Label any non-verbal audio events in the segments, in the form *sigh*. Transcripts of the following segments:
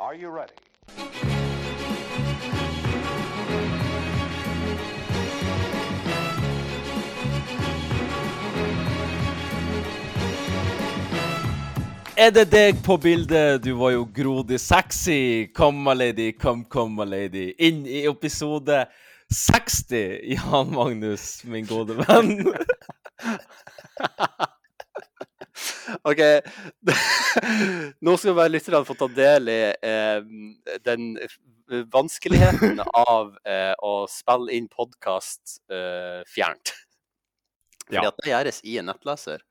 Are you ready? Er det deg på bildet? Du var jo grodig sexy. Kom, my lady, kom, kom, my lady. Inn i episode 60, Jan Magnus, min gode venn. *laughs* OK. *laughs* Nå skal bare lytterne få ta del i eh, den vanskeligheten *laughs* av eh, å spille inn podkast eh, fjernt. Fordi Ja. at det gjøres i en nettleser.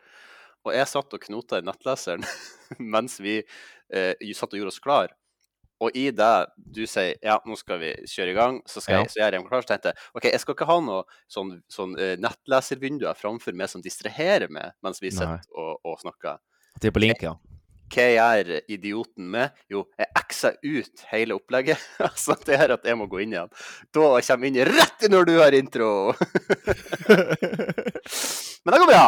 Og jeg satt og knota i nettleseren *laughs* mens vi eh, satt og gjorde oss klar. Og i det du sier ja, nå skal vi kjøre i gang, så, skal Ja. jeg, så gjør jeg meg klar. Så tenkte jeg OK, jeg skal ikke ha noe sånn, sånn eh, nettleservinduer framfor meg som distraherer meg mens vi sitter og, og snakker. Det er på link, ja. Hva gjør idioten med? Jo, jeg x-er ut hele opplegget. *laughs* Så det gjør at jeg må gå inn igjen. Da kommer jeg inn rett når du har intro! *laughs* *laughs* Men det går bra.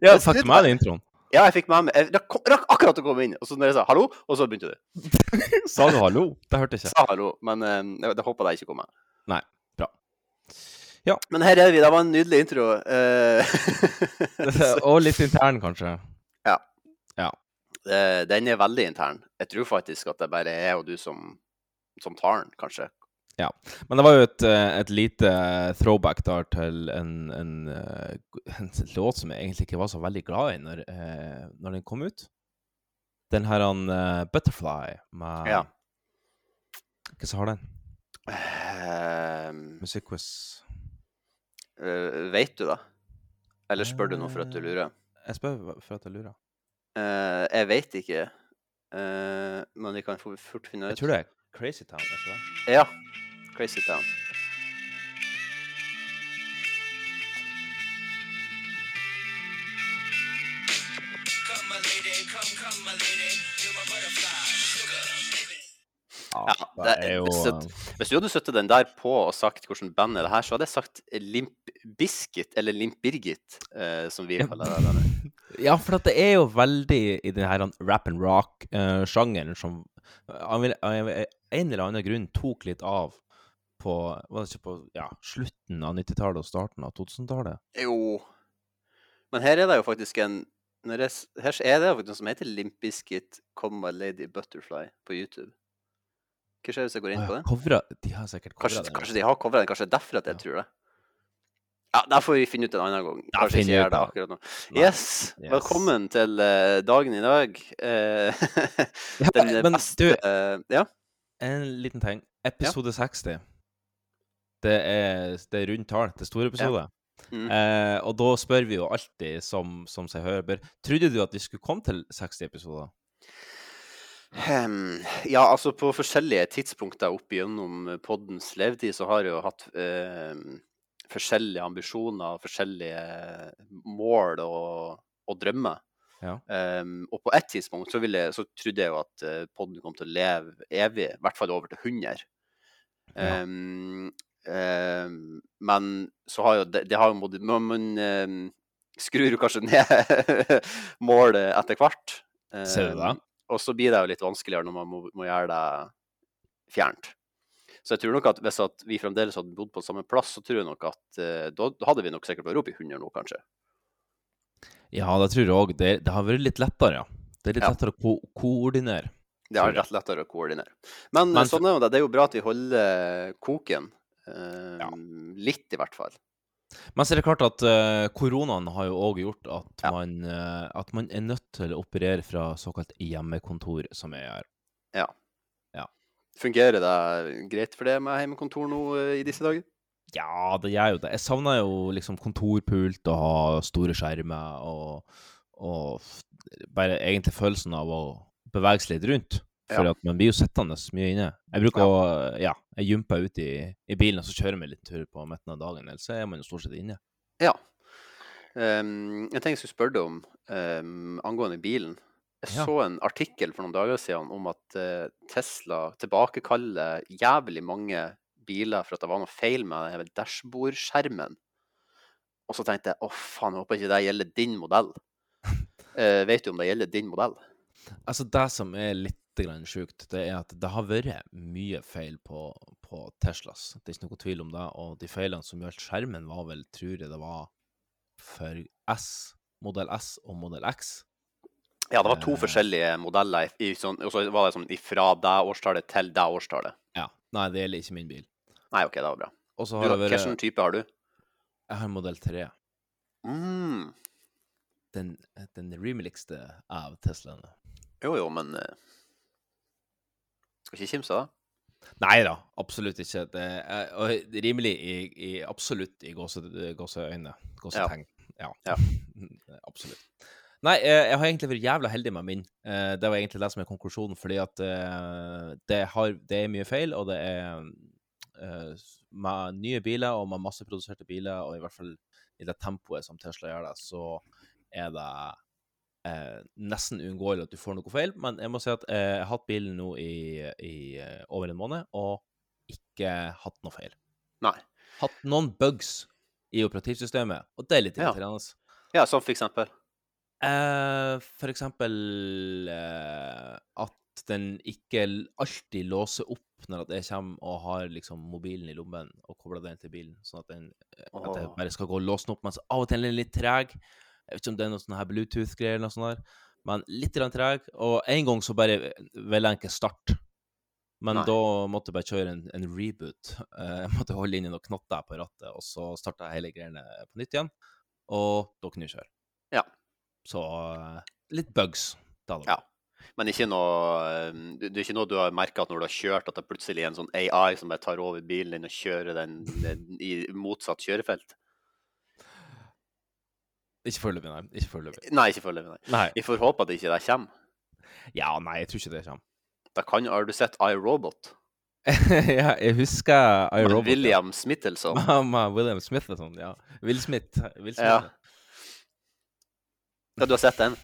Ja, takk for meg, den introen? Ja, jeg fikk med meg Jeg rakk, rakk akkurat å komme inn. Og så når jeg sa hallo, og så begynte du. *laughs* Sa du hallo? Det hørte jeg ikke. sa hallo, men uh, det håpa jeg ikke kom med. Nei, bra. Men her er vi. Det var en nydelig intro. *laughs* Uh, Og litt intern, kanskje. eh, den er veldig intern. Jeg tror faktisk at det bare er jeg og du som, som tar den, kanskje. Men det var jo et, eh, et lite throwback der til en, en, eh, en låt som jeg egentlig ikke var så veldig glad i når, eh, når den kom ut. Den her han eh, Butterfly med Ja. Hva som har den? Uh, Musikkquiz. Uh, vet du det? Eller spør du noe for at du lurer? Jeg spør for at jeg lurer. Uh, jeg vet ikke. uh, men vi kan fort finne ut. Jeg tror det er Crazy Town. ikke det? Ja. Crazy Town. Ja, det er jo så- Hvis du hadde satt den der på og sagt hvilket band er det her, så hadde jeg sagt Limp Biscuit, eller Limp Birgit, eh, som vi kaller det. Denne. Ja, for det er jo veldig i den her rap and rock-sjangeren som av en eller annen grunn tok litt av på, var det ikke på ja, slutten av 90-tallet og starten av 2000-tallet. Jo. Men her er det jo faktisk en jeg, Her er det faktisk noe som heter Limp Comma Lady Butterfly på YouTube. Hva skjer hvis jeg går inn på det? Covra, de har sikkert covra den. kanskje de har covra den, kanskje det er derfor at jeg Ja. tror det. Ja, Der får vi finne ut en annen gang. Ja, Kanskje ikke gjør ut det akkurat nå. Yes, Yes. velkommen til uh, dagen i dag. *laughs* Eh, *laughs* Ja, men beste du- uh, Ja. En liten ting. Episode 60. Det er, det er rundt tall. Det er store Ja. Mm. Eh, og da spør vi jo alltid, som, som seg hør bør, trodde du at vi skulle komme til 60 episoder? Um, ja, altså på forskjellige tidspunkter opp gjennom poddens levetid så har jeg jo hatt uh, forskjellige ambisjoner, forskjellige mål og, og drømmer. Ja. Um, og på et tidspunkt så, ville, jeg- så trodde jeg jo at uh, podden kom til å leve evig, i hvert fall over til 100. Ja. Ehm, men så har jo det, det har jo Man, ehm, skrur jo kanskje ned *laughs* målet etter hvert. Ser du det? Ehm, og så blir det jo litt vanskeligere når man må, må gjøre det fjernt. Så jeg tror nok at hvis at vi fremdeles hadde bodd på samme plass, så tror jeg nok at eh, da hadde vi nok sikkert vært oppe i 100 nå, kanskje. Ja, det tror jeg òg. Det, det har vært litt lettere, ja. Det er litt Ja. lettere å ko koordinere. Det er rett lettere å koordinere. Men, Men eh, sånn er det. Det er jo bra at vi holder koken. Eh, Ja. Litt, i hvert fall. Men så er det klart at uh, koronaen har jo òg gjort at, Ja. man, uh, at man er nødt til å operere fra såkalt hjemmekontor, som jeg gjør. Ja. Fungerer det greit for det med hjemmekontor nå eh, i disse dager? Ja, det gjør jo det. Jeg savner jo liksom kontorpult og ha store skjermer og, og bare egentlig følelsen av å bevege seg litt rundt. For Ja. man blir jo sittende mye inne. Jeg bruker å Ja, jeg jumper ut i, i bilen og så kjører vi litt tur på midten av dagen, ellers så er man jo stort sett inne. Ja. Um, en ting jeg skulle spørre deg om um, angående bilen. Jeg Ja. så en artikkel for noen dager siden om at uh, Tesla tilbakekaller jævlig mange biler for at det var noe feil med dashbordskjermen. Og så tenkte jeg å faen, jeg håper ikke det gjelder din modell. Uh, *laughs* vet du om det gjelder din modell? Altså, det som er litt grann sjukt, det er at det har vært mye feil på, på Teslas. Det er ikke noe tvil om det. Og de feilene som gjaldt skjermen, var vel, tror jeg det var for S, modell S og modell X. Ja, det var to Eh. forskjellige modeller, i, sånn, og så var det sånn fra det årstallet til det årstallet. Ja. Nei, det gjelder ikke min bil. Nei, OK, det var bra. Og så Du, det vært Hvilken type har du? Jeg har modell 3. Mm. Den, den rimeligste av Teslaene. Jo, jo, men eh, Skal ikke kimse av det. Nei da, absolutt ikke. Det er, og rimelig i, i absolutt i gåse, gåseøyne. Gåsetegn. Ja. Ja. *laughs* absolutt. Nei, eh, jeg har egentlig vært jævla heldig med min. Eh, Det var egentlig det som er konklusjonen, fordi at eh, det, har, det er mye feil, og det er med nye biler og med masseproduserte biler, og i hvert fall i det tempoet som Tesla gjør det, så er det eh, nesten uunngåelig at du får noe feil. Men jeg må si at eh, jeg har hatt bilen nå i, i eh, over en måned, og ikke hatt noe feil. Nei. Hatt noen bugs i operativsystemet, og det er litt Ja. irriterende. Ja, som for eksempel. Eh, for eksempel eh, at den ikke alltid låser opp når jeg kommer og har liksom mobilen i lommen og kobler den til bilen, sånn at, den, eh, at jeg bare skal gå og låse den opp, mens av og til er den litt treg. Jeg vet ikke om det er noe sånn her Bluetooth-greier eller noe sånt der, men litt treg. Og en gang så bare ville jeg ikke starte. Men Nei. da måtte jeg bare kjøre en, en reboot. Eh, Jeg måtte holde inn i noen knotter på rattet, og så starta jeg hele greiene på nytt igjen. Og da kunne jeg kjøre. Ja. Så eh, litt bugs. Da, da. Ja. Men ikke noe, eh, det det er ikke noe du har merka at når du har kjørt, at det plutselig er en sånn AI som bare tar over bilen din og kjører den, den i motsatt kjørefelt? Ikke foreløpig, nei. Ikke foreløpig. Nei, ikke foreløpig, nei. Nei. Vi får håpe at det ikke det kommer. Ja, nei, jeg tror ikke det kommer. Da kan, har du sett iRobot? *laughs* ja, jeg husker iRobot. William Smithelson. Ja. William Smith og sånn, ja. Will Smith. Will Smith. Ja. Ja, du har sett den?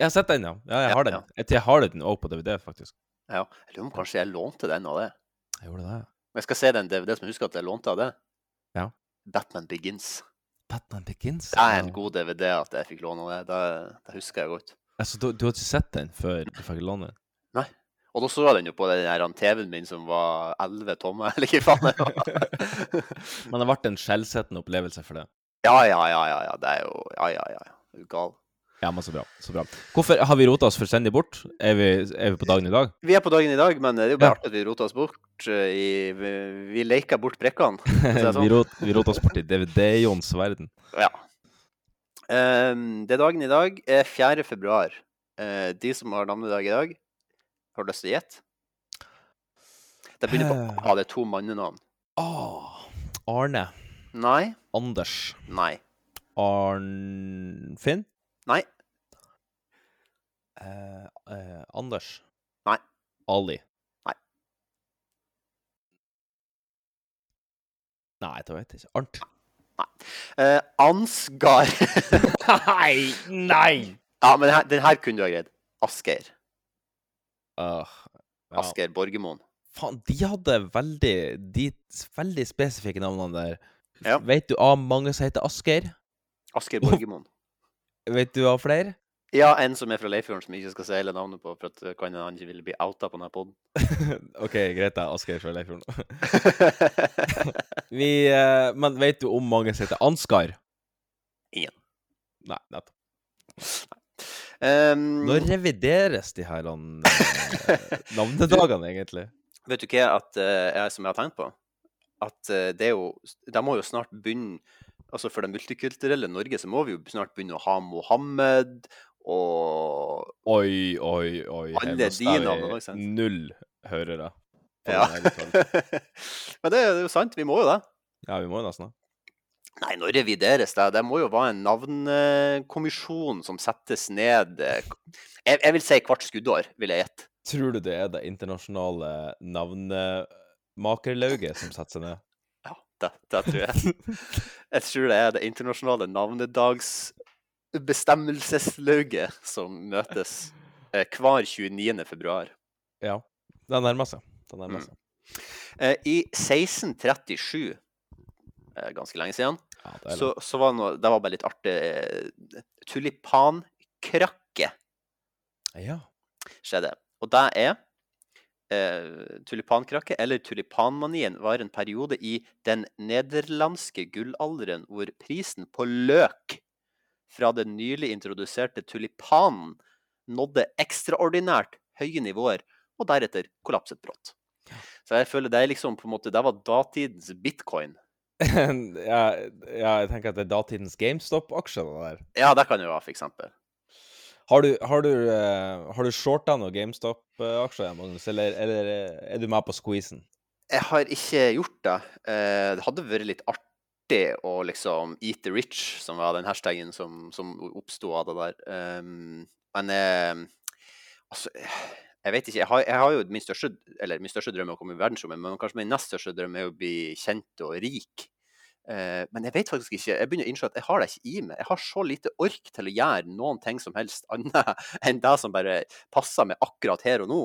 Jeg har sett den, ja. Ja, jeg Ja, har den. ja. Jeg har den òg på DVD, faktisk. Ja. Jeg lurer om kanskje jeg lånte den av det. Jeg gjorde det. Men jeg skal se den DVD som jeg husker at jeg lånte av det. Ja. Batman Begins. Batman Begins. Det er en god DVD at jeg fikk låne det. Det, husker jeg godt. Altså, du, du har ikke sett den før du fikk låne den? Nei. Og da så jeg den jo på den TV-en min som var 11 tommer, *laughs* eller hva faen det var. *laughs* Men det ble en skjellsettende opplevelse for det. Ja, ja, ja, ja, ja. Det er jo Ja, ja, ja. ja. Er du gal? Ja, men så bra. Så bra. Hvorfor har vi rota oss fullstendig bort? Er vi, er vi på dagen i dag? Vi er på dagen i dag, men det er jo bare Ja. artig at vi roter oss bort eh, i Vi, vi leker bort brekkene. *laughs* sånn. vi, rot, vi rota oss bort i DVD-Johns verden. Ja. Um, det dagen i dag er 4. februar. Uh, de som har navnedag i dag, har lyst til å gjette? Det begynner på A. Det er to mannenavn. Oh, Arne. Nei. Anders. Nei. Arnfinn? Nei. Eh, eh, Anders? Nei. Ali? Nei. Nei, det vet jeg ikke. Arnt? Eh, Ansgar. *laughs* Nei! Nei! ja, men den her, den her kunne du ha greid. Asgeir. Uh, ja. Asgeir Borgermoen. Faen, de hadde veldig De veldig spesifikke navnene der. Ja. Vet du av mange som heter Asgeir? Asgeir Borgermoen. Vet du av flere? Ja, en som er fra Leifjorden, som jeg ikke skal si hele navnet på, for at eh, kan han ikke ville bli outa på denne poden. *laughs* OK, greit, da. Asgeir fra Leifjorden. *laughs* Vi eh, Men vet du om mange som heter Ansgar? Ingen. Nei, nettopp. um, Når revideres de her eh, *laughs* navnedagene, egentlig? Vet du hva at, eh, jeg, som jeg har tenkt på? At eh, det er jo De må jo snart begynne Altså For det multikulturelle Norge så må vi jo snart begynne å ha Mohammed og Oi, oi, oi. Alle de navnene? Null hørere. Ja. *laughs* Men det, er jo sant, vi må jo det. ja, vi må jo nesten det. Nei, når revideres det? Det må jo være en navnkommisjon som settes ned eh, jeg, jeg vil si hvert skuddår, vil jeg gjette. Tror du det er det internasjonale navnemakerlauget som setter seg ned? Det, det tror jeg. Jeg tror det er det internasjonale navnedagsbestemmelseslauget som møtes eh, hver 29. februar. Ja. Det nærmer seg. Det nærmer Mm. seg. Eh, I 1637, eh, ganske lenge siden, Ja, det er så, så var det noe Det var bare litt artig. Tulipankrakke. Ja. skjedde. Og det er eh, tulipankrakke, eller tulipanmanien, var en periode i den nederlandske gullalderen hvor prisen på løk fra den nylig introduserte tulipanen nådde ekstraordinært høye nivåer, og deretter kollapset brått. Så jeg føler det er liksom på en måte, det var datidens bitcoin. *laughs* ja, ja, jeg tenker at det er datidens GameStop-aksjer. Ja, det kan jo være, for eksempel. Har du, har du, eh, har du shorta noen GameStop-aksjer, Magnus, eller, eller eh, er du med på squeezen? Jeg har ikke gjort det. Eh, det hadde vært litt artig å liksom eat the rich, som var den hashtaggen som, som oppsto av det der. Um, men altså Jeg vet ikke. Jeg har, jeg har jo min største, eller min største drøm er å komme i verdensrommet, men kanskje min nest største drøm er å bli kjent og rik. Eh, men jeg vet faktisk ikke. Jeg begynner å innse at jeg har det ikke i meg. Jeg har så lite ork til å gjøre noen ting som helst annet *laughs* enn det som bare passer meg akkurat her og nå.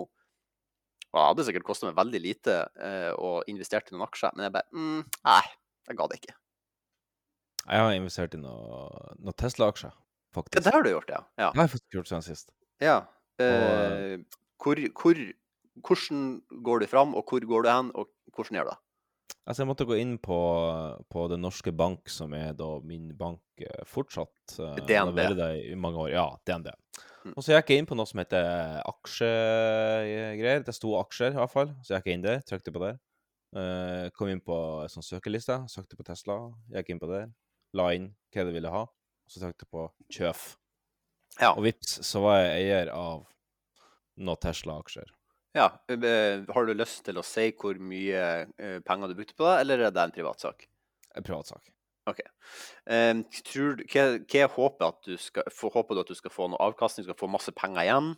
Og det hadde sikkert kosta meg veldig lite eh, å investere i noen aksjer, men jeg bare mm, Nei, jeg ga det ikke. Jeg har investert i noen noe Tesla-aksjer, Ja, faktisk. det har du gjort, ja. Ja. Det har jeg faktisk gjort siden sist. ja. Og, Eh, hvor, hvor, hvordan går du fram, og hvor går du hen, og hvordan gjør du det? Altså, jeg måtte gå inn på, på Den norske bank, som er da min bank eh, fortsatt. eh, DNB. det i mange år. Ja, DNB. Mm. Og så gikk jeg inn på noe som heter aksjegreier. Det sto aksjer, i hvert fall. Så gikk jeg inn der, trykte på der. Uh, kom inn på en sånn søkeliste, søkte på Tesla, gikk inn på der. La inn hva jeg ville ha, og så trykte jeg på kjøp. Ja. Og vips, så var jeg eier av noen Tesla-aksjer. Ja. eh, Har du lyst til å si hvor mye eh, penger du brukte på det, eller er det en privatsak? En privatsak. Eh, tror, du- hva, hva håper, at du skal, få- håper du at du skal få noe avkastning, skal få masse penger igjen?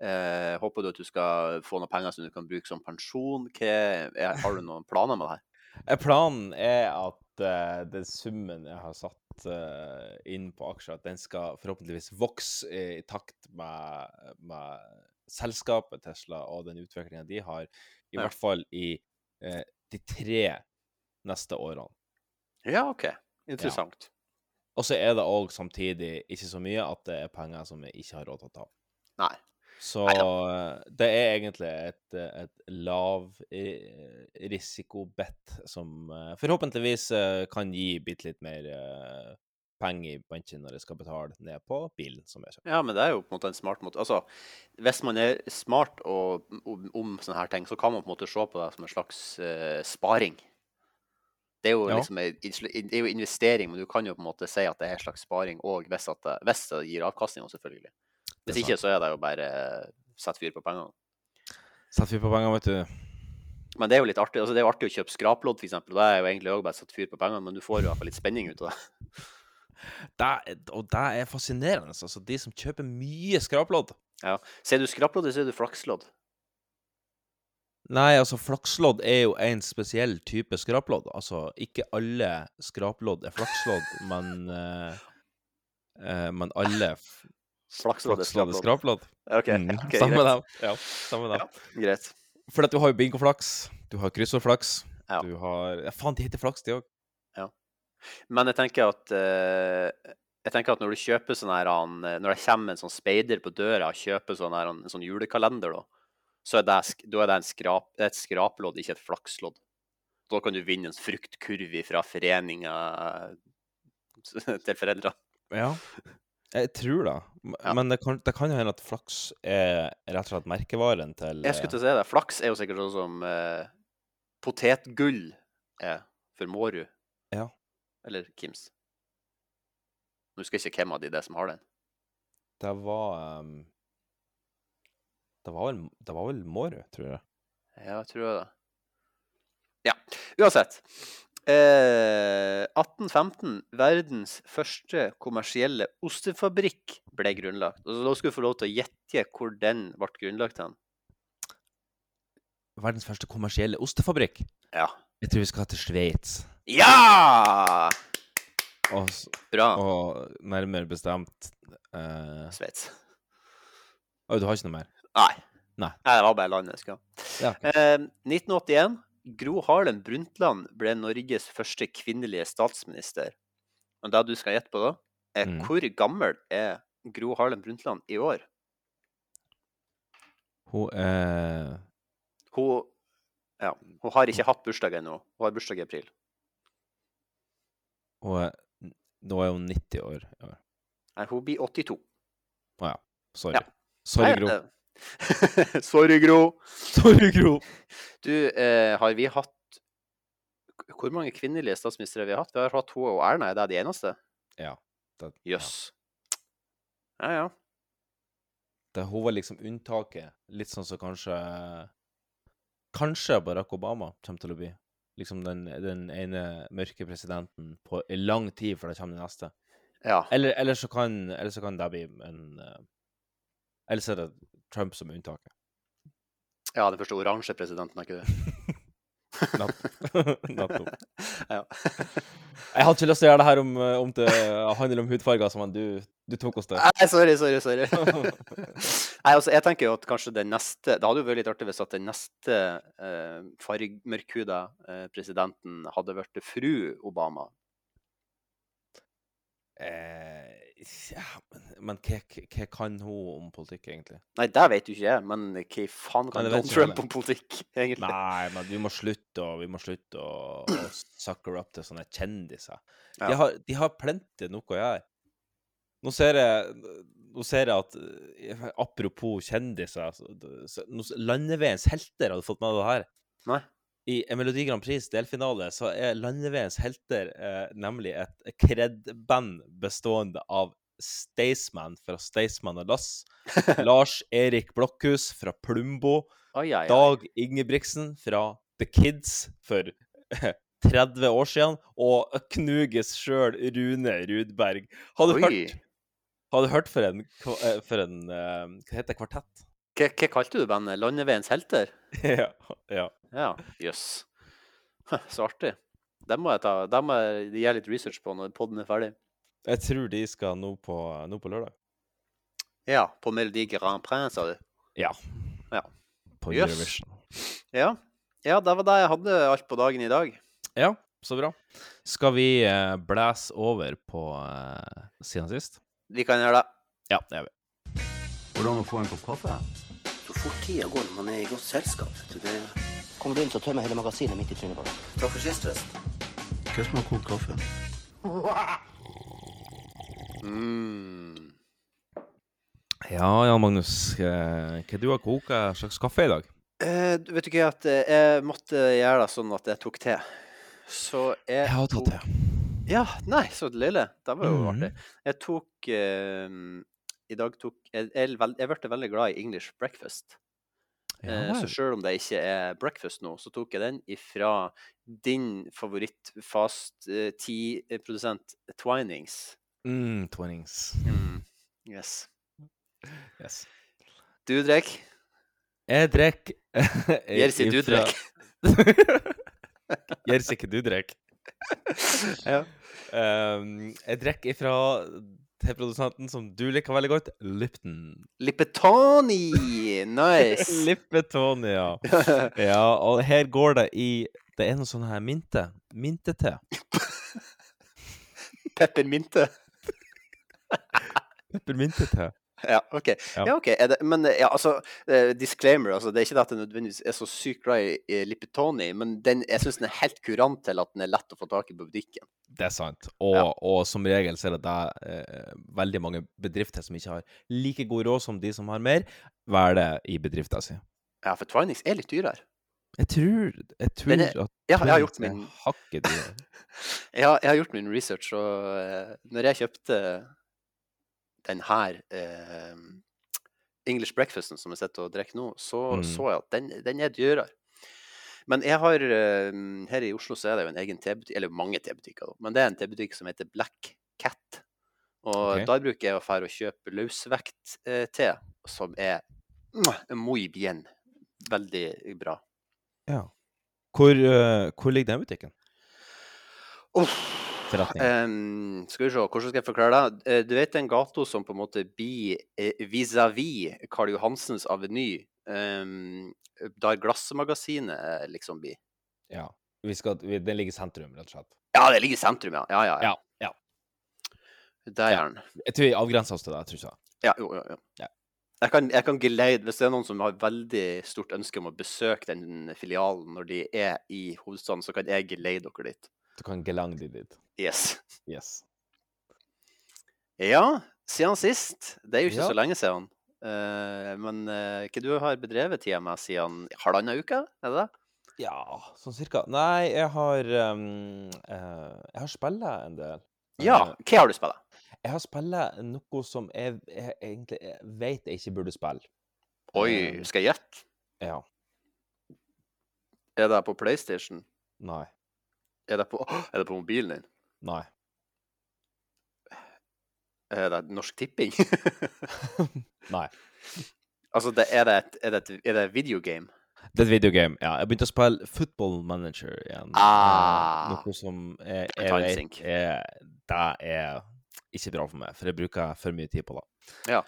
Eh, håper du at du skal få noe penger som du kan bruke som pensjon? Hva, er, har du noen planer med det her? Eh, Planen er at eh, den summen jeg har satt eh, inn på aksjer, at den skal forhåpentligvis vokse i, i takt med, med selskapet Tesla og den utviklinga de har, i Ja. hvert fall i eh, de tre neste årene. Ja, OK. Interessant. Og så er det òg samtidig ikke så mye at det er penger som vi ikke har råd til å ta. Nei. Så Neida. det er egentlig et, et lav eh, risikobett som eh, forhåpentligvis eh, kan gi bitte litt mer penger i banken når jeg skal betale ned på bilen som jeg kjøper. Ja, men det er jo på en måte en smart måte. Altså, hvis man er smart og, om, om sånne her ting, så kan man på en måte se på det som en slags uh, sparing. Det er, jo Ja. liksom, en det er jo investering, men du kan jo på en måte si at det er en slags sparing òg hvis, det- hvis det gir avkastning, selvfølgelig. Hvis ikke, så er det jo bare sett fyr på pengene. Sett fyr på penger, vet du. Men det er jo litt artig altså det er jo artig å kjøpe skraplodd, f.eks. Det er jo egentlig òg bare sett fyr på pengene, men du får jo i hvert fall litt spenning ut av det. Det, er- og det er fascinerende. Altså, de som kjøper mye skraplodd Ser du skraplodd, eller ser du flakslodd? Nei, altså, flakslodd er jo en spesiell type skraplodd. Altså, ikke alle skraplodd er flakslodd, *laughs* men uh, uh, Men alle Flakslodd er er skraplodd. OK, Mm, Samme greit. det. Ja, samme det. Ja. Greit. For at du har jo bingoflaks, du har kryssordflaks, Ja. du har Ja, faen, de heter flaks, de òg. Men jeg tenker at eh, jeg tenker at når du kjøper sånn her Når det kommer en sånn speider på døra og kjøper sånn her, en sånn julekalender, da, så er det, da er det en skrap, det er et skraplodd, ikke et flakslodd. Da kan du vinne en fruktkurv fra foreninga *laughs* til foreldre. Ja. Jeg tror det. Men det kan, det kan jo hende at flaks er rett og slett merkevaren til Jeg skulle til å si det. Flaks er jo sikkert sånn som eh, potetgull er for Mårud. Ja. Eller Kims. Nå husker jeg ikke hvem av de det er som har den. Det var um, Det var vel, det var vel Mårud, tror jeg. Ja, jeg tror det. Ja, uansett. Eh, 1815, verdens første kommersielle ostefabrikk ble grunnlagt. Og så da skulle du få lov til å gjette hvor den ble grunnlagt hen. Verdens første kommersielle ostefabrikk. Ja. Jeg tror vi skal til Sveits. Ja! Og, Bra. og nærmere bestemt uh, Sveits. Å, du har ikke noe mer? Nei. Nei. det var bare landet jeg skal. Ja. uh, 1981. Gro Harlem Brundtland ble Norges første kvinnelige statsminister. Og det du skal gjette på da, er Mm. hvor gammel er Gro Harlem Brundtland i år? Hun er Hun, ja, hun har ikke hatt bursdag ennå. Hun har bursdag i april. Er Nå er hun 90 år. Ja. Nei, hun blir 82. Å ja. Sorry. Ja. Sorry, Gro. eh, *laughs* Sorry, Gro. Sorry, Gro. *laughs* Du, eh, har vi hatt Hvor mange kvinnelige statsministre vi hatt? Vi har hatt hun og Erna, er det de eneste? Ja. det- Jøss. Ja, ja. Det, hun var liksom unntaket. Litt sånn som kanskje Kanskje Barack Obama kommer til å bli. Liksom den, den ene mørke presidenten på lang tid før det kommer den neste. ja. Eller, eller, så kan, eller så kan det bli en eh, Eller så er det Trump som er unntaket. Ja, den første oransje presidenten, er ikke det? *laughs* Nettopp. *laughs* Ja. Jeg hadde ikke lyst til å gjøre det her om, eh, om det handler om hudfarger, som du, du tok oss til. Nei, sorry, sorry, sorry. *laughs* Nei, altså, jeg tenker jo at kanskje den neste Det hadde jo vært litt artig hvis at den neste eh, fargemørkhuda eh, presidenten hadde vært fru Obama. Eh, ja, men, men hva, kan hun om politikk, egentlig? Nei, det vet jo ikke jeg, men hva faen kan Donald Trump om politikk, *laughs* egentlig? Nei, men vi må slutte å, vi må slutte å, å sucker up til sånne kjendiser. De, har, de har plenty nok å gjøre. Nå ser jeg, nå ser jeg at eh, Apropos kjendiser så, så, Landeveiens helter, har du fått med det her? Nei. I Melodi Grand Prix delfinale så er Landeveiens helter eh, nemlig et kred-band bestående av Staysman fra Staysman og Lass, *laughs* Lars Erik Blokhus fra Plumbo, Oi, oi, oi. Dag Ingebrigtsen fra The Kids for *laughs* 30 år siden, og Knuges sjøl, Rune Rudberg. Har du hørt, har du hørt for en, eh, for en eh, Hva heter det? Kvartett? Hva, hva kalte du bandet? Landeveiens helter? *laughs* ja. ja. Ja, jøss. Yes. *laughs* Så artig. Dem må jeg ta, dem må jeg gjøre litt research på når podden er ferdig. Jeg tror de skal nå på, nå på lørdag. Ja, på Melodi Grand Prix, sa du? Ja. Ja. På Jøss. Eurovision. Ja. Ja, det var det jeg hadde alt på dagen i dag. Ja, så bra. Skal vi eh, blæse over på eh, siden sist? Vi kan gjøre det. Ja, det gjør vi. Hvordan å få en kopp kaffe? Fort tida går når man er i godt selskap. Det... Kommer du inn, så tømmer jeg hele magasinet midt i trynet på deg. Takk for sist, forresten. Hva som har kokt kaffe? Mm. Ja, Jan Magnus. eh, Hva du har koka slags kaffe i dag? Eh, du vet du ikke at eh, jeg måtte gjøre det sånn at jeg tok te. Så jeg, Jeg har tatt te. Ja, nei, så lille. Det var jo mm. artig. Jeg tok eh, I dag tok Jeg, jeg, jeg ble veldig glad i English breakfast. Ja, Eh, så selv om det ikke er breakfast nå, så tok jeg den ifra din favoritt fast eh, tea-produsent Twinings. Mm, Twinings. Mm. Yes. Yes. Du drikker? Jeg drikker *laughs* Jerzy, du drikker. *laughs* Jerzy, ikke du drikker. *laughs* Ja. Um, jeg drikker ifra til produsenten som du liker veldig godt, Lipton. Lippetoni! *laughs* Nice! Lippetone, ja. *laughs* Ja, og her går det i Det er noe sånn her minte. Mintete. Peppermynte. Peppermintete. *laughs* Ja, OK. Ja. Ja, okay. Det, men ja, altså, eh, disclaimer. Altså, det er ikke det at jeg nødvendigvis er så sykt glad i, i Lipitoni, men den, jeg syns den er helt kurant til at den er lett å få tak i på butikken. Det er sant. Og, Ja. og som regel så er det da eh, veldig mange bedrifter som ikke har like god råd som de som har mer, velger det i bedriften sin. Ja, for Twinings er litt dyrere. Jeg tror, jeg tror er- at Ja, jeg har gjort min dyrere. *laughs* Ja, jeg har gjort min research, og eh, når jeg kjøpte den her eh, English breakfasten som jeg sitter og drikker nå, så Mm. så jeg at den, den er dyrere. Men jeg har eh, Her i Oslo så er det jo en egen tebutikk, eller mange tebutikker, da, men det er en tebutikk som heter Black Cat. Og okay. der bruker jeg å fære og kjøpe løsvekt-te, som er muy bien. Veldig bra. Ja. Hvor, eh, hvor ligger den butikken? Uff. Ehm, skal vi se, hvordan skal jeg forklare det? Eh, Du vet den gata som på en måte blir eh, vis-à-vis Karl Johansens aveny, um, der Glassmagasinet eh, liksom blir? Ja. Vi skal, vi, den ligger i sentrum, rett og slett. Ja, det ligger i sentrum, ja. Ja, ja. ja. Ja. ja. Der er den. Jeg tror vi avgrenser oss til det, tror jeg. Ja, jo, jo, jo. Ja. Jeg kan, jeg kan geleide, Hvis det er noen som har veldig stort ønske om å besøke den filialen når de er i hovedstaden, så kan jeg geleide dere dit. Kan gelang de dit. Yes. Yes. Ja, siden sist. Det er jo ikke Ja. så lenge siden. Uh, men uh, hva du har bedrevet tida med siden halvannen uke? Er det det? Ja, sånn cirka. Nei, jeg har um, uh, Jeg har spilla en del. Ja. Hva har du spilla? jeg har spilla noe som jeg, jeg egentlig jeg vet jeg ikke burde spille. Oi, Eh, skal jeg gjette? Ja. Er det på PlayStation? Nei. Er det på, er det på mobilen din? Nei. Er det Norsk Tipping? *laughs* Nei. altså, det, er, det et, er, det et, er det et videogame? Det er et videogame. Ja, jeg begynte å spille Football Manager igjen. eh, Ah. Noe som jeg, jeg vet er, det er ikke bra for meg, for jeg bruker for mye tid på det. Ja.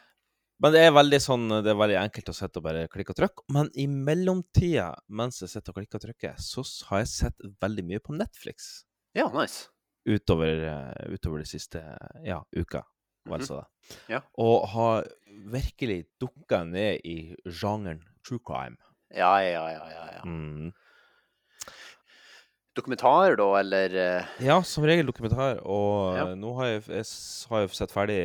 Men det er veldig sånn, det er veldig enkelt å sitte og bare klikke og trykke. Men i mellomtida, mens jeg sitter og klikker og trykker, så har jeg sett veldig mye på Netflix Ja, nice. utover, eh, utover de siste ja, uka. altså det. Ja. Og har virkelig dukka ned i sjangeren true crime. Ja, ja, ja. ja, ja. Mm. Dokumentar, da, eller eh, Ja, som regel dokumentar. Og Ja. eh, nå har jeg, jeg har jeg sett ferdig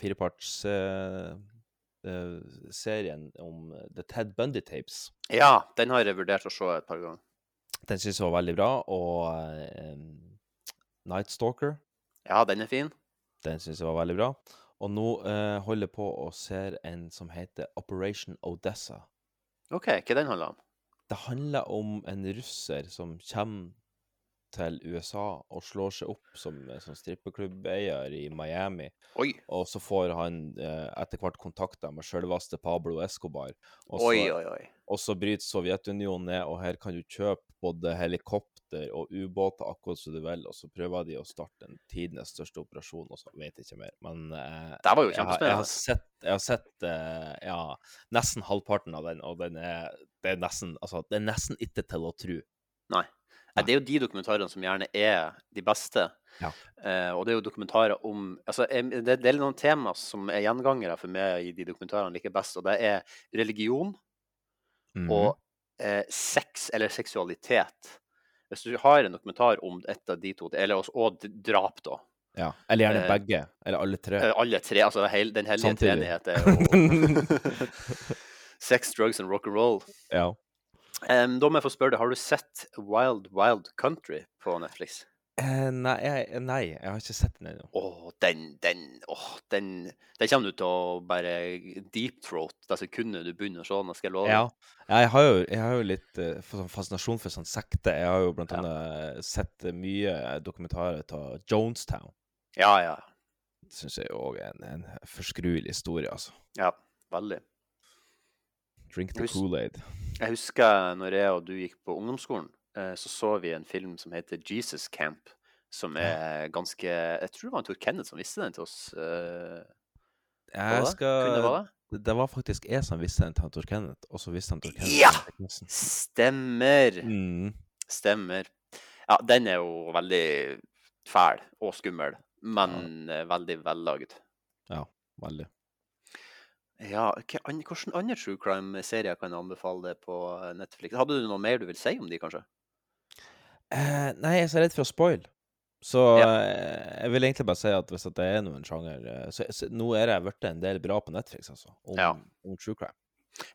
firepartsserien fireparts eh, eh, om The Ted Bundy Tapes. Ja, den har jeg vurdert å se et par ganger. Den syns jeg var veldig bra. Og eh, Night Stalker, Ja, den er fin. den syns jeg var veldig bra. Og nå eh, holder jeg på å se en som heter Operation Odessa. OK, hva den handler om? Det handler om en russer som kommer til USA og slår seg opp som, eh, som strippeklubbeier i Miami. Oi, Og så får han eh, etter hvert kontakter med selveste Pablo Escobar. Og så, oi, oi. oi. og så bryter Sovjetunionen ned, og her kan du kjøpe både helikopter og ubåter akkurat som du vil, og så prøver de å starte en tidenes største operasjon, og så vet jeg ikke mer. Men eh, Det var jo jeg, har, jeg har sett, jeg har sett eh, ja, nesten halvparten av den, og den er, det er nesten altså, det er nesten ikke til å tro. Nei. Nei, Det er jo de dokumentarene som gjerne er de beste. Ja. Eh, og det er jo dokumentarer om altså, det, er noen tema som er gjengangere for meg i de dokumentarene like best, og det er religion Mhm. og eh, sex eller seksualitet. Hvis du har en dokumentar om et av de to, eller og drap, da. ja. Eller gjerne eh, begge, eller alle tre. Eh, Alle tre, altså heil, den hellige treenighet er jo *laughs* Sex, drugs and rock and roll. ja. Um, da må jeg få spørre deg, har du sett Wild Wild Country på Netflix? Eh, nei, jeg, nei, jeg har ikke sett den ennå. Åh, den, den, åh, den, den kommer du til å bare deep throat det sekundet du begynner å se den, skal jeg love. Ja. ja, jeg har jo, jeg har jo litt uh, fascinasjon for sånn sekte. Jeg har jo blant Ja. annet sett eh, mye dokumentarer av Jonestown. Ja, ja, Det syns jeg òg er en, en forskruelig historie, altså. ja, veldig. Drink the Kool-Aid. Jeg husker når jeg og du gikk på ungdomsskolen, eh, så så vi en film som heter Jesus Camp, som er ganske Jeg tror det var en Tor Kenneth som visste den til oss. eh, Jeg skal det være det? var faktisk jeg som visste den til Tor Kenneth, og så visste han Tor Kenneth Ja! Stemmer. Mm. Stemmer. Ja, den er jo veldig fæl og skummel, men ja. veldig vellagd. Veldig. Ja, hva hvilke andre true crime-serier kan jeg anbefale på eh, Netflix? Hadde du noe mer du vil si om de, kanskje? Eh, nei, jeg er så redd for å spoile. Så Ja. eh, jeg vil egentlig bare si at hvis at det er noen sjanger eh, så, så, Nå er det blitt en del bra på Netflix, altså, om, Ja. om true crime.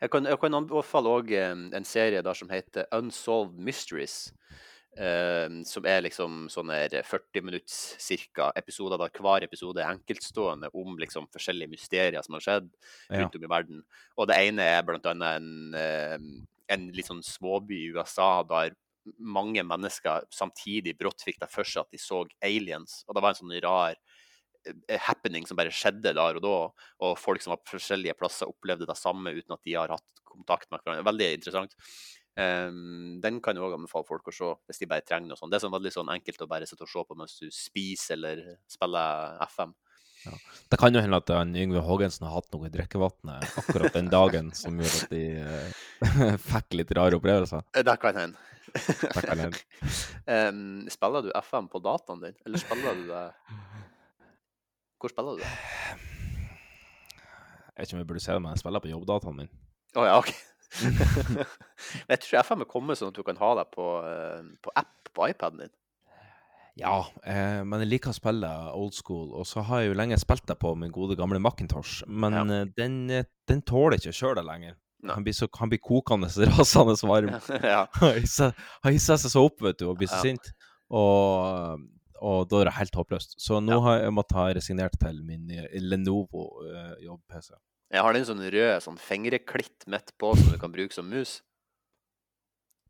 Jeg kan, jeg kan anbefale òg en serie der som heter Unsolved Mysteries. eh, som er liksom sånne 40 minutts cirka episoder der hver episode er enkeltstående om liksom forskjellige mysterier som har skjedd Ja. om i verden. Og det ene er blant annet en, eh, en litt sånn småby i USA der mange mennesker samtidig brått fikk det for seg at de så aliens. Og det var en sånn rar eh, happening som bare skjedde der og da. Og folk som var på forskjellige plasser, opplevde det samme uten at de har hatt kontakt med hverandre. Veldig interessant. Um, den kan jeg òg anbefale folk å se hvis de bare trenger noe sånt. Det er sånn veldig sånn enkelt å bare sitte og se på mens du spiser eller spiller FM. Det kan jo hende at han Yngve Haagensen har hatt noe i drikkevannet akkurat den dagen som gjør at de uh, *laughs* fikk litt rare opplevelser. Eh, Det kan hende. Det kan hende. *laughs* um, spiller du FM på dataen din, eller spiller du det Hvor spiller du det? Jeg vet ikke om jeg burde se det, men jeg spiller på jobbdataen min. Å ja, OK. *laughs* Jeg tror FM er kommet sånn at du kan ha det på, eh, på app på iPaden din. Ja, eh, men jeg liker å spille old school, og så har jeg jo lenge spilt det på min gode gamle Macintosh, men Ja. eh, den, eh, den tåler ikke det lenger. Han blir, så, han blir kokende, *laughs* rasende varm. *laughs* ja. Han hisser seg så opp, vet du, og blir så Ja. sint. Og, og da er det helt håpløst. Så nå Ja. har jeg måttet ha resignert til min eh, Lenovo eh, jobb-PC. Jeg har den sånn rød sånn fingreklitt midt på som du kan bruke som mus.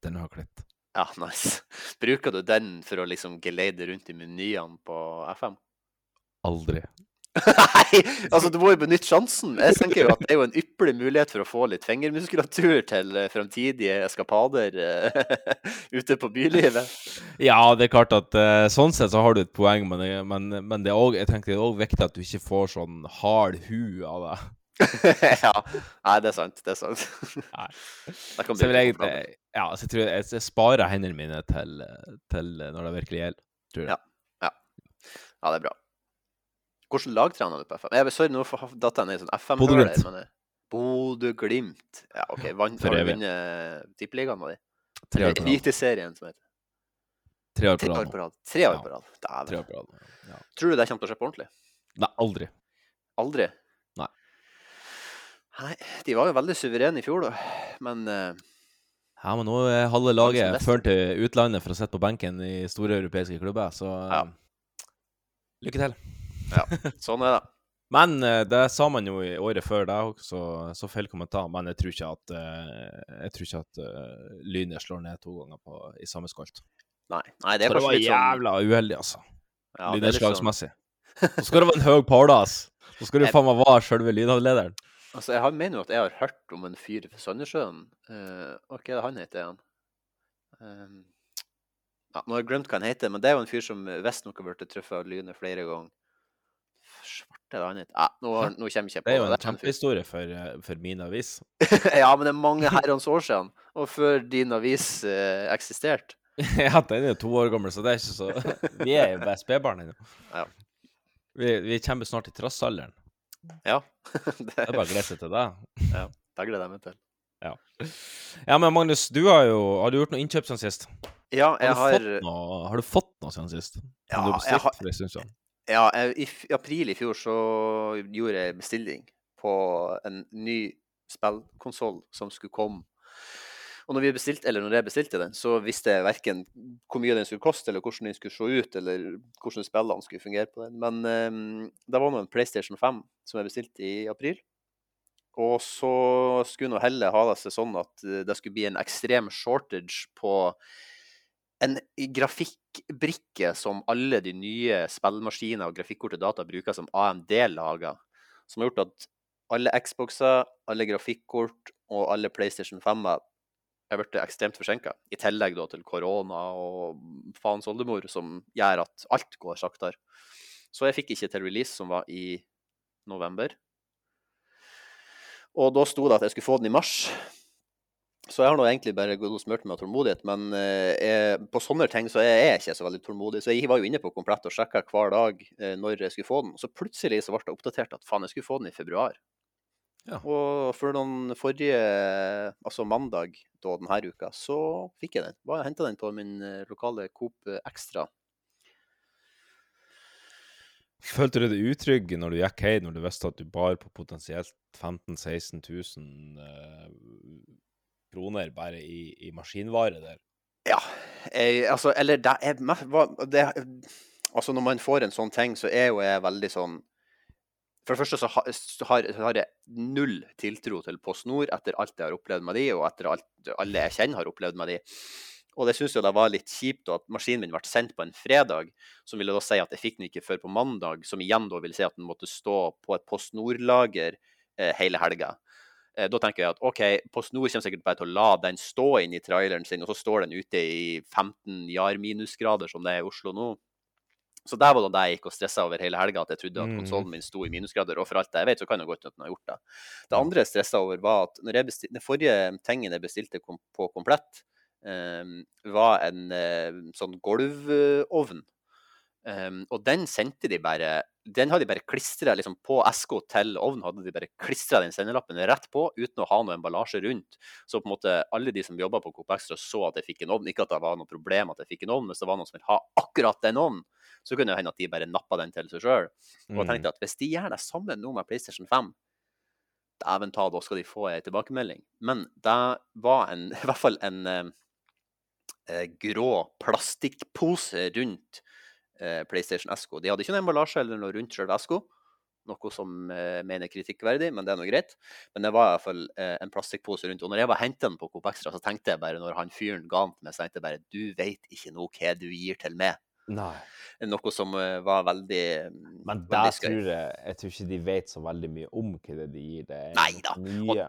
Den har klitt. Ja, *laughs* nice. Bruker du den for å liksom geleide rundt i menyene på FM? Aldri. Nei, altså du må jo benytte sjansen. Jeg *laughs* tenker jo at det er jo en ypperlig mulighet for å få litt fingermuskulatur til eh, fremtidige eskapader eh, *laughs* ute på bylivet. Ja, det er klart at eh, sånn sett så har du et poeng, men, men, men det er òg viktig at du ikke får sånn hard hu av det. *laughs* ja. Nei, det er sant. Det er sant. Nei. *laughs* Så vil jeg. Ja, så jeg tror jeg, jeg sparer hendene mine til, til når det virkelig gjelder. Tror jeg. Ja. Ja, det er bra. Hvordan lag trener du på FM? Jeg, sorry, nå datt jeg ned i sånn FM-høler. Bodø-Glimt. eh, Bodø-Glimt. Ja, OK. Vant, har du vunnet Tippeligaen med de? Tre år på rad. Eliteserien, som heter. Tre år på Tre år rad. på rad. Tre år på rad. Dæven. Ja. Tror du det kommer til å skje på ordentlig? Nei, aldri. Aldri? Nei. De var jo veldig suverene i fjor, da. Men uh, Ja, men nå er halve laget best. ført til utlandet for å sitte på benken i store europeiske klubber, så Ja. lykke til. ja, sånn er det. *laughs* Men uh, det sa man jo i året før det òg, så, så feil kommentar. Men jeg tror ikke at, eh, jeg tror ikke at eh, Lynet slår ned to ganger på, i samme skolt. Nei, nei det er så det kanskje var litt sånn jævla uheldig, altså. ja, det er sånn, Så skal det være en høy påle, ass. Så skal du faen meg være sjølve lynavlederen. Altså, jeg har, mener jo at jeg har hørt om en fyr fra Sandnessjøen. Uh, hva er det han heter han? Um, ja, nå har jeg glemt hva han heter, men det er jo en fyr som visstnok har blitt truffet av lynet flere ganger. Svarte er han heter? Ja, nå, nå kommer jeg ikke på Det er jo en det er en fyr. kjempehistorie for, eh, for min avis. *laughs* ja, men det er mange herrens år siden, og før din avis eh, eksisterte. *laughs* ja, den er jo to år gammel, så det er ikke så *laughs* Vi er jo bare spedbarn ennå. Ja. Vi, vi kommer snart til trassalderen. Ja. *laughs* Det er bare å glede seg til det. det gleder jeg meg til. Ja, men Magnus, du har jo Har du gjort noe innkjøp siden sist? Ja, Har, jeg du, har noe, har du fått noe siden sist? Ja, har jeg har- siden? Ja, jeg, i april i fjor så gjorde jeg bestilling på en ny spillkonsoll som skulle komme. Og når, vi bestilte, eller når jeg bestilte den, så visste jeg verken hvor mye den skulle koste, eller hvordan den skulle se ut, eller hvordan spillene skulle fungere på den. Men um, det var nå en PlayStation 5 som jeg bestilte i april. Og så skulle nå heller ha det seg sånn at eh, det skulle bli en ekstrem shortage på en grafikkbrikke som alle de nye spillmaskiner og grafikkort og data bruker som AMD lager, som har gjort at alle Xboxer, alle grafikkort og alle PlayStation 5-er er blitt ekstremt forsinka. I tillegg da til korona og faens oldemor, som gjør at alt går saktere. Så jeg fikk ikke til release, som var i november. Og da sto det at jeg skulle få den i mars. Så jeg har nå egentlig bare gått og smurt meg av tålmodighet, men eh, jeg, på sånne ting så er jeg ikke så veldig tålmodig. Så jeg var jo inne på Komplett og sjekka hver dag eh, når jeg skulle få den. Så plutselig så ble det oppdatert at faen, jeg skulle få den i februar. Ja. Og for den forrige, altså mandag da denne uka, så fikk jeg den. Bare henta den på min eh, lokale Coop Extra. Følte du deg utrygg når du gikk hjem, når du visste at du bar på potensielt 15 000-16 000 eh, kroner bare i, i maskinvare der? Ja, jeg, altså, eller det er det, Altså, når man får en sånn ting, så er jo jeg veldig sånn For det første så har, har, jeg null tiltro til PostNord etter alt jeg har opplevd med de, og etter alt alle jeg kjenner har opplevd med de. Og det syns jeg da var litt kjipt at maskinen min ble sendt på en fredag, som ville da si at jeg fikk den ikke før på mandag, som igjen da vil si at den måtte stå på et PostNord-lager eh, hele helga. Eh, da tenker jeg at OK, PostNord kommer sikkert bare til å la den stå inn i traileren sin, og så står den ute i 15 jar minusgrader, som det er i Oslo nå. Så der var det da jeg gikk og stressa over hele helga, at jeg trodde at Mhm. konsollen min sto i minusgrader. Og for alt jeg vet, så kan det godt hende den har gjort det. Det andre jeg stressa over, var at når jeg bestil- den forrige tingen jeg bestilte kom på komplett, eh, var en eh, sånn gulvovn. Um, og den sendte de bare Den hadde de bare klistra liksom, på SK til ovnen. hadde de bare klistra den sendelappen rett på uten å ha noe emballasje rundt. Så på en måte alle de som jobba på Coop Extra, så at jeg fikk en ovn. Ikke at det var noe problem at jeg fikk en ovn, hvis det var noen som ville ha akkurat den ovnen, så kunne det hende at de bare nappa den til seg sjøl. Og jeg tenkte at hvis de gjør det samme nå med PlayStation 5, dæven ta, da skal de få ei tilbakemelding. Men det var en, *laughs* i hvert fall en eh, eh, grå plastikkpose rundt PlayStation Esco. De hadde ikke noe emballasje eller noe rundt selve Esco, noe som eh, mener kritikkverdig, men det er nå greit. Men det var i hvert fall eh, en plastikkpose rundt. Og når jeg var hentet den på Coop Extra, så tenkte jeg bare, når han fyren ga den til meg, så tenkte jeg bare Du veit ikke nå hva du gir til meg. Nei. Noe som eh, var veldig Men der skøy. tror jeg Jeg tror ikke de vet så veldig mye om hva det de gir. Det er Neida. Mye. Og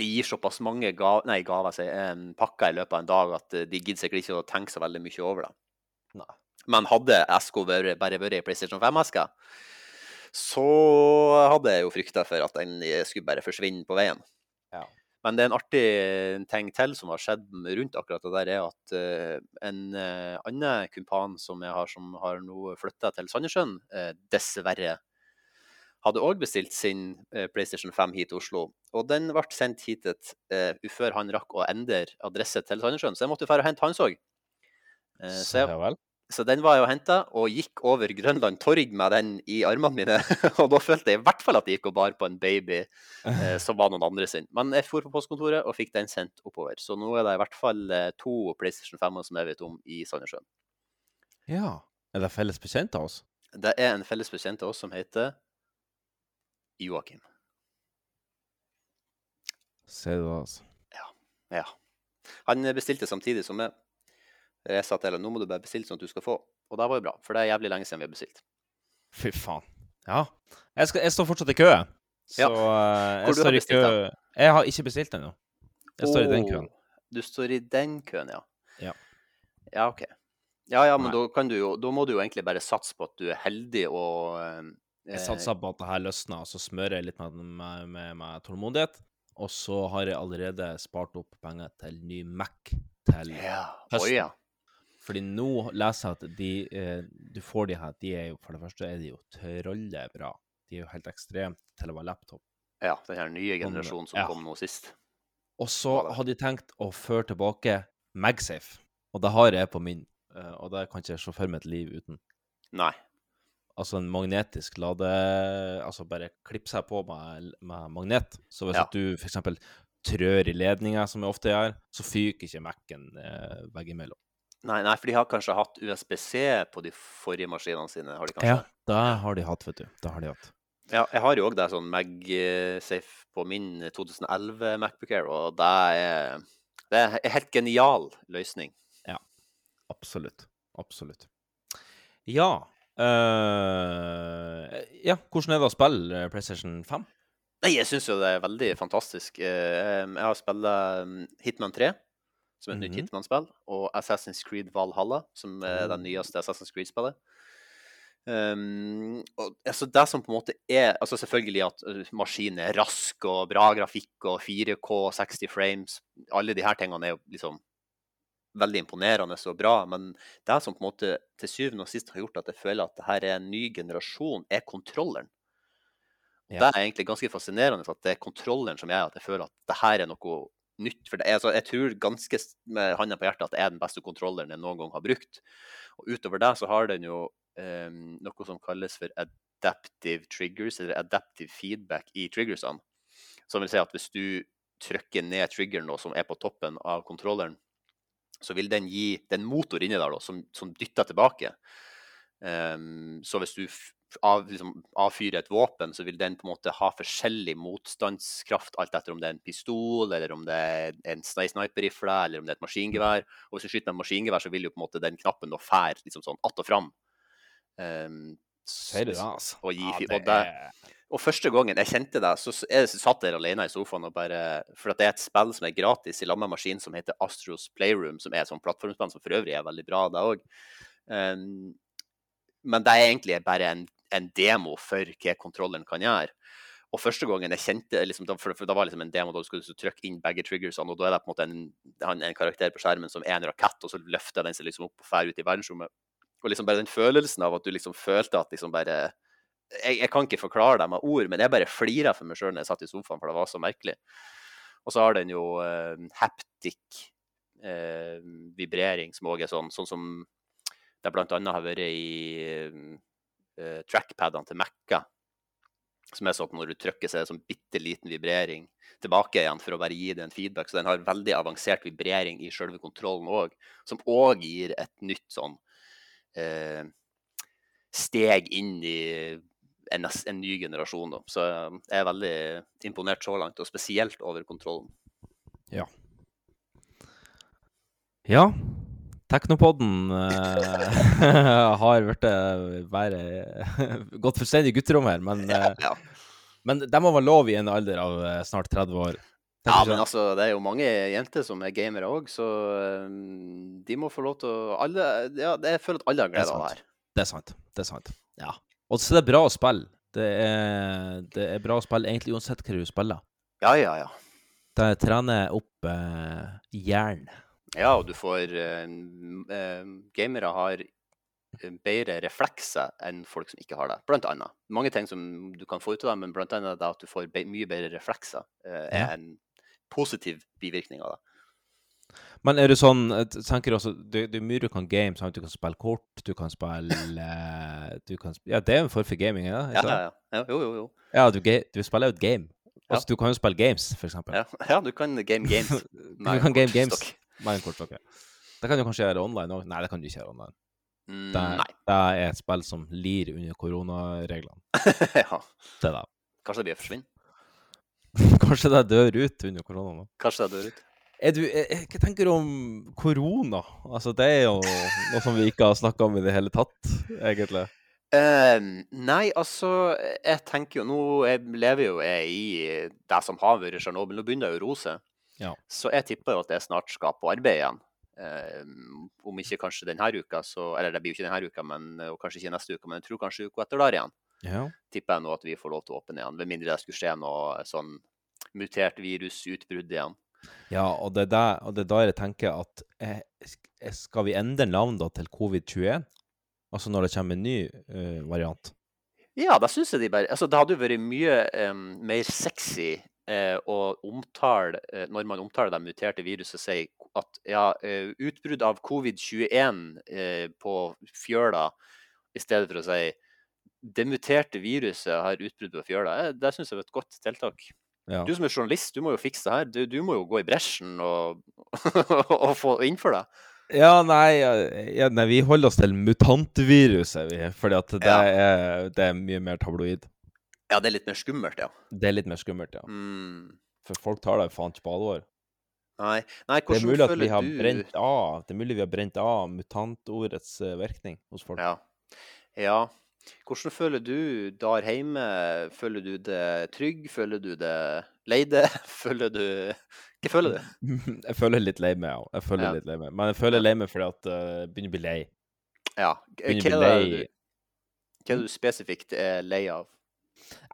de gir såpass mange ga nei, gaver, pakker i løpet av en dag at eh, de gidder sikkert ikke å tenke så veldig mye over det. Nei. Men hadde SK bare vært i PlayStation 5-eska, så hadde jeg jo frykta for at den eh, skulle bare forsvinne på veien. Ja. Men det er en artig ting til som har skjedd rundt akkurat det der, er at eh, en uh, annen kumpan som jeg har, som har nå flytta til Sandnessjøen, eh, dessverre, hadde òg bestilt sin eh, PlayStation 5 hit til Oslo. Og den ble sendt hit eh, før han rakk å endre adresse til Sandnessjøen, så jeg måtte dra og hente hans òg. Eh, så, jeg. Så den var jeg og henta, og gikk over Grønland torg med den i armene mine. *laughs* og da følte jeg i hvert fall at jeg gikk og bar på en baby eh, *laughs* som var noen andre sin. Men jeg for på postkontoret og fikk den sendt oppover. Så nå er det i hvert fall eh, to PlayStation 5-er som jeg vet om i Sandnessjøen. Ja. Er det felles bekjent av oss? Det er en felles bekjent av oss som heter Joakim. Ser du det, altså. Ja. Han bestilte samtidig som meg. Jeg sa til henne nå må du bare bestille sånn at du skal få. Og det var jo bra, for det er jævlig lenge siden vi har bestilt. Fy faen. Ja. Jeg, skal, jeg står fortsatt i kø. Så Ja. eh, jeg står i kø. Jeg har ikke bestilt ennå. Jeg står i den køen. Du står i den køen, ja. Ja. Ja, OK. Ja, ja, men da, kan du jo, da må du jo egentlig bare satse på at du er heldig og Jeg eh, satser på at det her løsner, og så smører jeg litt med, med, med, med tålmodighet. Og så har jeg allerede spart opp penger til ny Mac til Ja. Høsten. Oi, ja. Fordi nå leser jeg at de eh, du får de her, de er jo for det første er de jo trollebra. De er jo helt ekstremt til å være laptop. ja. Den her nye generasjonen som ja. kom nå sist. Og så hadde de tenkt å føre tilbake MagSafe, og det har jeg på min. eh, Og det kan ikke jeg se for meg et liv uten. Nei. Altså en magnetisk lade Altså bare klippe seg på med, med magnet. Så hvis Ja. du f.eks. trør i ledninga, som jeg ofte gjør, så fyker ikke Mac-en eh, veggimellom. Nei, nei, for de har kanskje hatt USBC på de forrige maskinene sine. har de kanskje? Ja, det har de hatt, vet du. Det har de hatt. Ja, jeg har jo òg sånn MagSafe på min 2011 Macbook Air, og det er, det er en helt genial løsning. Ja, Absolutt. Absolutt. Ja eh, Ja, hvordan er det å spille eh, PlayStation 5? Nei, jeg syns jo det er veldig fantastisk. Eh, Jeg har spilt Hitman 3, som er et nytt Mhm. Hitman-spill, og Assassin's Creed Valhalla, som er det Oh. nyeste Assassin's Creed-spillet. Um, og, altså det som på en måte er altså Selvfølgelig at maskinen er rask og bra grafikk og 4K, 60 frames Alle de her tingene er jo liksom veldig imponerende og bra, men det som på en måte til syvende og sist har gjort at jeg føler at det her er en ny generasjon, er kontrolleren. Ja. Det er egentlig ganske fascinerende at det er kontrolleren som gjør at jeg føler at det her er noe nytt. For er, altså, jeg tror ganske med hånda på hjertet at det er den beste kontrolleren jeg noen gang har brukt. Og utover det så har den jo um, noe som kalles for adaptive triggers, eller adaptive feedback i triggersene. Som vil si at hvis du trykker ned triggeren nå, som er på toppen av kontrolleren, så vil den gi den en motor inni der da, som, som dytter tilbake. Um, så hvis du av, liksom, avfyrer et våpen, så vil den på en måte ha forskjellig motstandskraft, alt etter om det er en pistol, eller om det er en sni- sniperrifle, eller om det er et maskingevær. Og hvis du skyter med maskingevær, så vil jo på en måte den knappen da fære liksom sånn att og fram. Um, det, altså? Og, gi, Ja, det og, det, og første gangen jeg kjente det, så jeg satt der alene i sofaen og bare For det er et spill som er gratis i lag med maskin som heter Astros Playroom, som er et sånt plattformspill som for øvrig er veldig bra, det òg. men det er egentlig bare en, en demo for hva kontrolleren kan gjøre. Og første gangen jeg kjente liksom, For, for da var liksom en demo da du skulle trykke inn begge triggersene, og da er det på en måte en, en karakter på skjermen som er en rakett, og så løfter den seg liksom opp og drar ut i verdensrommet. Og liksom bare den følelsen av at du liksom følte at liksom bare Jeg, jeg kan ikke forklare det med ord, men jeg bare flira for meg sjøl når jeg satt i sofaen, for det var så merkelig. Og så har den jo uh, haptic uh, vibrering, som òg er sånn, sånn som det annet har vært i eh, trackpadene til Macca. Som er sånn at når du trykker, så er det sånn bitte liten vibrering tilbake igjen for å bare gi det en feedback. Så den har veldig avansert vibrering i selve kontrollen òg, som òg gir et nytt sånn uh, steg inn i en, en ny generasjon. Da. Så jeg er veldig imponert så langt, og spesielt over kontrollen. Ja. Ja. Teknopodden eh, *laughs* har blitt bare *laughs* gått fullstendig i gutterom her, men, eh, Ja. men det må være lov i en alder av eh, snart 30 år. Ja, men altså, det er jo mange jenter som er gamere òg, så de må få lov til å alle, Ja, det- jeg føler at alle har glede av det her. Det er sant. Det er sant. Ja. Og så er det bra å spille. Det er, det er bra å spille egentlig uansett hva du spiller. Ja, ja, ja. Det trener opp eh, hjernen. Ja, og du får eh, eh, Gamere har eh, bedre reflekser enn folk som ikke har det, blant annet. Mange ting som du kan få ut av det, men blant annet det at du får be mye bedre reflekser, er Ja. en positiv bivirkning av det. Men er det sånn tenker også, det, er mye du kan game, sant? Du kan spille kort, du kan spille du kan, Ja, det er en form for gaming? Ja, ja, ja. ja jo, jo, jo. ja du, du spiller jo et game. Ja. Altså, du kan jo spille games, eksempel. Ja, *laughs* ja du kan game games. *laughs* du kan game games med en kortstokk. ja. Det kan du kanskje gjøre online òg. Nei, det kan du ikke gjøre online. Mm, Det, nei. det er et spill som lir under koronareglene. *laughs* ja. Det er det. Kanskje det blir å forsvinne. *laughs* Kanskje det dør ut under korona nå. Kanskje det dør ut. Du, eh, eh, hva tenker du om korona? Altså, det er jo noe som vi ikke har snakka om i det hele tatt, egentlig. Uh, nei, altså Jeg tenker jo Nå jeg lever jo jeg i det som har vært Tsjernobyl. Nå begynner det å roe seg. Ja. Så jeg tipper jo at jeg snart skal på arbeid igjen. Eh, om ikke kanskje denne uka, så Eller det blir jo ikke denne uka, men, og kanskje ikke neste uke, men jeg tror kanskje uka etter der igjen. Ja. Tipper jeg nå at vi får lov til å åpne igjen. Med mindre det skulle skje noe sånn mutert virusutbrudd igjen. Ja, og det er der, og det er der jeg tenker at eh, eh, Skal vi endre navn da til covid-21? Altså når det kommer en ny eh, variant? Ja, da syns jeg de bare Altså, det hadde jo vært mye um, mer sexy eh, å omtale eh, Når man omtaler det muterte viruset, sier at ja, eh, utbrudd av covid-21 eh, på fjøla, i stedet for å si det muterte viruset har utbrudd på fjøla. Det syns jeg var et godt tiltak. Ja. Du som er journalist, du må jo fikse det her. Du, du må jo gå i bresjen og, *laughs* og få innføre det. Ja, nei, ja, nei, vi holder oss til mutantviruset, vi, fordi det, Ja. er, det er mye mer tabloid. Ja, det er litt mer skummelt, ja. Det er litt mer skummelt, ja. Mm. For folk tar det faen ikke på alvor. Nei, nei, Det er hvordan mulig at vi føler har du brent av Det er mulig vi har brent av mutantordets eh, virkning hos folk. Ja. ja. Hvordan føler du der hjemme? Føler du det trygg? Føler du det leide? *laughs* Føler du *laughs* Hva føler du? *laughs* Jeg føler litt lei meg, ja. Jeg føler Ja. litt lei meg. Men jeg føler lei meg fordi at eh, jeg begynner å bli lei. Ja. Hva er det hva er det du spesifikt er lei av?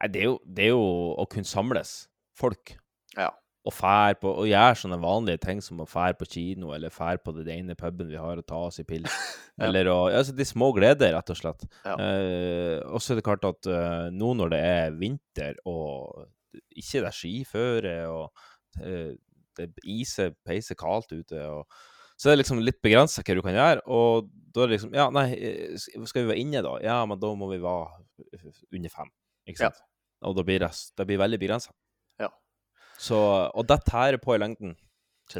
Nei, det er jo, det er jo å kunne samles. Folk. Ja. Og fær på Og gjøre sånne vanlige ting som å fære på kino, eller fære på den ene puben vi har, og ta oss i pils. *laughs* Ja. Eller å Altså de små gleder, rett og slett. Ja. Eh, og så er det klart at uh, nå når det er vinter, og ikke det er skiføre, og uh, det iser, peiser kaldt ute, og så er det liksom litt begrensa hva du kan gjøre. Og da er det liksom Ja, nei, skal vi være inne, da? Ja, men da må vi være under fem. Ikke Ja. sant? Og da blir det, det blir veldig begrensa. Ja. Så, og det tærer på i lengden.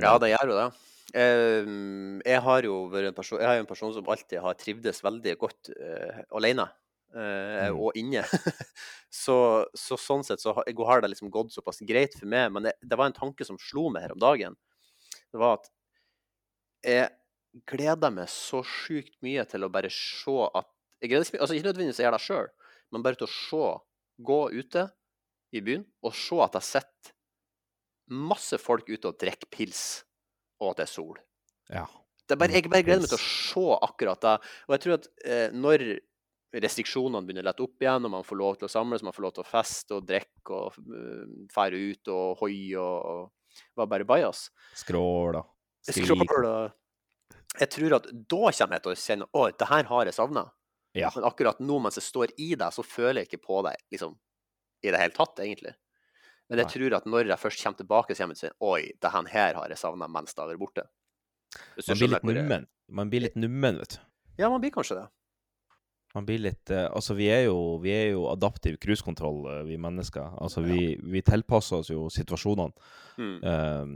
Ja, det gjør jo det. Jeg har jo en person, jeg har en person som alltid har trivdes veldig godt uh, alene. Uh, Mm. og inne. *laughs* så, så sånn sett så har, har det liksom gått såpass greit for meg. Men det, det var en tanke som slo meg her om dagen. Det var at jeg gleder meg så sjukt mye til å bare se at jeg gleder altså Ikke nødvendigvis å gjøre det sjøl, men bare til å se, gå ute i byen og se at jeg sitter masse folk ute og drikker pils, og at det er sol. Ja. Det er bare, jeg bare gleder meg til å se akkurat det. Og jeg tror at eh, når restriksjonene begynner å lette opp igjen, og man får lov til å samles, man får lov til å feste og drikke og uh, fære ut og hoie og, og var bare bajas Skrål. Skrik. Skrål og Jeg tror at da kommer jeg til å kjenne Å, det her har jeg savna. Ja. Men akkurat nå mens jeg står i deg, så føler jeg ikke på deg liksom, i det hele tatt, egentlig. Men jeg tror at når jeg først kommer tilbake, til å si Oi, det her her har jeg savna mens det har vært borte. Man blir litt nummen. Man blir litt nummen, vet du. Ja, man blir kanskje det. Man blir litt eh, Altså, vi er jo, vi er jo adaptiv cruisekontroll, eh, vi mennesker. Altså, vi, vi tilpasser oss jo situasjonene. Mm. Um,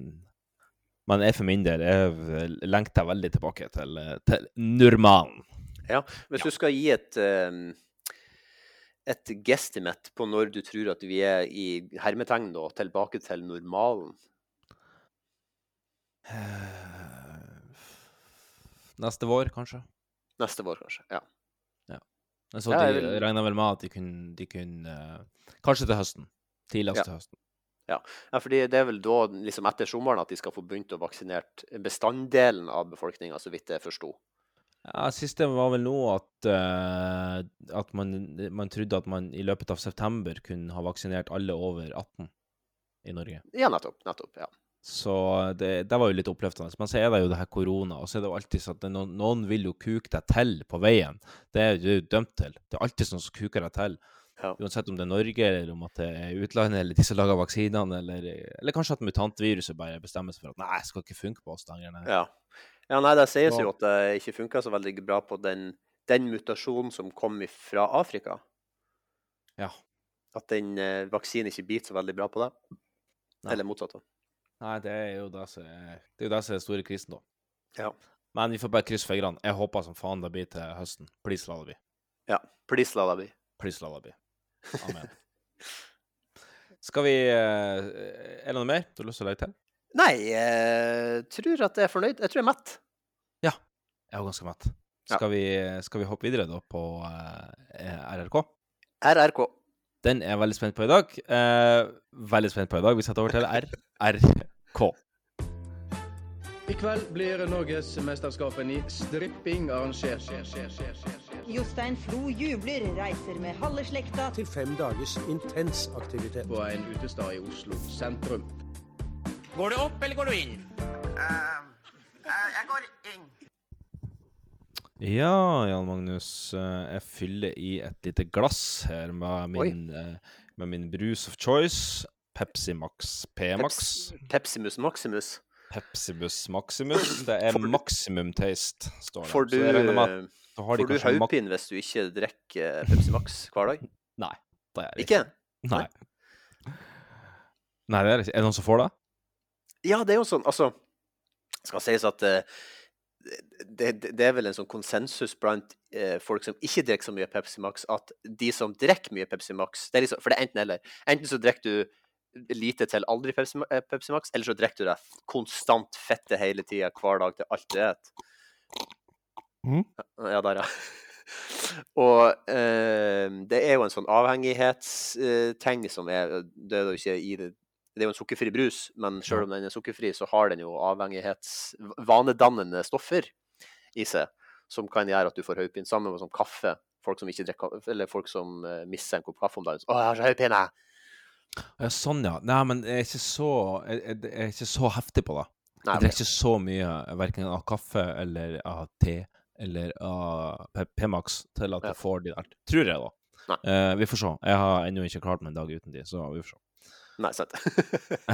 men jeg for min del jeg lengter veldig tilbake til, eh, til normalen. Hvis du skal gi et um, et guesstimate på når du tror at vi er i hermetegn da, tilbake til normalen *sighs* Neste vår, kanskje. neste vår, kanskje. Ja. Så Ja, jeg de regna vel med at de kunne, de kunne eh, Kanskje til høsten. Tidligst Ja. til høsten. ja, fordi det er vel da, liksom etter sommeren, at de skal få begynt å vaksinere bestanddelen av befolkninga, så vidt jeg forsto. Ja, Siste var vel nå at, uh, at man, man trodde at man i løpet av september kunne ha vaksinert alle over 18 i Norge. Ja, nettopp. Nettopp. ja. Så det, det var jo litt oppløftende. Men så er det jo det her korona, og så er det jo alltid sånn at noen, noen vil jo kuke deg til på veien. Det er du dømt til. Det er alltid sånn som kuker deg til. Ja. Uansett om det er Norge, eller om at det er utlandet, eller de som lager vaksinene, eller, eller kanskje at mutantviruset bare bestemmer seg for at nei, det skal ikke funke på oss. lenger. Ja. Ja, nei, det sies jo at det ikke funka så veldig bra på den, den mutasjonen som kom fra Afrika. Ja. At den eh, vaksinen ikke biter så veldig bra på det. Nei. Eller motsatt. da. Nei, det er jo det som er det er jo det som er den store krisen, da. Ja. Men vi får bare krysse fingrene. Jeg håper som faen det blir til høsten. Please la det bli. ja. Please la det bli. Please la det bli. Amen. *laughs* Skal vi eh, Er det noe mer du har lyst til å legge til? Nei, jeg tror at jeg er fornøyd. Jeg tror jeg er mett. Jeg er ganske mett. Ja. Skal, vi, skal vi hoppe videre da på eh, RRK? RRK. Den er jeg veldig spent på i dag. Eh, veldig spent på i dag. Vi setter over til RRK. I kveld blir Norgesmesterskapet i stripping arrangert. Jostein Flo jubler, reiser med halve slekta til fem dagers intens aktivitet. På en utestad i Oslo sentrum. Går du opp, eller går du inn? Jeg går inn Ja, Jan Magnus. eh, jeg fyller i et lite glass her med min, med min brus of choice. Pepsi Max P-Max. Pepsimus Maximus. Pepsibus Maximus. Det er du- maximum taste, står det. Får du, Så får du hodepine hvis du ikke drikker Pepsi Max hver dag? *laughs* Nei. Det er det Ikke? Nei. Nei, det er ikke. Er det noen som får det? Ja, det er jo sånn, altså Skal sies at eh, det, det, er vel en sånn konsensus blant eh, folk som ikke drikker så mye Pepsi Max, at de som drikker mye Pepsi Max det er liksom, For det er enten eller. Enten så drikker du lite til aldri Pepsi, eh, Pepsi Max, eller så drikker du deg konstant fette hele tida, hver dag, til alt du spiser. Mm. Ja, der, ja. Og eh, det er jo en sånn avhengighetsting som er Det er jo ikke i det det er jo en sukkerfri brus, men selv om den er sukkerfri, så har den jo avhengighetsvanedannende stoffer i seg, som kan gjøre at du får hodepine. Sammen med sånn kaffe. Folk som ikke eller folk som eh, misser en kopp kaffe om dagen. så, 'Å, jeg har så hodepine!' Ja, sånn, ja. Nei, men jeg er ikke så, jeg, er ikke så heftig på det. Nei, Jeg drikker ikke så mye verken av kaffe eller av te eller av P-Max til at jeg får de der. Tror jeg, da. Eh, vi får se. Jeg har ennå ikke klart meg en dag uten de, så vi får se. Nei, sant. *laughs*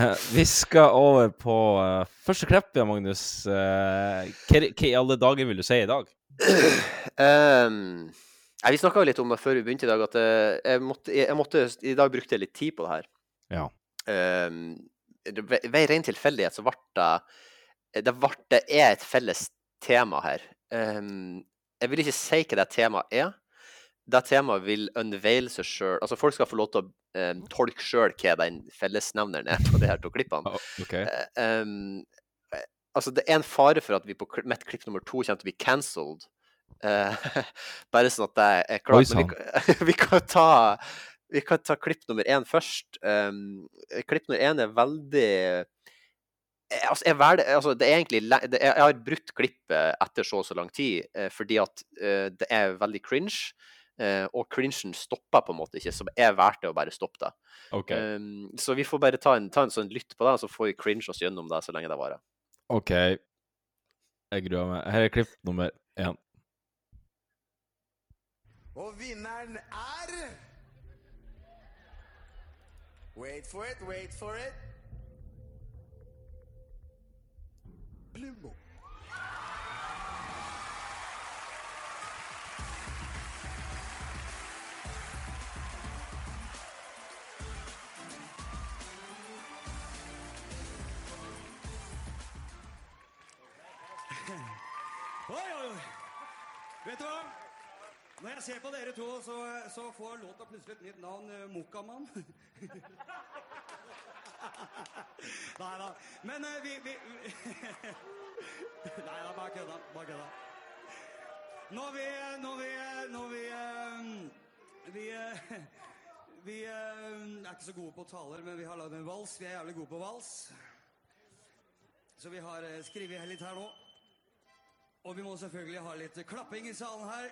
Eh, vi skal over på uh, første klipp, ja, Magnus. Uh, hva, hva i alle dager vil du si i dag? *clears throat* Um, jeg, vi snakka litt om det før vi begynte i dag, at uh, jeg måtte, jeg måtte I dag brukte jeg litt tid på det her. Ja. Um, ved ved ren tilfeldighet så ble det Det, ble, det er et felles tema her. Um, jeg vil ikke si hva det temaet er. Det temaet vil unveile seg sjøl. Altså, folk skal få lov til å um, tolke sjøl hva den fellesnevneren er på de her to klippene. OK. Eh, ehm, eh, altså, det er en fare for at vi på mitt klipp nummer to kommer til å bli cancelled. Eh, *laughs* bare sånn at det er Oi, klart. Men vi, kan- *laughs* vi kan ta vi kan ta klipp nummer én først. Um, klipp nummer én er veldig Altså, jeg vel, altså, det er egentlig det er, Jeg har brutt klippet etter så og så lang tid fordi at uh, det er veldig cringe. Eh, og cringen stopper på en måte ikke, så verdt det å bare stoppe det. Okay. Um, så vi får bare ta en, ta en sånn lytt på det, og så får vi cringe oss gjennom det så lenge det varer. OK. Jeg gruer meg. Her er klipp nummer én. Og vinneren er Wait for it, wait for it. Plumbo. Vet du hva? Når jeg ser på dere to, så, så får låta plutselig et nytt navn. Mokkamann. *laughs* Nei da. Men uh, vi, vi *laughs* Nei da, bare kødda. Bare kødda. Når vi Når vi Når vi eh, Vi, vi er ikke så gode på taler, men vi har lagd en vals. Vi er jævlig gode på vals. Så vi har skrevet litt her nå. Og vi må selvfølgelig ha litt klapping i salen her.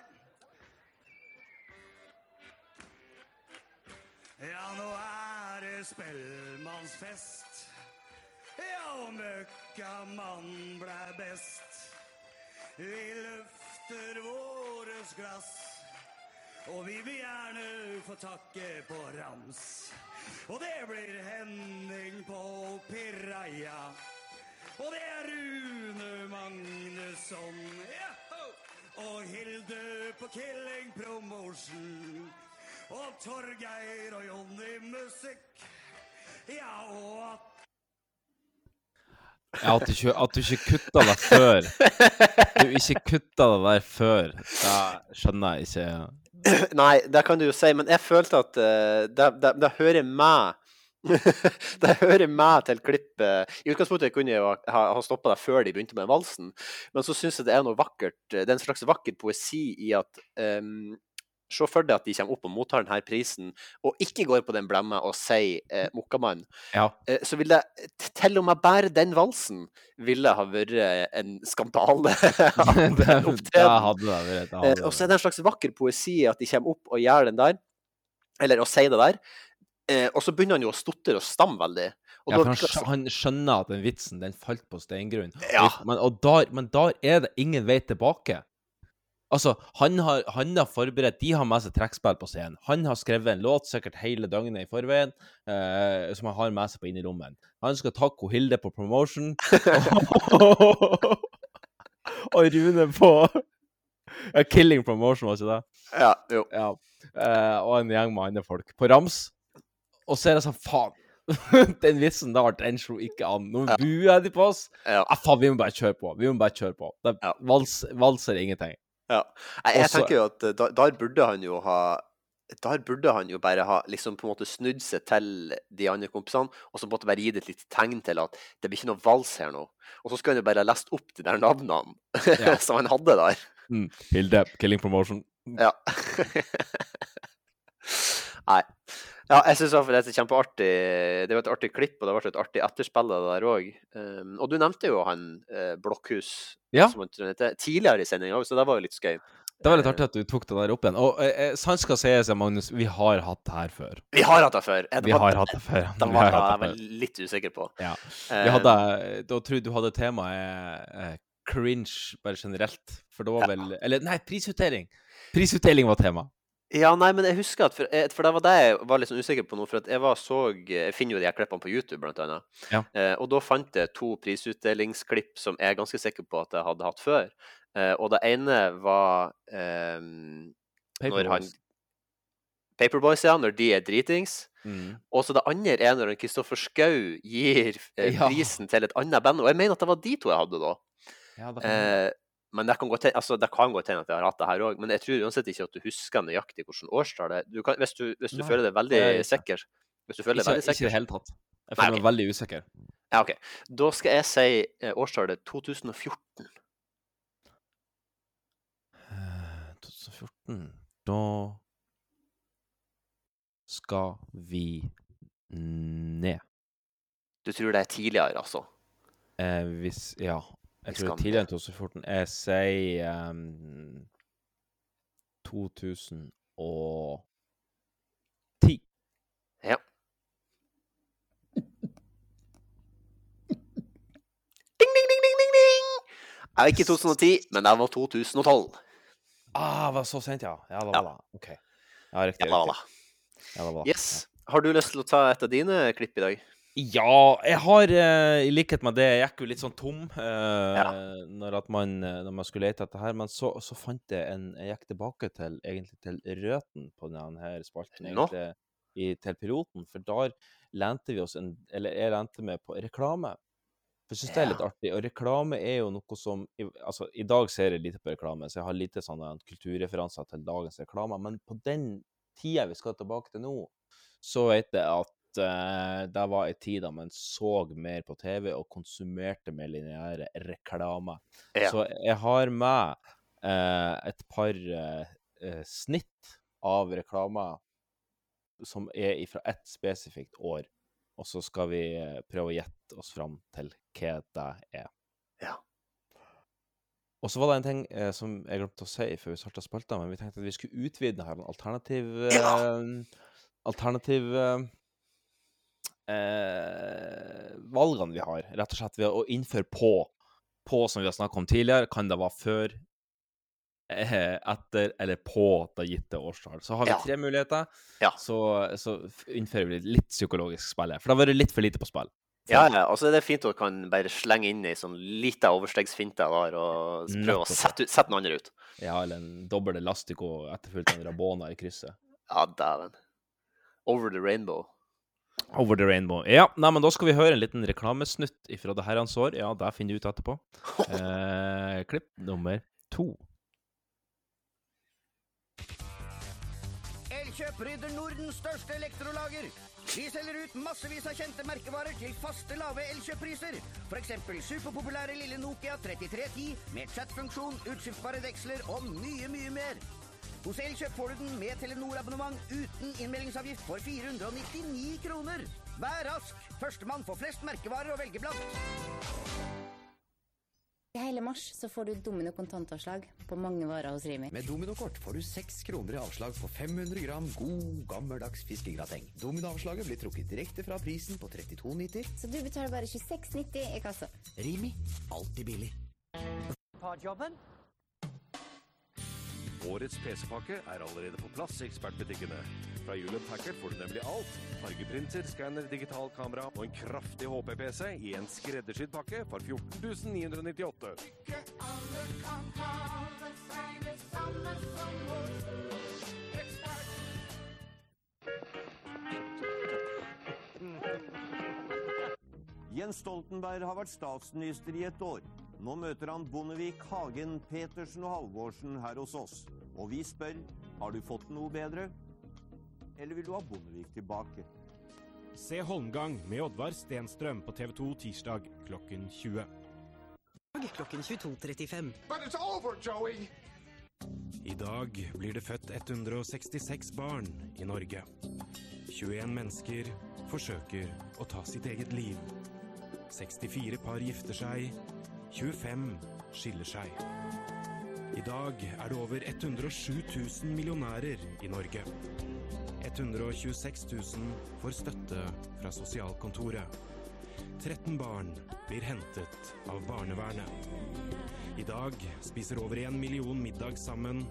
Ja, nå er det spellemannsfest. Ja, og møkkamann ble best. Vi løfter våres glass. Og vi vil gjerne få takke på rams. Og det blir Henning på Piraya. Og det er Rune Magnusson. Ja! Og Hilde på Killing Promotion. Og Torgeir og Jonny Musikk. Ja, og at Ja, at du ikke, at du ikke kutta deg før. Du ikke kutta deg der før. Da skjønner jeg ikke *clears throat* Nei, det kan du jo si, men jeg følte at uh, det, det, det hører meg *laughs* det hører meg til klippet I utgangspunktet kunne jeg ha, ha stoppa deg før de begynte med valsen, men så syns jeg det er noe vakkert Det er en slags vakker poesi i at um, Se for deg at de kommer opp og mottar denne prisen, og ikke går på den blemma og sier eh, 'Mokkamann'. Ja. Eh, så ville til og med bare den valsen ville ha vært en skandale. *laughs* *laughs* det, det hadde det vært. Eh, og så er det en slags vakker poesi at de kommer opp og gjør den der, eller å si det der. Eh, og så begynner han jo å stotre og stamme veldig. Og Ja, for han, han skjønner at den vitsen den falt på steingrunn. Ja. Men, der, men der er det ingen vei tilbake. Altså, han har, han har forberedt De har med seg trekkspill på scenen. Han har skrevet en låt sikkert hele døgnet i forveien, eh, som han har med seg på innerlommen. Han skal takke Hilde på promotion. *laughs* *laughs* og Rune på a Killing promotion, var ikke det? Ja, jo. Ja. Eh, og en gjeng med andre folk. På rams. Og så er det sånn, faen. *laughs* den vitsen der, den slo ikke an. Nå buer de på oss. Ja. Ah, faen, vi må bare kjøre på. Vi må bare kjøre på. Det, vals, valser ingenting. Ja. Jeg, jeg Også- tenker jo at eh, da- der burde han jo ha der burde han jo bare ha liksom på en måte snudd seg til de andre kompisene, og så måtte bare gi det et lite tegn til at det blir ikke noe vals her nå. Og så skulle han jo bare ha lest opp de der navnene *laughs* Ja. som han hadde der. Mm. Hilde, Killing Promotion. Ja. *laughs* Nei. Ja, jeg syns det er kjempeartig. Det var et artig klipp, og det ble et artig etterspill av det der òg. Um, og du nevnte jo han eh, Blokkhus Ja. som han heter, tidligere i sendinga òg, så det var jo litt skøy. Det var litt artig at du tok det der opp igjen. Og eh, eh, sant skal sies, Magnus, vi har hatt det her før. Vi har hatt det før. Det Vi har hatt det før. *laughs* Det var det jeg var litt usikker på. Ja. Eh, Vi hadde, da tror jeg du hadde temaet eh, cringe bare generelt. For det var vel Eller nei, prisutdeling! Prisutdeling var tema. Ja, nei, men jeg husker at For, eh, for det var det jeg var litt sånn usikker på nå. For at jeg var så Jeg finner jo de her klippene på YouTube, blant annet. Ja. Eh, og da fant jeg to prisutdelingsklipp som jeg er ganske sikker på at jeg hadde hatt før. Eh, og det ene var eh, når han Paperboys. Ja. Når de er dritings. Mm. Og så det andre er når Kristoffer Schou gir eh, *laughs* Ja. prisen til et annet band. Og jeg mener at det var de to jeg hadde da. Ja, det men det kan godt hende altså, at jeg har hatt det her òg. Men jeg tror uansett ikke at du husker nøyaktig hvilket årstall det er. Du kan, hvis du, hvis du Nei, føler deg veldig det er sikker. Hvis du føler deg veldig sikker. ikke i det hele tatt. Jeg Nei, føler ok. meg veldig usikker. Ja, OK. Da skal jeg si eh, årstallet 2014. Eh, 2014 Da skal vi ned. Du tror det er tidligere, altså? Eh, hvis Ja. Jeg tror det er tidligere enn 2014. Jeg sier um, 2010. Ja. Ding, ding, ding, ding, ding, ding! Jeg ikke 2010, men jeg var 2012. Ah, var så sent, ja. Ja, det var det. OK. Ja, riktig. Ja, da, da. Det det. Yes. Har du lyst til å ta et av dine klipp i dag? Ja, jeg har eh, i likhet med det Jeg gikk jo litt sånn tom eh, når, at man, eh, når man skulle lete etter her, men så, så fant jeg en Jeg gikk tilbake til egentlig til røten på denne spalten, egentlig no. i, til piloten, for der lente vi oss en Eller jeg lente meg på reklame. For jeg syns det er litt artig. Og reklame er jo noe som Altså, i dag ser jeg lite på reklame, så jeg har lite sånne kulturreferanser til dagens reklame, men på den tida vi skal tilbake til nå, så vet jeg at eh, det var ei tid da man så mer på TV og konsumerte mer lineære reklamer. Ja. Så jeg har med uh, et par eh, snitt av reklamer som er fra ett spesifikt år. Og så skal vi prøve å gjette oss fram til hva det er. Ja. Og så var det en ting eh, som jeg glemte å si før vi starta spalta, men vi tenkte at vi skulle utvide denne alternativ Ja. eh, Alternativ eh, eh, valgene vi har, rett og slett ved å innføre på. På, som vi har snakket om tidligere, kan det være før, eh, etter eller på det gitte årstall. Så har vi Ja. tre muligheter, Ja. så, så innfører vi litt psykologisk spill her. For det har vært litt for lite på spill. Ja, ja. Altså, det er fint å kan bare slenge inn ei sånn lita overstegsfinte der, og prøve å sette, ut- sette den andre ut. Ja, eller en dobbel elastico etterfulgt av en Rabona i krysset. Ja, dæven. Over the rainbow. Over the rainbow. Ja, nei, men da skal vi høre en liten reklamesnutt ifra det herrens år. Ja, det finner du ut etterpå. *laughs* Eh, klipp nummer to. Elkjøp rydder Nordens største elektrolager. Vi selger ut massevis av kjente merkevarer til faste lave elkjøppriser. F.eks. superpopulære lille Nokia 3310 med chatfunksjon, utskiftbare veksler og mye, mye mer. Hos Elkjøp får du den med Telenor-abonnement uten innmeldingsavgift for 499 kroner. Vær rask! Førstemann får flest merkevarer å velge blant. I hele mars så får du domino kontantavslag på mange varer hos Rimi. Med Dominokort får du seks kroner i avslag på 500 gram god, gammeldags fiskegrateng. Dominoavslaget blir trukket direkte fra prisen på 32,90. Så du betaler bare 26,90 i kassa. Rimi alltid billig. På jobben? Årets PC-pakke er allerede på plass i ekspertbutikkene. Fra Julian Packard får du nemlig alt. Fargeprinter, skanner, digital kamera og en kraftig HP-PC i en skreddersydd pakke for 14 998. Jens Stoltenberg har vært statsminister i et år. Nå møter han Bondevik, Hagen, Petersen og Halvorsen her hos oss. Og vi spør, har du fått noe bedre? Eller vil du ha Bondevik tilbake? Se Holmgang med Oddvar Stenstrøm på TV 2 tirsdag klokken 20. Klokken 22.35. But it's over, Joey! I dag blir det født 166 barn i Norge. 21 mennesker forsøker å ta sitt eget liv. 64 par gifter seg, 25 skiller seg. I dag er det over 107 000 millionærer i Norge. 126 000 får støtte fra sosialkontoret. 13 barn blir hentet av barnevernet. I dag spiser over 1 million middag sammen.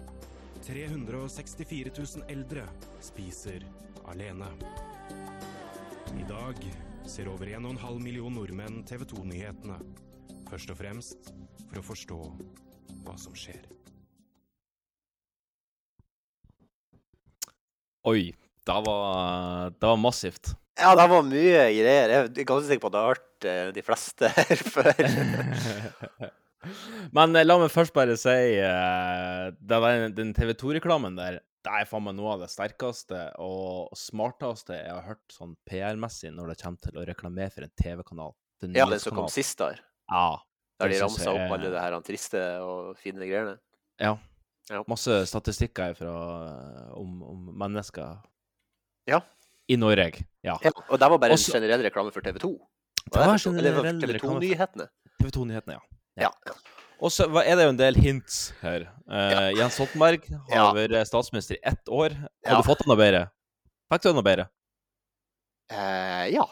364 000 eldre spiser alene. I dag ser over 1,5 million nordmenn TV 2-nyhetene. Først og fremst for å forstå hva som skjer. Oi, det var, det var massivt. Ja, det var mye greier. Jeg er ganske sikker på at jeg har hørt eh, de fleste her *laughs* før. *laughs* Men eh, la meg først bare si eh, det var Den TV 2-reklamen der, det er faen meg noe av det sterkeste og smarteste jeg har hørt sånn PR-messig når det kommer til å reklamere for en TV-kanal. Ja, den som kom sist der. Ja. Der de ramsa opp alle det her han triste og fine greiene. Ja. Ja. Masse statistikker fra, om, om mennesker Ja. i Norge. Ja. Ja, og det var bare Også- en generell reklame for TV 2. Det var generell TV 2-nyhetene. TV 2-nyhetene, ja. Ja. Og så er det jo en del hints her. Eh, Jens Stoltenberg *laughs* har vært statsminister i ett år. Har du fått noe bedre? Fikk du noe bedre? Uh, ja.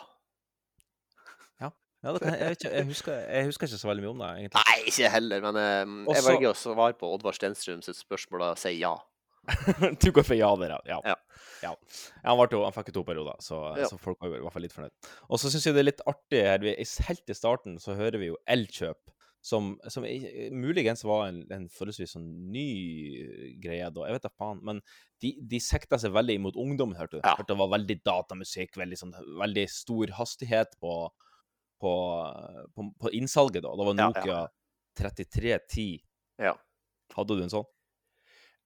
Ja. Ja, det kan, jeg, ikke, jeg, husker, jeg husker ikke så veldig mye om det, egentlig. Nei, ikke heller, men eh, jeg Også- velger å svare på Oddvar Stenstrøm sitt spørsmål og si ja. *laughs* du går for ja der, ja. Ja. ja. Ja, han, var to, han fikk jo to perioder, så, Ja. så folk var i hvert fall litt fornøyd. Og så syns jeg det er litt artig her vi, Helt i starten så hører vi jo Elkjøp, som, som muligens var en, en forholdsvis sånn ny greie da. Jeg vet da faen. Men de, de sikta seg veldig imot ungdommen, hørte du. Hørte det var veldig datamusikk, veldig, sånn, veldig stor hastighet på, på, på, på innsalget da. Da var Nokia ja. 3310. Ja. Hadde du en sånn?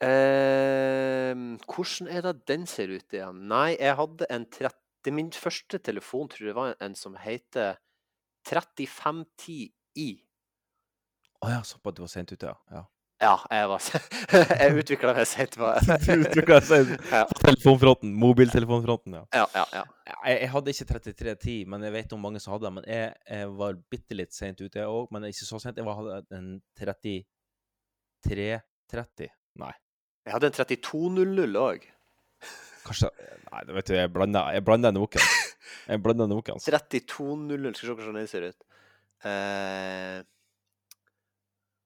Eh, hvordan er det den ser ut igjen? Nei, jeg hadde en 30 Min første telefon tror jeg var en som heter 3510i. Å ja, såpass du var sent ute, ja. ja. Ja, jeg var *laughs* Jeg utvikla meg deg *laughs* Ja. på telefonfronten, mobiltelefonfronten, ja. Ja, ja, ja. Jeg, jeg hadde ikke 3310, men jeg vet om mange som hadde det. Men jeg, jeg var bitte litt seint ute, jeg òg. Men ikke så sent. Jeg hadde en 3330. Nei, Jeg hadde en 3200 òg. kanskje Nei, det vet du, jeg blanda noen. Jeg blanda noen. *laughs* Altså. 3200 Skal vi se hvordan den ser ut. Eh,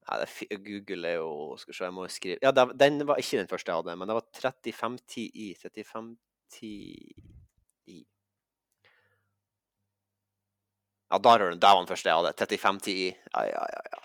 Nei, er Google er jo Skal vi se, jeg må jo skrive Ja, det, den var ikke den første jeg hadde, men det var 3510i. 3510i. Ja, der har du den. Der var den første jeg hadde. 3510i. Ja, ja, ja, ja.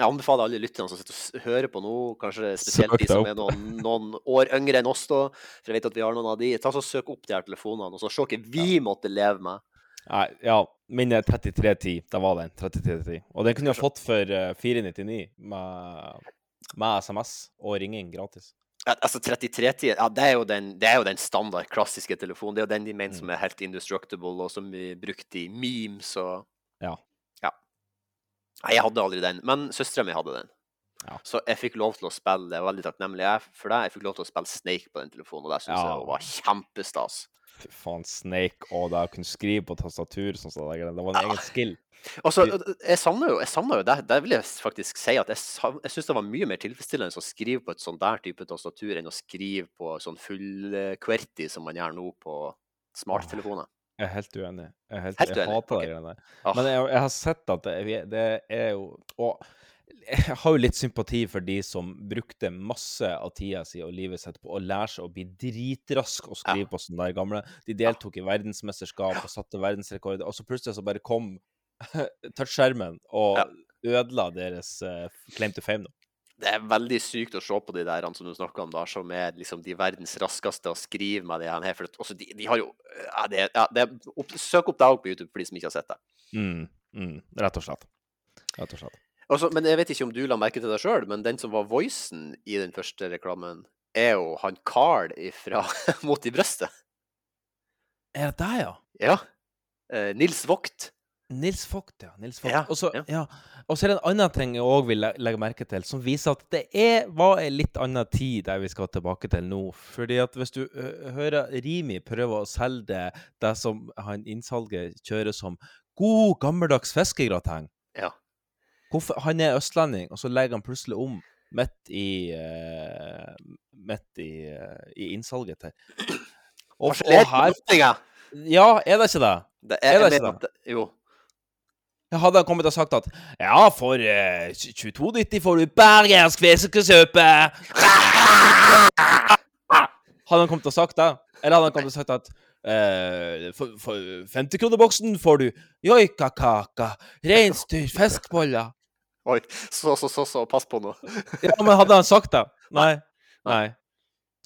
Jeg anbefaler alle lytterne som sitter og hører på nå, kanskje spesielt de som er noen, noen år yngre enn oss, da, for jeg vet at vi har noen av de. Ta så Søk opp de her telefonene, og så se hva vi måtte leve med. Nei, ja, min er 3310. Det var den. 3310. Og den kunne jeg fått for eh, 499 med, med SMS og ringing gratis. Ja, altså 3310, ja, det er, jo den, det er jo den standard klassiske telefonen. Det er jo den de mener Mm. som er helt indestructible, og som blir brukt i memes og Ja. Ja. Nei, jeg hadde aldri den, men søstera mi hadde den. Ja. Så jeg fikk lov til å spille, jeg var veldig takknemlig for det. Jeg fikk lov til å spille Snake på den telefonen, og det syns jeg var kjempestas. Fy faen, Snake og det å kunne skrive på tastatur sånn som det. Det var en egen skill. Og så, jeg savner jo, jeg savner jo det, Der vil jeg faktisk si at jeg, sav- jeg syns det var mye mer tilfredsstillende å skrive på et sånn der type tastatur enn å skrive på sånn full QWERTY som man gjør nå på smarttelefoner. Jeg er helt uenig. Jeg, er helt, Helt jeg hater okay. det greiene der. Men jeg, jeg har sett at det, det er jo Og jeg har jo litt sympati for de som brukte masse av tida si og livet sitt på å lære seg å bli dritrask og skrive på sånne der gamle. De deltok i verdensmesterskap og satte verdensrekord, og så plutselig så bare kom *laughs* touchskjermen og ødela deres uh, claim to fame. nå. Det er veldig sykt å se på de der som du snakker om, da, som er liksom de verdens raskeste å skrive med de her. For også de, de har jo ja, det, ja, det, opp, Søk opp deg også på YouTube for de som ikke har sett det. Mm, mm, rett og slett. Rett og slett. Altså, men jeg vet ikke om du la merke til deg sjøl, men den som var voicen i den første reklamen, er jo han Carl ifra *laughs* Mot i brøstet. Er det deg, ja? Ja. Eh, Nils Vogt. Nils Vogt, ja. Nils Vogt. Ja, Og så ja. Og så er det en annen ting jeg òg vil legge merke til, som viser at det er, var en litt annen tid der vi skal tilbake til nå. Fordi at hvis du hører Rimi prøve å selge det, det som han innsalget kjører som god, gammeldags fiskegrateng Ja. Hvorfor, Han er østlending, og så legger han plutselig om midt i uh, Midt i, uh, i innsalget her. Og, og her Ja, er det ikke det? Det er, er, det ikke det? Jo. Hadde han kommet og sagt at Ja, for eh, 22,90 får du bergensk fiskesuppe! Hadde han kommet og sagt det? Eller hadde han kommet og sagt at eh, for, for 50-kronerboksen får du joikakaka, reinsdyr, fiskeboller Oi, så, så, så, så, pass på nå. Ja, men hadde han sagt det? *laughs* Nei. Nei.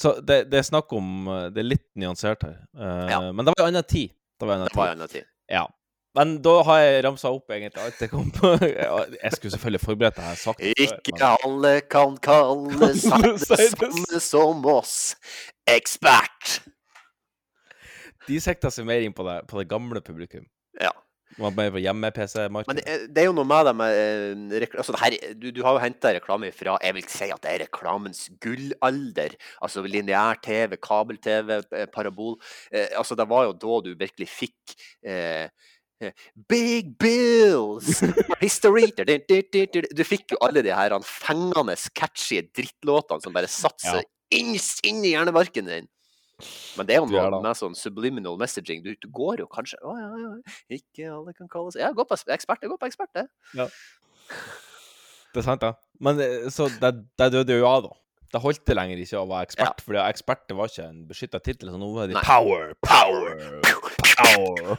Så det, det er snakk om Det er litt nyansert her. Eh, Men det var en annen tid. Det var en annen tid. tid. Ja. Men da har jeg ramsa opp egentlig alt jeg kom på. *laughs* Jeg skulle selvfølgelig forberedt det her sagt Ikke men- alle kan kalle *laughs* seg det. samme som oss. Ekspert. De sikta seg mer inn på det, på det gamle publikum. Ja. Var på hjemme-PC-markedet. det, er- det er jo noe med det med eh, altså det her, du, du har jo henta reklame fra Jeg vil si at det er reklamens gullalder. Altså lineær-TV, kabel-TV, eh, parabol. Eh, altså det var jo da du virkelig fikk eh, eh, Big bills! *laughs* History! Du, fikk jo alle de her fengende, catchy drittlåtene som bare satte Ja. seg inn, inn i hjernebarken din. Men det er jo er noe med sånn subliminal messaging. Du, du går jo kanskje Å ja, ja, ikke alle kan kalle seg Ja, gå på ekspert, jeg går på ekspert, det. Ja. Det er sant, det. Men eh, så det, det døde jo av, da. Det holdt det lenger ikke å være ekspert, fordi ekspert var ikke en beskytta tittel. Så nå er de power, power, power, *laughs* power.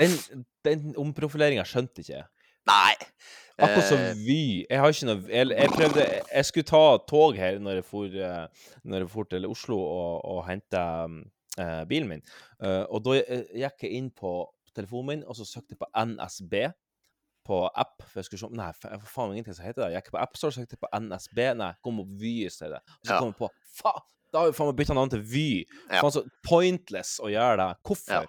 Den, den omprofileringa skjønte ikke jeg. Nei. Akkurat som Eh, Vy. Jeg har ikke noe Jeg, jeg prøvde Jeg skulle ta tog her når jeg for, eh, når jeg for til Oslo og, og hente uh, bilen min. Uh, og da gikk jeg inn på telefonen min, og så søkte jeg på NSB på app. For jeg skulle se Nei, jeg for faen ingenting som heter det. Jeg gikk på AppStore, søkte på NSB. Nei, kom opp Vy i stedet. Og så Ja. kom jeg på Faen! Da har vi faen meg bytta navn til Vy. Ja. Faen så pointless å gjøre det. Hvorfor?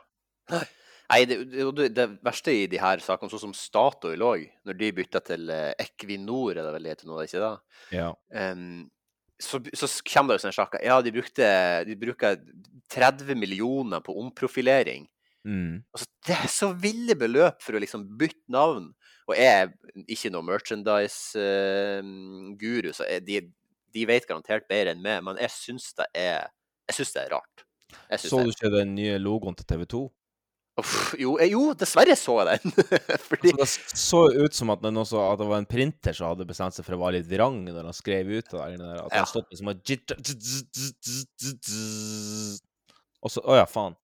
Nei, det, det, det, verste i de her sakene, sånn som Statoil òg, når de bytta til eh, Equinor, er det vel det heter nå, ikke det? Ja. Um, så, så kommer det jo sånne saker. Ja, de brukte de bruker 30 millioner på omprofilering. Mm. Altså, det er så ville beløp for å liksom bytte navn. Og jeg er ikke noe merchandise-guru, så jeg, de, de vet garantert bedre enn meg, men jeg syns det er Jeg syns det er rart. Så du ikke den nye logoen til TV 2? Uff, jo, eh, jo, dessverre så jeg den. *laughs* Fordi Altså, det så ut som at det, er at det var en printer som hadde bestemt seg for å være litt vrang når han skrev ut det der. At Ja. han stått liksom og. Og så Å ja, faen.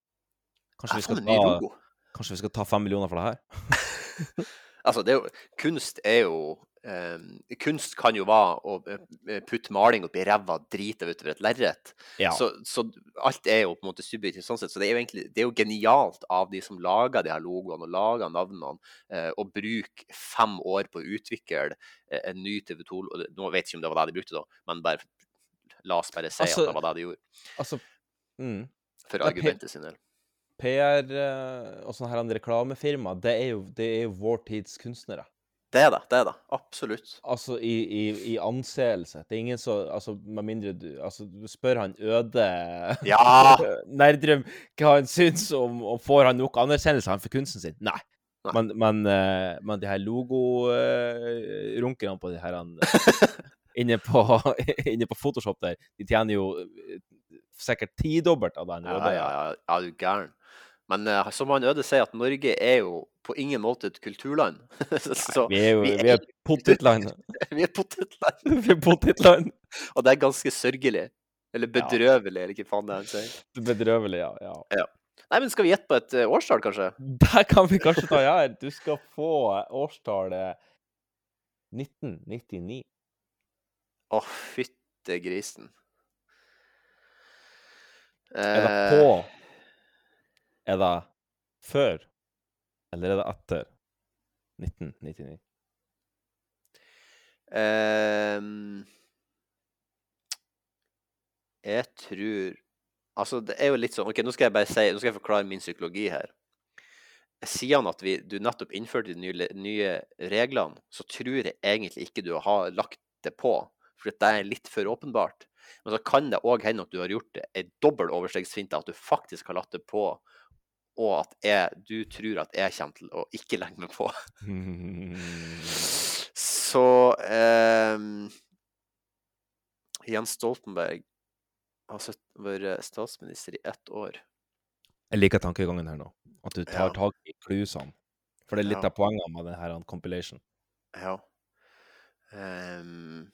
Kanskje Ja, vi skal ta. Kanskje vi skal ta fem millioner for det her? *laughs* Altså, det er jo, kunst er jo Kunst kan jo være å eh, putte maling oppi ræva drita utover et lerret. Ja. Så, så alt er jo på en måte subjektivt sånn sett. Så det er jo egentlig det er jo genialt av de som lager de her logoene og lager navnene, eh, å bruke fem år på å utvikle eh, en ny TV 2 og Nå vet jeg ikke om det var det de brukte, da, men bare la oss bare si Altså- at det var det de gjorde. Altså mm. For argumentet sin del. PR eh, og sånne her andre reklamefirma, det er, jo, det er jo vår tids kunstnere. Det er det. det er det, Absolutt. Altså i, i, i anseelse. Det er ingen som Altså, med mindre du Altså, du spør han Øde Ja! *laughs* Nerdrum hva han syns om Og får han nok anerkjennelse han for kunsten sin? Nei. Men, men, eh, men de her logorunkerne på de her han, *laughs* inne, på, *laughs* inne på Photoshop der, de tjener jo eh, sikkert tidobbelt av den Øde. ja, ja, ja, du er gæren. Men eh, som han Øde sier, at Norge er jo på ingen måte et kulturland. *laughs* Så Vi er jo vi er potetland. *laughs* vi er et potetland. *laughs* Vi er potetland. Og det er ganske sørgelig. Eller bedrøvelig, eller hva faen det er han sier. Bedrøvelig, ja. ja. Ja. Nei, men skal vi gjette på et eh, årstall, kanskje? Der kan vi kanskje ta ja. Du skal få årstallet 1999. Å, fytte grisen. Er det Eh, på? Er det før? Eller er det etter 1999? Um, jeg tror Altså, det er jo litt sånn OK, nå skal jeg bare si Nå skal jeg forklare min psykologi her. Siden at vi, du nettopp innførte de nye, nye reglene, så tror jeg egentlig ikke du har lagt det på. For det er litt for åpenbart. Men så kan det òg hende at du har gjort ei dobbel overstegsfinte, at du faktisk har latt det på, og at jeg, du tror at jeg kommer til å ikke legge meg på. *laughs* Så eh, Jens Stoltenberg har vært statsminister i ett år. Jeg liker tankegangen her nå. At du tar Ja. tak i klusene. For det er litt Ja. av poenget med denne compilation. Ja. Ehm,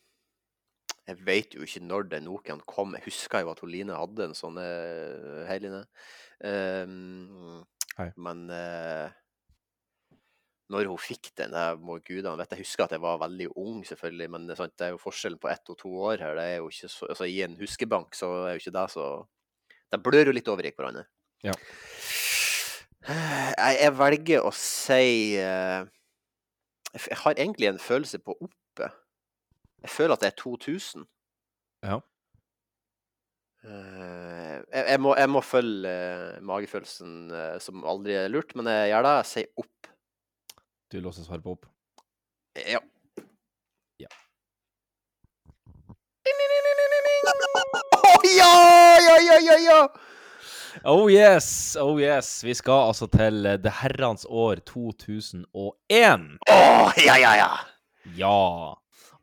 jeg vet jo ikke når den Nokiaen kom. Jeg husker jo at Line hadde en sånn uh, Hei, Line. Um, Hei. Men uh, når hun fikk den, det må gudene vite. Jeg husker at jeg var veldig ung, selvfølgelig, men det er, sant, det er jo forskjellen på ett og to år her. Det er jo ikke så, altså, I en huskebank så er jo ikke det så De blør jo litt over i hverandre. Ja. Jeg, jeg velger å si uh, jeg, jeg har egentlig en følelse på oppe. Jeg føler at det er 2000. Ja. Eh, jeg, jeg, må, jeg må følge eh, magefølelsen eh, som aldri er lurt, men jeg gjør det. Jeg sier opp. Du låser svaret på opp. Ja. Ja. Å, ja, ja, ja, ja, ja! Oh yes! Oh yes! Vi skal altså til det herrens år 2001. Å, ja, ja, ja! Ja.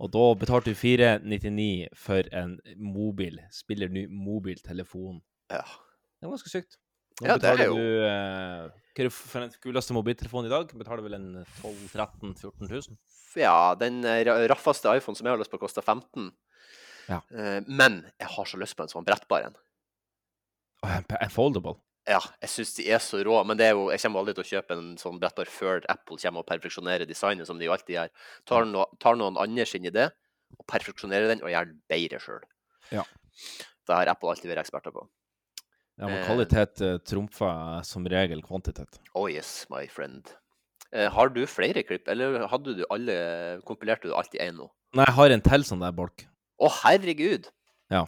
Og da betalte du 499 for en mobil, spiller ny mobiltelefon. Ja. Det var ganske sykt. Nå Ja, det er jo- du eh, Hva er det for den kuleste mobiltelefonen i dag? Betaler vel en 12 13 14 000? Ja, den eh, raffeste iPhone som jeg har lyst på, koster 15. Ja. Eh, Men jeg har så lyst på en sånn brettbar En, en foldable? Ja, jeg syns de er så rå, men det er jo, jeg kommer aldri til å kjøpe en sånn brettbar før Apple kommer og perfeksjonerer designet, som de jo alltid gjør. Tar, no, tar noen andre sin idé og perfeksjonerer den, og gjør den bedre sjøl. Ja. Det har Apple alltid vært eksperter på. Ja, men Eh. kvalitet eh, trumfer som regel kvantitet. Oh yes, my friend. Eh, har du flere klipp, eller hadde du alle Kompilerte du alt i én nå? Nei, jeg har en til sånn der bolk. Å, herregud! Ja.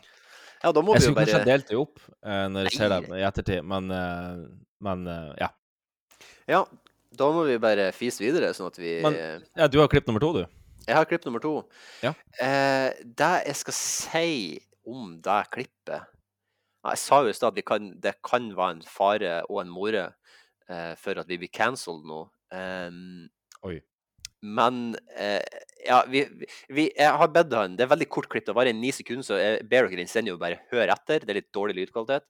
Ja, da må jeg vi jo skulle kanskje delt det opp eh, når jeg ser det i ettertid, men, eh, men eh, ja. Ja, da må vi bare fise videre, sånn at vi Men ja, du har klipp nummer to, du. Jeg har klipp nummer to. Ja. Eh, det jeg skal si om det klippet ja, Jeg sa jo i stad at vi kan, det kan være en fare og en more eh, for at vi blir cancelled nå. Um, Oi. Men eh, ja, vi, vi, jeg har bedt han Det er veldig kort klipp, det varer i ni sekunder, så jeg ber dere instendig å bare høre etter. Det er litt dårlig lydkvalitet.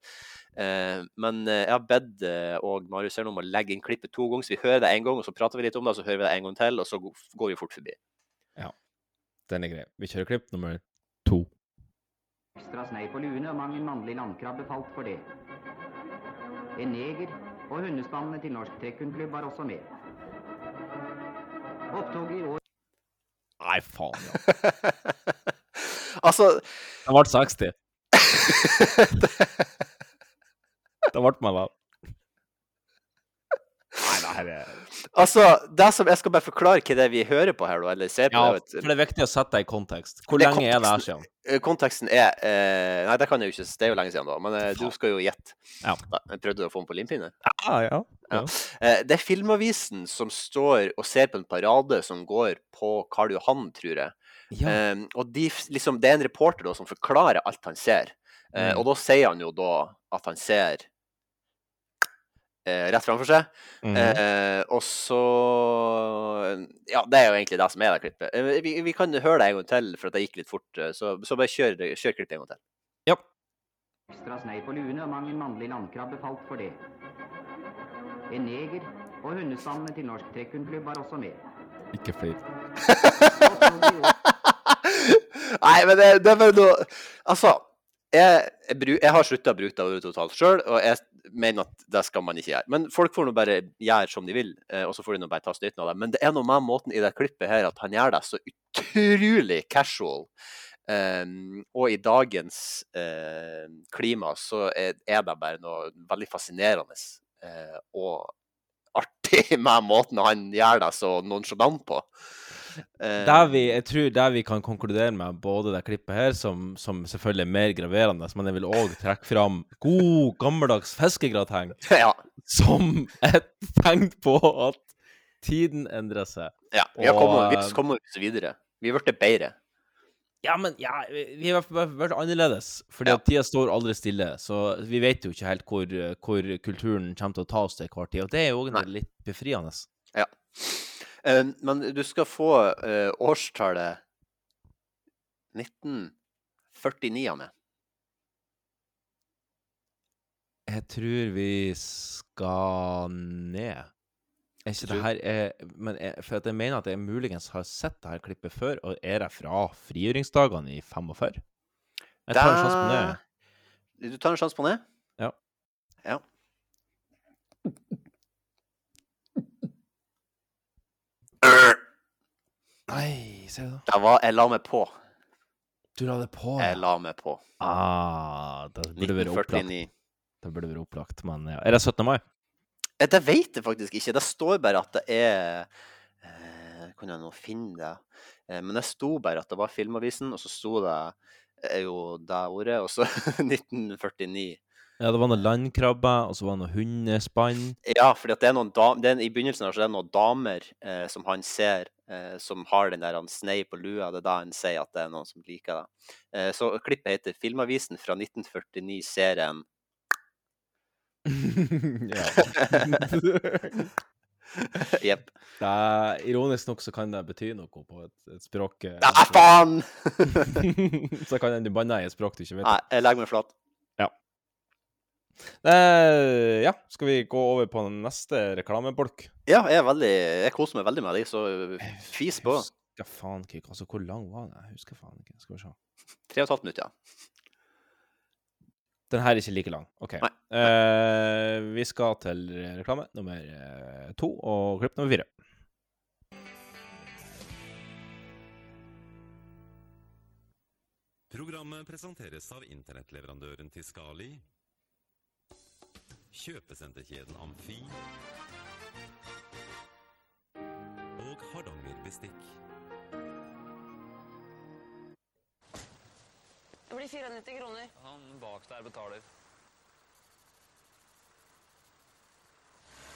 Eh, men eh, jeg har bedt eh, og Marius her om å legge inn klippet to ganger, så vi hører det en gang, og så prater vi litt om det, og så hører vi det en gang til, og så går vi fort forbi. Ja. Den er grei. Vi kjører klipp nummer to. Ekstra snei på luene, og mang en mannlig landkrabbe falt for det. En neger og hundestandene til Norsk Trekkhundklubb var også med. Opptoget i år Nei, faen, ja. *laughs* altså Det ble 60. *laughs* det ble meg da. Nei, det her er Altså, det som Jeg skal bare forklare hva det er vi hører på her, eller ser på. Ja, det, vet for det er viktig å sette det i kontekst. Hvor Det er lenge er det her siden? Eh, Konteksten er eh, Nei, det kan jeg jo ikke, det er jo lenge siden, da. Men eh, du skal jo gjette. Ja. Da, prøvde du å få den på limpinne? Ja, ja. Ja. Eh, Det er Filmavisen som står og ser på en parade som går på Karl Johan, tror jeg. Ja. Eh, og de, liksom, det er en reporter da, som forklarer alt han ser. Eh, Mm. Og da sier han jo da at han ser rett framfor seg. Mhm. Eh, og så Ja, det er jo egentlig det som er det klippet. Eh, vi, vi kan høre det en gang til, for at det gikk litt fort. eh, Så, så bare kjør, kjør klippet en gang til. Ja. Ekstra snei på luene, og mang en mannlig landkrabbe falt for det. En neger og hundestammene til Norsk Trekkhundklubb var også med. Ikke flere. *laughs* Nei, men det, det er bare noe Altså, jeg, jeg, jeg har slutta å bruke det ordet totalt sjøl, og jeg mener at det skal man ikke gjøre. Men folk får nå bare gjøre som de vil, eh, og så får de nå bare ta støyten av det. Men det er noe med måten i det klippet her at han gjør det så utrolig casual. Um, og i dagens uh, klima så er, er det bare noe veldig fascinerende uh, og artig *laughs* med måten han gjør det så nonchalant på. Eh, Der vi, jeg tror der vi kan konkludere med både det klippet her, som, som selvfølgelig er mer graverende, men jeg vil òg trekke fram god, gammeldags fiskegrateng *laughs* ja. som et tegn på at tiden endrer seg. Ja, vi har kommet, vi kommer oss videre. Vi har blitt bedre. Ja, men ja, vi har vært- annerledes. Fordi at tida står aldri stille. Så vi vet jo ikke helt hvor, hvor kulturen kommer til å ta oss til hver tid. Og det er jo litt befriende. Ja. Eh, men du skal få eh, årstallet 1949 av meg. Jeg tror vi skal ned. Er ikke det her er, men jeg, For jeg mener at jeg muligens har sett det her klippet før, og er det fra frigjøringsdagene i 45? Jeg tar en sjanse på det. Du tar en sjanse på det? Ja. Ja. Nei, ser du det? Var Jeg la meg på. Du la det på? Jeg la meg på. Ah, det burde vært opplagt. Det burde vært opplagt, men ja. Er det 17. mai? Eh, Det vet jeg faktisk ikke. Det står bare at det er eh, Kan jeg nå finne det? Eh, men det sto bare at det var Filmavisen, og så sto det er jo det ordet, og så *laughs* 1949. Ja, det var noen landkrabbe, og så var det noen hundespann. Ja, for det er noen dam det er, I begynnelsen her så er det noen damer eh, som han ser, eh, som har den der han snei på lua. Det er da han sier at det er noen som liker det. Eh, så klippet heter 'Filmavisen fra 1949-serien'. *laughs* *laughs* ja. *laughs* Jepp. Ironisk nok så kan det bety noe på et, et språk eh, Nei, faen! Så kan den du banner i et språk du ikke vet. Nei, jeg legger meg flat. Ja. Eh, ja, skal vi gå over på neste reklamebolk? Ja, jeg, er veldig, jeg koser meg veldig med deg, så fis på. Husker faen ikke altså, Hvor lang var den? Jeg husker faen ikke. Skal vi se. Tre og et halvt minutt, ja. Den her er ikke like lang. OK. Eh, vi skal til reklame nummer eh, to og klipp nummer fire. Programmet presenteres av internettleverandøren Tiskali, kjøpesenterkjeden Amfi og Hardanger Bestikk. Det blir 94 kroner. Han bak der betaler.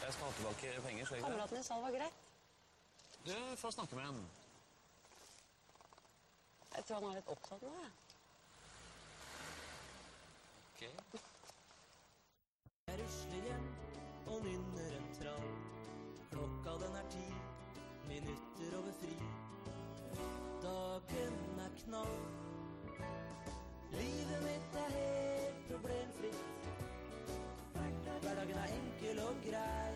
Jeg skal ha tilbake penger, skal jeg ikke? Kameraten din sa det var greit. Du får snakke med ham. Jeg tror han er litt opptatt nå, jeg. Ok. Jeg rusler hjem og nynner en trall. Klokka den er ti, minutter over fri. Dagen er knall. Livet mitt er helt problemfritt. Hverdagen er enkel og grei.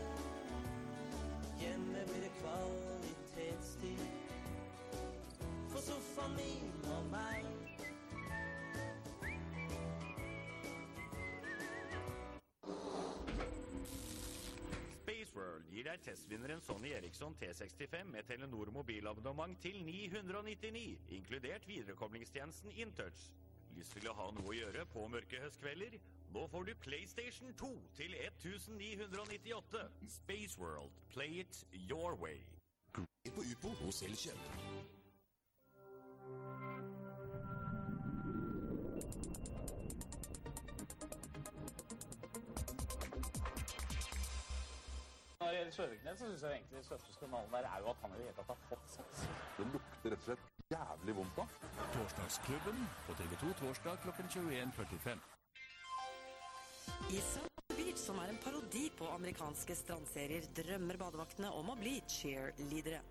Hjemme blir det kvalitetstid. For sofaen min og meg. Deg testvinneren Sony Eriksson T65 med Telenor mobilabonnement til 999, inkludert viderekoblingstjenesten InTouch. Lyst til å ha noe å gjøre på mørke høstkvelder? Nå får du PlayStation 2 til 1998. Spaceworld. Play it your way. På Upo hos Elkjøp. Når det gjelder Søviknes, så syns jeg egentlig den største skandalen der er jo at han i det hele tatt har fått sex. Det lukter rett og slett jævlig vondt da. Torsdagsklubben på TV 2 torsdag klokken 21.45. I South Beach, som er en parodi på amerikanske strandserier, drømmer badevaktene om å bli cheerleadere.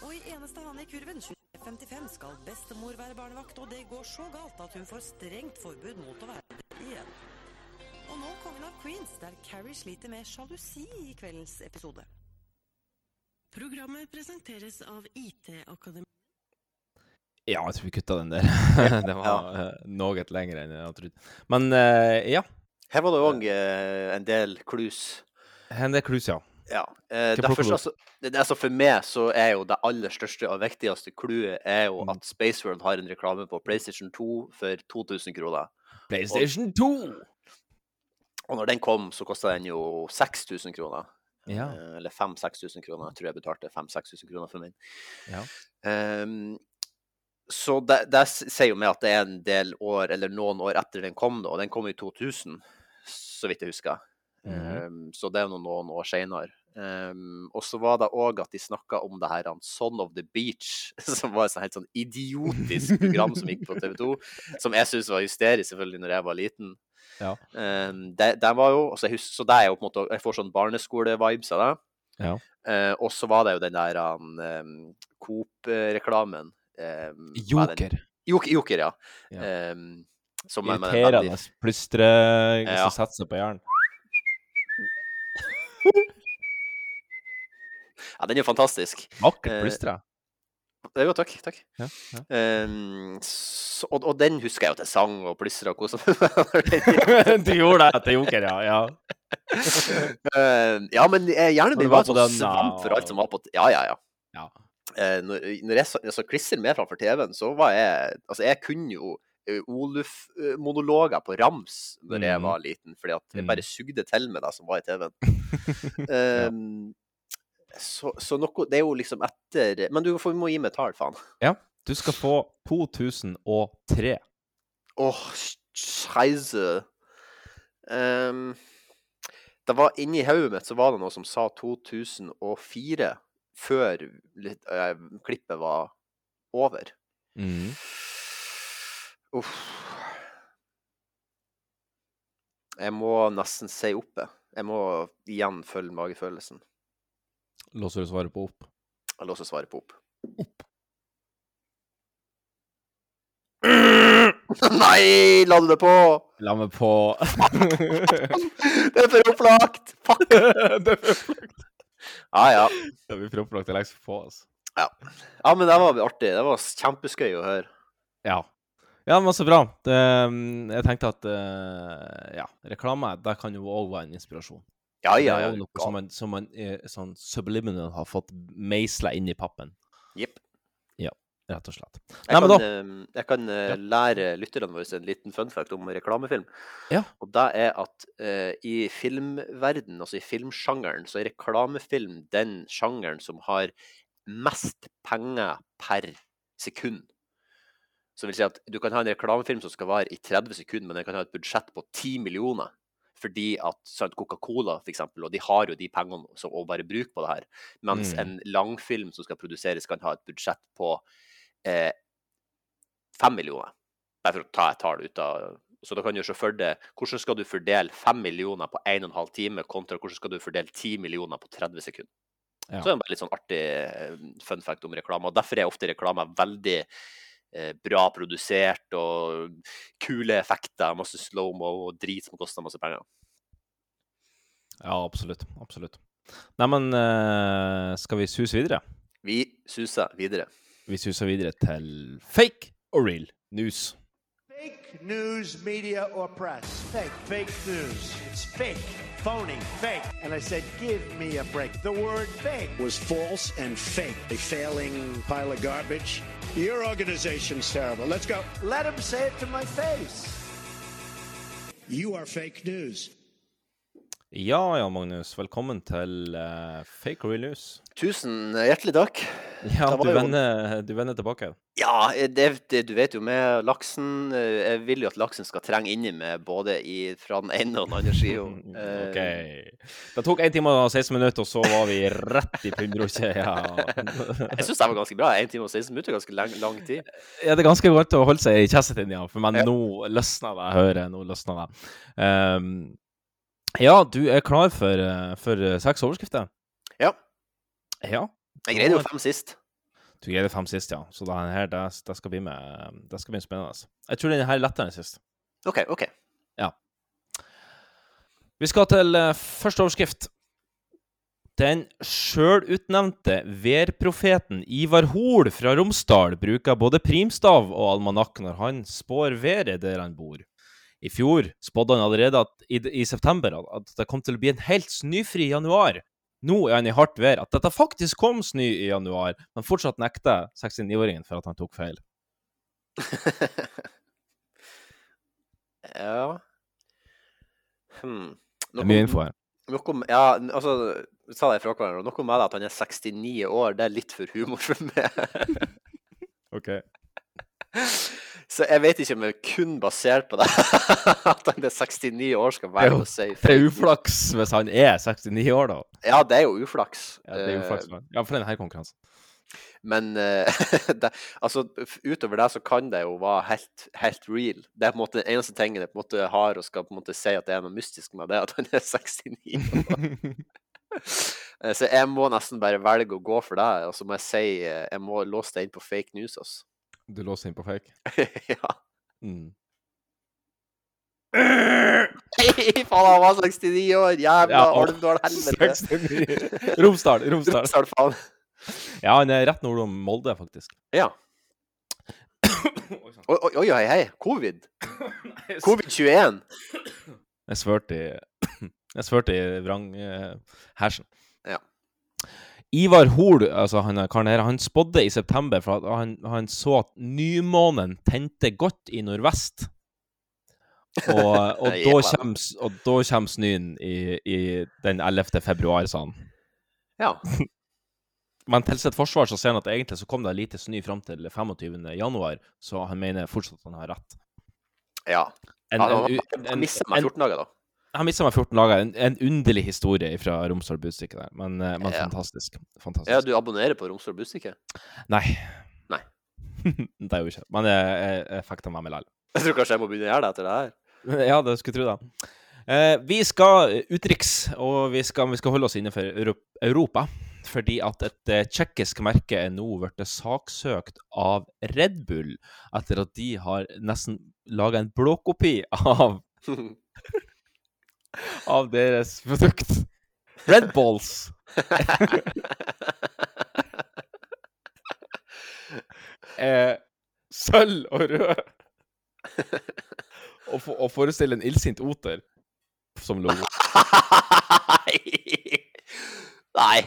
Og i eneste hane i kurven, 25 skal bestemor være barnevakt, og det går så galt at hun får strengt forbud mot å være det igjen. Og nå Kongen av Queens, der Carrie sliter med sjalusi i kveldens episode. Programmet presenteres av IT-akademi. Ja, jeg tror vi kutta den der. *laughs* det var ja. noe lenger enn jeg hadde trodd. Men uh, ja. Her var det òg en del clues. En del clues, ja. Ja. Uh, derfor, altså, det, altså for meg så er jo det aller største og viktigste clouet er Mm. jo at Spaceworld har en reklame på PlayStation 2 for 2000 kroner. PlayStation 2! Og når den kom, så kosta den jo 6000 kroner. Ja. Eh, Eller 5000-6000 kroner. Jeg tror jeg betalte 5000-6000 kroner for min. Ja. Um, så det, det sier jo meg at det er en del år, eller noen år etter den kom, da. Og den kom i 2000, så vidt jeg husker. Mm -hmm. um, så det er nå noen år seinere. og så var det òg at de snakka om det her han Son of the Beach, *laughs* som var et helt sånn idiotisk program som gikk på *laughs* TV2. Som jeg syntes var hysterisk, selvfølgelig, når jeg var liten. Ja. Um, det, det var jo, altså jeg husker, så det er jo på en måte, jeg får sånn barneskole-vibes av det. Ja. Uh, og så var det jo den der um, Coop-reklamen. Um, er? Joker. Joker, Joker ja. Ja. Um, som er Irriterende plystre Ja. som setter seg på hjernen. Ja, den er fantastisk. Vakkert Eh, plystre. Jo, takk. takk. Ja, Um, så, og, og den husker jeg jo til sang og plystra og kosa meg *laughs* *laughs* Du gjorde det til Joker, ja. ja. uh, ja, men eh, hjernen min var var sånn svamp for alt som var på Ja, ja, ja. Ja. Uh, når, når jeg så, så klisser med framfor TV-en, så var jeg Altså, jeg kunne jo eh, Oluf-monologer på rams når jeg Mhm. var liten, fordi at jeg Mm. bare sugde til med det som var i TV-en. um, *laughs* så, så noe Det er jo liksom etter Men du får, må gi meg tall, faen. ja. Du skal få 2003. Åh, scheisse. Um, det var inni hodet mitt så var det noe som sa 2004, før litt, uh, klippet var over. Mm. Uff. Jeg må nesten si opp, jeg. Jeg må igjen følge magefølelsen. Låser du svaret på opp? Jeg låser svaret på opp. *laughs* Nei, la du det på? La meg på Det er for opplagt! Fuck! *laughs* det er for opplagt. Ja, ja. Det blir for opplagt. å legge seg på, altså. Ja. ja, men det var artig. Det var kjempeskøy å høre. Ja. Ja, men så bra. Det, jeg tenkte at eh, ja, reklame der kan jo òg være en inspirasjon. Ja, ja, Det er noe som man, som man eh, sånn subliminal har fått meisla inn i pappen. Jepp. Ja, rett og slett. Jeg Nei, kan, da eh, jeg kan ja. lære lytterne våre en liten fun fact om reklamefilm. Ja. Og det er at uh, i filmverden, altså i filmsjangeren, så er reklamefilm den sjangeren som har mest penger per sekund. Som vil si at du kan ha en reklamefilm som skal vare i 30 sekunder, men den kan ha et budsjett på 10 millioner. Fordi at Coca-Cola, for og de har jo de pengene så, å bare bruke på det her. Mens Mm. en langfilm som skal produseres, kan ha et budsjett på eh, 5 millioner. Bare for å ta et tall ut av Så da kan du se for deg hvordan skal du fordele 5 millioner på 1 12 time, kontra hvordan skal du fordele 10 millioner på 30 sekunder. Ja. Så det er en litt sånn artig eh, fun fact om reklame. Og derfor er ofte reklame veldig bra produsert og kule effekter, masse slow-mo og drit som koster masse penger. Ja, absolutt. Absolutt. Neimen, uh, skal vi suse videre? Vi suser videre. Vi suser videre til fake or real news. Fake news, media, or press. Fake. Fake news. It's fake. Phony. Fake. And I said, give me a break. The word fake was false and fake. A failing pile of garbage. Your organization's terrible. Let's go. Let him say it to my face. You are fake news. Ja, ja, Magnus. Velkommen til uh, Fake or real news. Tusen hjertelig takk. Ja, du vender, du vender tilbake. Ja, det, det, du vet jo med laksen eh, Jeg vil jo at laksen skal trenge inni meg både i, fra den ene og den andre sida. *laughs* OK. Det tok 1 time og 16 minutter, og så var vi rett i pundrokje. Ja. *laughs* Jeg syns det var ganske bra. 1 time og 16 minutter er ganske lang, lang tid. Ja, det er ganske godt å holde seg i kjestetinja, for men nå løsna det, jeg hører. Nå løsna det. Um, ja, du er klar for, eh, for eh, seks overskrifter? Ja. Ja. Jeg greide jo fem sist. Du greide fem sist, ja. Så det her, det, det skal bli med Det skal bli spennende. Jeg tror denne her er lettere enn sist. OK. ok. Ja. Vi skal til eh, første overskrift. Den sjølutnevnte værprofeten Ivar Hoel fra Romsdal bruker både primstav og almanakk når han spår været der han bor. I fjor spådde han allerede at, i, i september at det kom til å bli en helt snøfri januar. Nå er han i hardt vær at dette faktisk kom snø i januar, men fortsatt nekter 69-åringen for at han tok feil. *laughs* Ja hmm. Det er mye info her. Noe, ja, altså sa det fra hverandre. Noe med det at han er 69 år, det er litt for humor for meg. *laughs* OK. *laughs* Så jeg vet ikke om jeg kun basert på det *laughs* at han er 69 år skal er, være å si det er uflaks hvis han er 69 år, da. Ja, det er jo uflaks. Ja, det er uflaks. men. Ja, for denne konkurransen. Men eh, *laughs* det, altså, utover det så kan det jo være helt, helt real. Det er på en måte den eneste tingen jeg på en måte har og skal på en måte si at det er noe mystisk med det, at han er *laughs* 69 år. Eh, så jeg må nesten bare velge å gå for det. Og så må jeg si eh, jeg må låse det inn på fake news, altså. Du låser inn på fake? *laughs* ja. Mm. Nei, faen, han var 69 år! Jævla Ja, Alvdal, *laughs* helvete! 69. Romsdal, Romsdal. Romsdal, faen. Ja, han er rett nord om Molde, faktisk. Ja. Oi, oi, oi, hei, hei. Covid. Covid-21. Jeg svørte i *clears throat* Jeg svørte i vrang-hersen. Ja. Ivar Hoel, altså han karen her, han spådde i september for at han, han så at nymånen tente godt i nordvest. Og, *laughs* og, da, kommer, og da kommer snøen i, i den 11. februar, sa han. Ja. *laughs* Men til sitt forsvar så ser han at egentlig så kom det lite snø fram til 25. januar, så han mener fortsatt at han har rett. Ja. En- Han- en en- en- 14 dager, da. Han mista meg 14 dager. En, en underlig historie fra Romsdal Budstikke der, men, eh, men Ja. fantastisk. fantastisk. Ja, du abonnerer på Romsdal Budstikke? Nei. Nei. *laughs* det er jo ikke. Men jeg, jeg, jeg fikk det med meg likevel. Jeg tror kanskje jeg må begynne å gjøre det etter det her. *laughs* Ja, det skulle tro det. Eh, vi skal utenriks, og vi skal, vi skal holde oss innenfor Europa. fordi at et eh, tsjekkisk merke er nå blitt saksøkt av Red Bull etter at de har nesten laga en blåkopi av *laughs* *laughs* av deres produkt. Red Balls. *laughs* eh, sølv og rød. og, for, og forestille en illsint oter som logo. *laughs* Nei.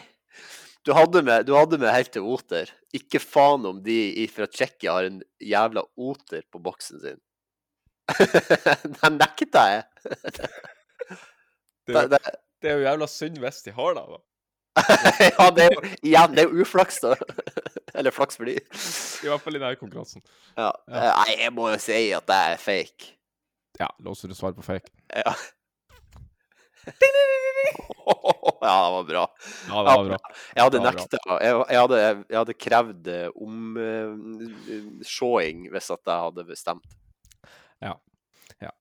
Du hadde med, du hadde med helt til oter. Ikke faen om de fra Tsjekkia har en jævla oter på boksen sin. Den nekta jeg. Det er, jo, det er jo jævla synd hvis de har deg, da. *laughs* ja, det er jo igjen, det er jo uflaks, da. Eller flaks for de. I hvert fall i denne konkurransen. Ja. ja. Nei, jeg må jo si at det er fake. Ja, låser du svar på fake? Ja. *laughs* *laughs* ja, det var bra. Ja, det var bra. Jeg hadde Det nekta. Jeg, jeg, hadde, jeg hadde krevd eh, uh, hvis at jeg hadde bestemt. Ja. Ja.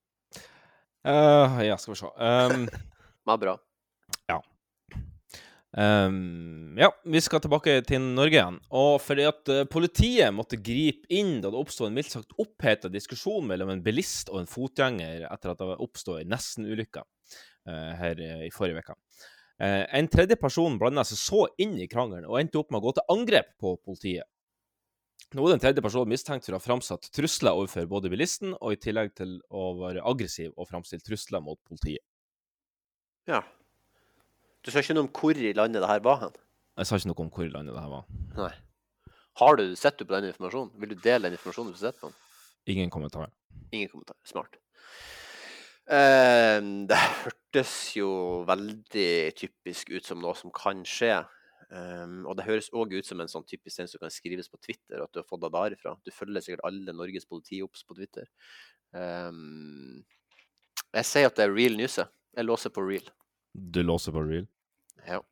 Uh, ja, skal vi se. Um, Det var bra. Ja. Um, ja, vi skal tilbake til Norge igjen. Og fordi at eh, politiet måtte gripe inn da det oppstod en mildt sagt oppheta diskusjon mellom en bilist og en fotgjenger etter at det oppstod en nesten-ulykke uh, her eh, i forrige uke. Uh, en tredje person blanda seg så inn i krangelen og endte opp med å gå til angrep på politiet. Nå er den tredje personen mistenkt for å ha framsatt trusler overfor både bilisten, og i tillegg til å være aggressiv og framstille trusler mot politiet. Ja. Du sa ikke noe om hvor i landet det her var hen? Jeg sa ikke noe om hvor i landet det her var. Nei. Har du sett du på den informasjonen? Vil du dele den informasjonen du sitter på den? Ingen kommentar. Ingen kommentar. Smart. Eh, det hørtes jo veldig typisk ut som noe som kan skje. Um, og det høres òg ut som en sånn typisk ting som kan skrives på Twitter, at du har fått det derifra. Du følger sikkert alle Norges politiops på Twitter. Um, jeg sier at det er real news. Jeg. Låser på real. Du låser på real? Ja.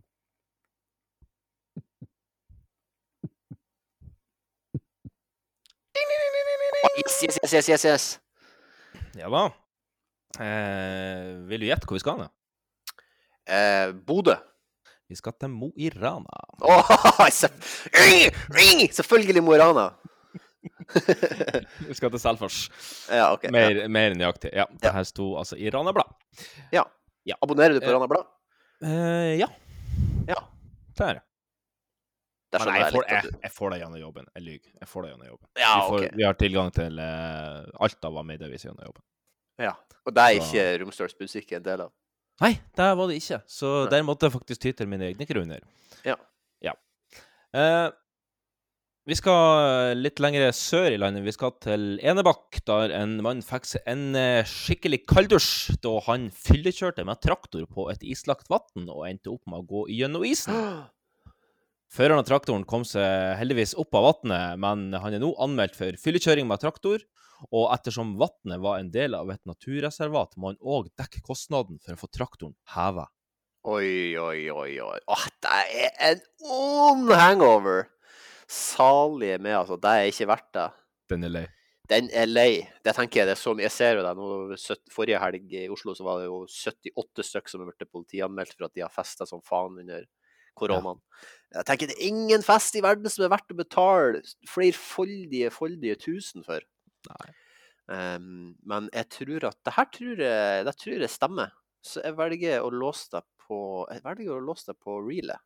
Yes, yes, yes, yes, yes, yes. Ja da. Eh, vil du gjette hvor vi skal hen? Eh, Bodø. Vi skal til Mo i Rana. *laughs* Selvfølgelig Mo i Rana. *laughs* Vi skal til Selfors. Ja, ok. Mer, mer nøyaktig. Ja, det her sto altså i Rana Blad. Ja. Ja. Abonnerer du på Eh, Rana Blad? Uh, ja. Ja. Det er det. Men jeg jeg får, jeg, jeg får det gjennom jobben. Jeg lyver. Jeg får det gjennom jobben. Ja, vi, får, okay. vi har tilgang til uh, alt av hva medieaviser gjennom jobben. Ja. Og det er Så- ikke Romsdals Budstikk en del av? Nei, det var det ikke. Så der måtte jeg faktisk ty til mine egne grunner. Ja. Ja. Eh, vi skal litt lenger sør i landet. Vi skal til Enebakk, der en mann fikk seg en eh, skikkelig kalddusj da han fyllekjørte med traktor på et islagt vann og endte opp med å gå gjennom isen. *gasps* Føreren av traktoren kom seg heldigvis opp av vannet, men han er nå anmeldt for fyllekjøring med traktor. Og ettersom vannet var en del av et naturreservat, må han òg dekke kostnaden for å få traktoren heva. Oi, oi, oi, oi. Åh, det er en ond hangover! Salige med, altså. Det er ikke verdt det. Den er lei. Den er lei. Det tenker jeg det er så mye. Jeg ser jo det nå. Forrige helg i Oslo så var det jo 78 stykker som er blitt politianmeldt for at de har festa som faen under koronaen. Jeg tenker det er ingen fest i verden som er verdt å betale flerfoldige, foldige tusen for. Um, men jeg tror at det her tror jeg, det tror jeg stemmer. Så jeg velger å låse deg på Jeg velger å låse deg på reelet.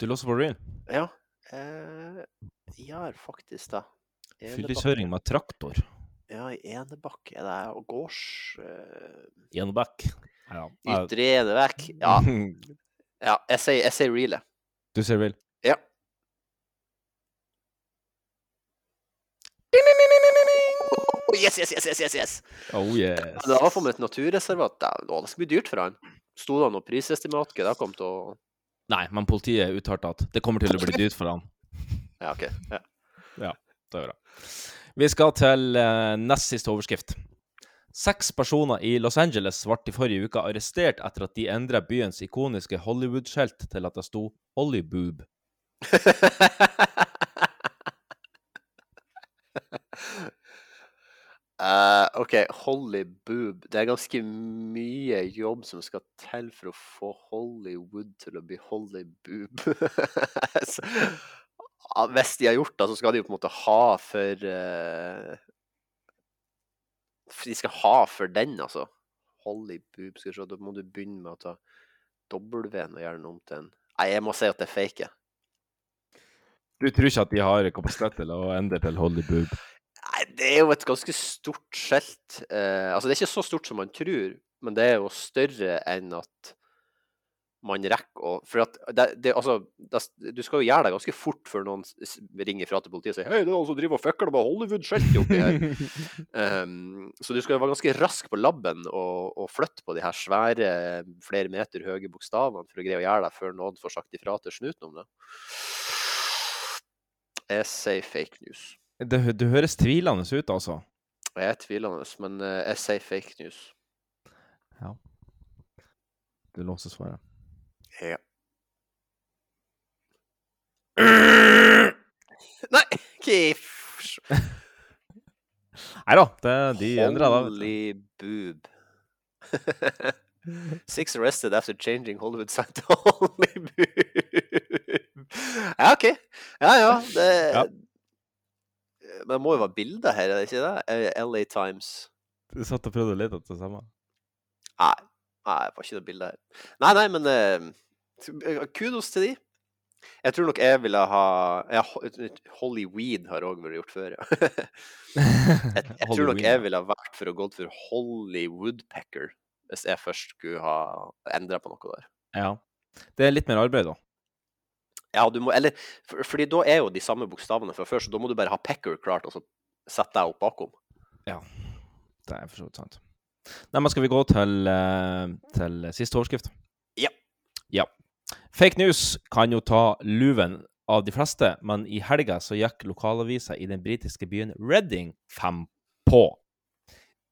Du låser på reel? Ja. Eh, ja, faktisk da. Fyllekjøring med traktor. Ja, i Enebakk er det og gårds... Uh, Enebakk. Ja. Ytre Enebakk. Ja. *laughs* ja jeg sier, jeg sier reale. Du sier real? Ja. Oh, yes, yes, yes, yes, yes, yes. Oh yes. Det var for meg et naturreservat. Det, skal bli dyrt for han. Sto det noe prisestimat? Hva det kom til å Nei, men politiet uttalte at det kommer til å bli dyrt for han. *laughs* Ja, OK. Ja. Ja, det er bra. Vi skal til uh, nest siste overskrift. Seks personer i Los Angeles ble i forrige uke arrestert etter at de endra byens ikoniske Hollywood-skjelt til at det sto Hollyboob. *laughs* Eh, OK, Holly Boob. Det er ganske mye jobb som skal til for å få Hollywood til å bli Holly Boob. *laughs* Hvis de har gjort det, så skal de jo på en måte ha for eh, De skal ha for den, altså. Holly Boob. Skal vi se, da må du begynne med å ta W-en og gjøre den om til en Nei, jeg må si at det er fake. Du tror ikke at de har kapasitet til å endre til Hollyboob? Nei, det er jo et ganske stort skjelt. Eh, altså, det er ikke så stort som man tror, men det er jo større enn at man rekker å For at det, det, altså, det, du skal jo gjøre det ganske fort før noen ringer fra til politiet og sier Hei, det er noen som driver og fucker med Hollywood-skjeltet oppi her. um, *laughs* så du skal jo være ganske rask på labben og, og flytte på de her svære, flere meter høye bokstavene for å greie å gjøre det før noen får sagt ifra til snuten om det. Jeg sier fake news. Det, det høres tvilende ut, altså. Jeg er tvilende, men eh, jeg sier fake news. Ja. Du låser svaret. Ja. *clears throat* Nei, kiff! *laughs* Nei da, det, de endra da. Holy boob. *laughs* Six arrested after changing Hollywood sign to *laughs* Holy boob. Ja, OK. Ja, ja. Det, Men det må jo være bilder her, er det ikke det? Eh, LA Times. Du satt og prøvde å lete etter det samme? Nei, nei, det var ikke det bildet her. Nei, nei, men eh, kudos til de. Jeg tror nok jeg ville ha ja, Holly Weed har òg vært gjort før, ja. *laughs* jeg, jeg *laughs* tror nok jeg ville ha vært for å gått for Hollywoodpecker hvis jeg først skulle ha endra på noe der. Ja. Det er litt mer arbeid, da. Ja, du må, eller, for, fordi da er jo de samme bokstavene fra før, så da må du bare ha Pecker klart, og så sette deg opp bakom. Ja, det er for så vidt sant. Nei, men skal vi gå til, eh, til siste overskrift? Ja. Ja. Fake news kan jo ta luven av de fleste, men i helga så gikk lokalavisa i den britiske byen Reading fem på.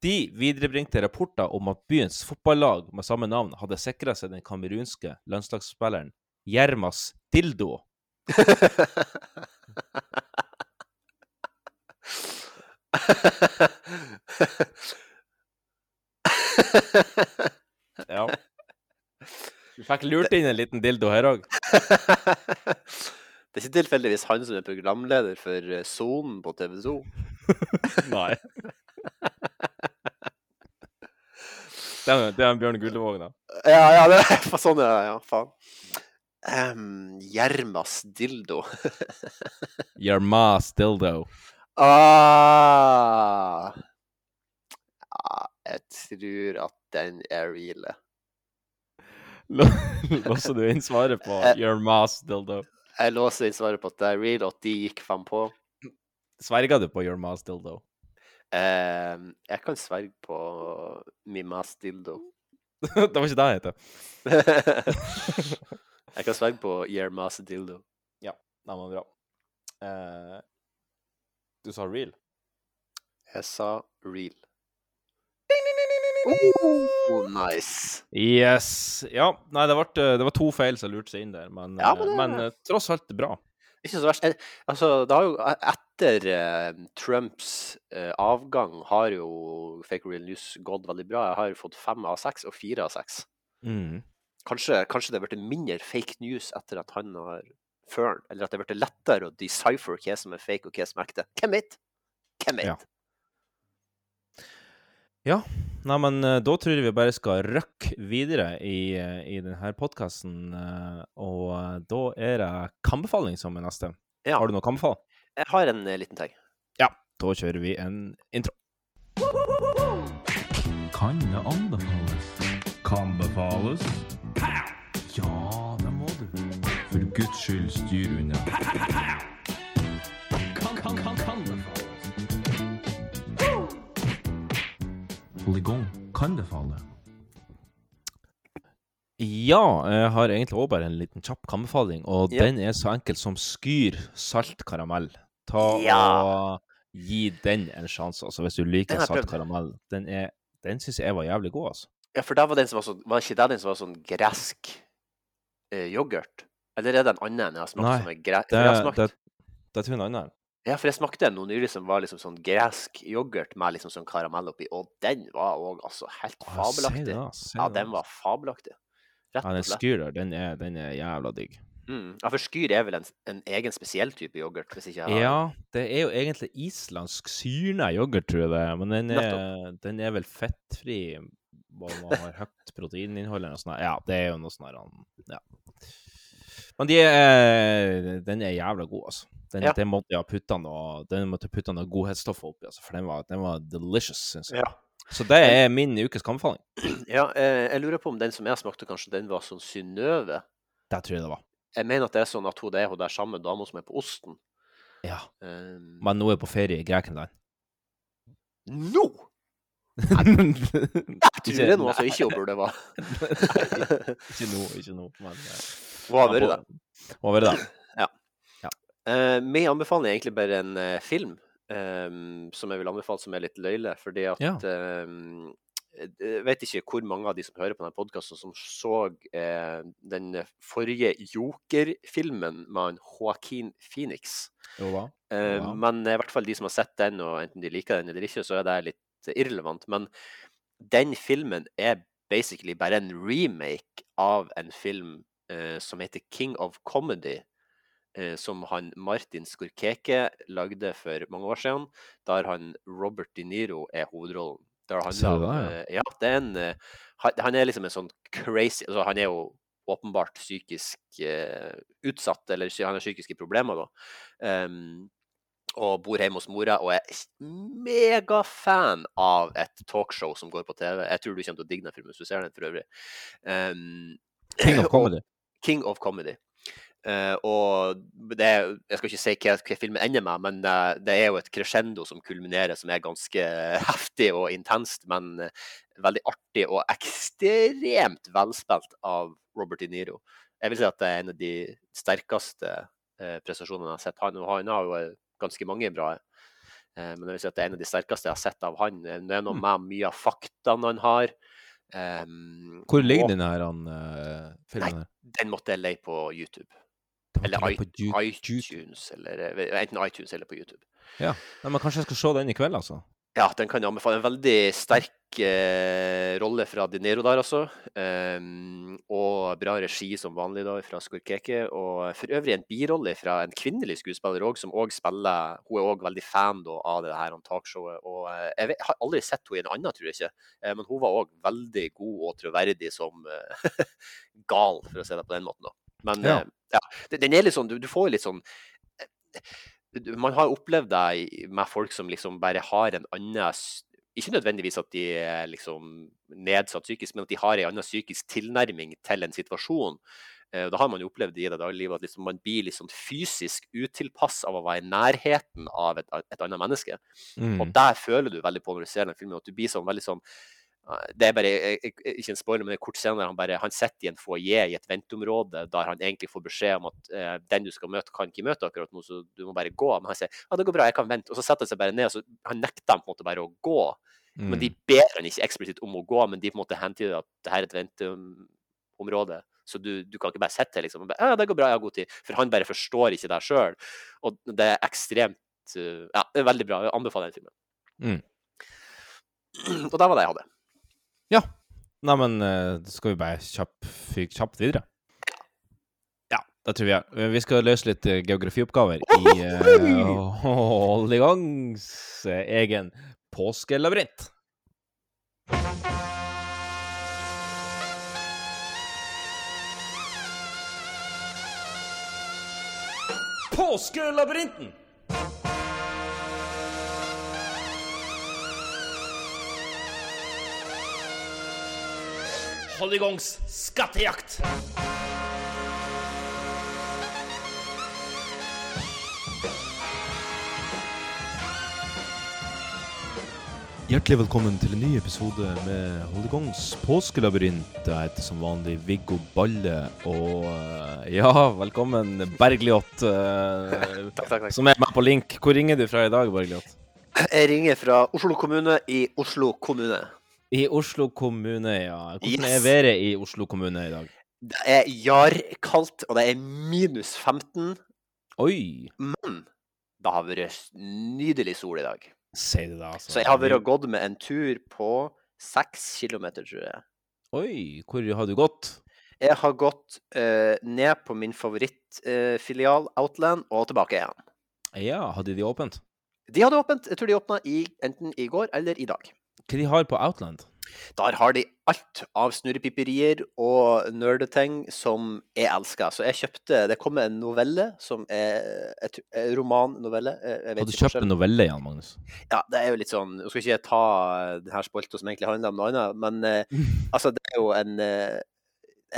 De viderebringte rapporter om at byens fotballag med samme navn hadde sikra seg den kamerunske landslagsspilleren Jermas Dildo. Ja. Du fikk lurt inn en liten dildo her òg. Det er ikke tilfeldigvis han som er programleder for eh, Sonen på TV 2? *laughs* Nei. Det er, det er Bjørn Gullevåg, da. Ja, ja, det er *laughs* sånn, ja. ja faen. Um, Jermas dildo. Jermas dildo. ah. ja, jeg tror at den er real. Låser du inn svaret på Jermas dildo? Jeg låser inn svaret på at det er real, og at de gikk fem på. Sverga du på Jermas dildo? Um, jeg kan sverge på Mimas dildo. *laughs* det var ikke det jeg het. *laughs* jeg kan sverge på Yermas dildo. Ja, det var bra. Uh, du sa real? Jeg sa real. Oh, nice. Yes. Ja, nei, det, ble, det var to feil som lurte seg inn der, men, Ja, men det- men eh, tross alt bra. Ikke så verst. Eh, Altså, det har jo etter eh, Trumps eh, avgang har jo Fake Real News gått veldig bra. Jeg har fått fem av seks og fire av seks. Mm. Kanskje, kanskje det har blitt mindre fake news etter at han har før eller at det har blitt lettere å decipher hva som er fake og hva som er ekte. Hvem vet? Hvem vet? Ja. Ja, nei, men eh, da tror jeg vi bare skal røkke videre i, eh, i denne podkasten. Og eh, da er det kambefaling som er neste. Ja. Har du noe kambefaling? Jeg har en liten ting. Ja, da kjører vi en intro. Kan det anbefales? Kan befales? Ja, det må du. For Guds skyld, styr unna. Kan, kan, kan, kan befales. I gang. Kan befale. Ja, jeg har egentlig også bare en liten kjapp kambefaling, og yep. den er så enkel som skyr salt karamell. Ta Ja. og gi den en sjanse, altså, hvis du liker salt karamell. Den, er- den syns jeg var jævlig god, altså. Ja, for det var den som var sånn Var ikke det den som var sånn gresk yoghurt? Eller er det en annen jeg har smakt Nei, som er gre det, det, det tror jeg er en annen. Ja, for jeg smakte noe nylig som var liksom sånn gresk yoghurt med liksom sånn karamell oppi, og den var òg altså helt fabelaktig. det, Ja, den var fabelaktig. Rett Ja, den skyrer, skyr den er, den er jævla digg. Mm. Ja, for skyr er vel en, en egen spesiell type yoghurt, hvis ikke jeg har Ja, det er jo egentlig islandsk syrna yoghurt, tror jeg det er. Men den er, den er vel fettfri, man har høyt proteininnhold eller noe sånt. Ja, det er jo noe han- Ja. Men de er, den er jævla god, altså. Den, Ja. den måtte jeg ha putta noe Den måtte jeg putta noe godhetsstoff oppi, altså, for den var, den var delicious, syns jeg. Ja. Så det er min ukes anbefaling. Ja, eh, jeg lurer på om den som jeg smakte, kanskje den var sånn Synnøve. Det tror jeg det var. Jeg mener at det er sånn at hun det er hun der samme dama som er på osten. Ja. Um, Men nå er hun på ferie i Grekenland. Nå?! Jeg *laughs* tror det noe som ikke hun burde være. ikke nå, ikke nå. Men eh, Hun har vært det. da. det. Ja. Uh, min anbefaling er egentlig bare en uh, film um, som jeg vil anbefale som er litt løyle, fordi at Ja. um, jeg vet ikke hvor mange av de som hører på denne podkasten, som så eh, den forrige Joker-filmen med en Joaquin Phoenix. Jo da. Eh, Jo da. Men i hvert fall de som har sett den, og enten de liker den eller ikke, så er det litt irrelevant. Men den filmen er basically bare en remake av en film eh, som heter King of Comedy. eh, Som han Martin Skurkeke lagde for mange år siden, der han Robert De Niro er hovedrollen. Der han, det, ja? eh, ja, det er en eh, han, er liksom en sånn crazy altså Han er jo åpenbart psykisk eh, utsatt, eller han har psykiske problemer, da. Ehm, og bor hjemme hos mora, og er megafan av et talkshow som går på TV. Jeg tror du kommer til å digge den filmen hvis du ser den for øvrig. Um, King of *laughs* Comedy. King of Comedy. Uh, og det Jeg skal ikke si hva, hva filmen ender med, men uh, det er jo et crescendo som kulminerer, som er ganske *laughs* heftig og intenst, men uh, veldig artig og ekstremt velspilt av Robert De Niro. Jeg vil si at det er en av de sterkeste prestasjonene jeg har sett. Han, han har jo ganske mange bra, eh, men jeg vil si at det er en av de sterkeste jeg har sett av han. Det er noe med mye av faktaene han har. Um, Hvor ligger og- den her han, uh, her? den måtte jeg leie på YouTube. Eller på iTunes, eller eh, enten iTunes eller på YouTube. Ja. Nei, men kanskje jeg skal se den i kveld, altså? Ja, den kan jeg anbefale. En veldig sterk eh, rolle fra De Niro der, altså. Um, og bra regi som vanlig da, fra Skurkeke. Og for øvrig en birolle fra en kvinnelig skuespiller òg, som òg spiller Hun er òg veldig fan da, av det her talkshowet. Og eh, jeg, vet, har aldri sett henne i en annen, tror jeg ikke. Eh, men hun var òg veldig god og troverdig som eh, *laughs* gal, for å si det på den måten. da. Men Ja. ja, den- er litt sånn Du, du får litt sånn man har opplevd det med folk som liksom bare har en annen Ikke nødvendigvis at de er liksom nedsatt psykisk, men at de har en annen psykisk tilnærming til en situasjon. Eh, Da har man jo opplevd i det daglige livet at liksom man blir sånn fysisk utilpass av å være i nærheten av et, et annet menneske. Mm. Og der føler du veldig på når du ser den filmen, at du blir sånn veldig sånn det er bare, jeg- jeg- Ikke en spoiler, men er kort scene der han bare han sitter i en foajé i et venteområde der han egentlig får beskjed om at eh, den du skal møte, kan ikke møte akkurat nå, så du må bare gå. Men han sier ja, det går bra, jeg kan vente. Og så setter han seg bare ned, og så han nekter han på en måte bare å gå. Men de Mm. ber han ikke eksplisitt om å gå, men de på en måte hentyder at det her er et venteområde. Så du, du kan ikke bare sitte her, liksom. og Bare, ja, det går bra, jeg har god tid. For han bare forstår ikke det sjøl. Og det er ekstremt eh, Ja, det er veldig bra. Jeg anbefaler den filmen. Mm. Og det var det jeg hadde. Ja. Nei, men eh, skal vi bare kjapp, fyke kjapt videre. Ja, det tror vi gjør. Vi skal løse litt eh, geografioppgaver i uh, *laughs* Hold i gangs eh, egen påskelabyrint. Påskelabyrinten! Hollygongs skattejakt. Hjertelig velkommen til en ny episode med Holdegongs påskelabyrint. Jeg heter som vanlig Viggo Balle, og eh, ja, velkommen Bergljot, eh, *laughs* Takk, takk, takk. som er med på link. Hvor ringer du fra i dag, Bergljot? Jeg ringer fra Oslo kommune i Oslo kommune. I Oslo kommune, ja. Hvordan Yes. er været i Oslo kommune i dag? Det er jarkaldt, og det er minus 15. Oi! Men Det har vært nydelig sol i dag. Si det da, altså? Så jeg har vært og gått med en tur på seks kilometer, tror jeg. Oi, hvor har du gått? Jeg har gått uh, ned på min favorittfilial, uh, Outland, og tilbake igjen. Ja, hadde de åpent? De hadde åpent. Jeg tror de åpna enten i går eller i dag. Hva de har på Outland? Der har de alt av snurrepiperier og nerdeting som jeg elsker. Så jeg kjøpte Det kom en novelle som er et, et romannovelle. Har du kjøpt en novelle, Jan Magnus? Ja, det er jo litt sånn Nå skal ikke jeg ta denne spolta som egentlig handler om noe annet, men eh, *laughs* altså, det er jo en, eh,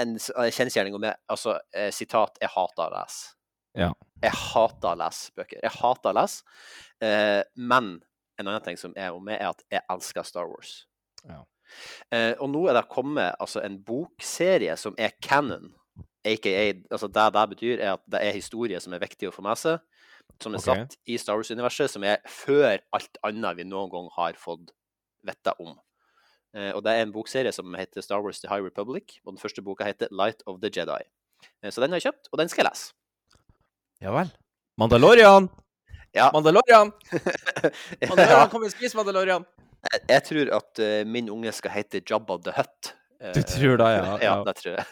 en en kjensgjerning om jeg Altså, eh, sitat Jeg hater å lese. Ja. Jeg hater å lese bøker. Jeg hater å lese. Eh, men en annen ting som er om meg, er at jeg elsker Star Wars. Ja. Eh, og nå er det kommet altså, en bokserie som er canon. AKA, altså det det betyr, er at det er historie som er viktig å få med seg. Som er okay. satt i Star Wars-universet, som er før alt annet vi noen gang har fått vite om. Eh, og det er en bokserie som heter Star Wars The High Republic, og den første boka heter Light of the Jedi. Eh, så den har jeg kjøpt, og den skal jeg lese. Ja vel. Mandalorian! Ja. Mandalorian! *laughs* Ja. Mandalorian, kom og spis Mandalorian! Jeg, jeg tror at uh, min unge skal hete Jabba the Hutt. Uh, Du tror det, *laughs* ja? ja, det tror jeg.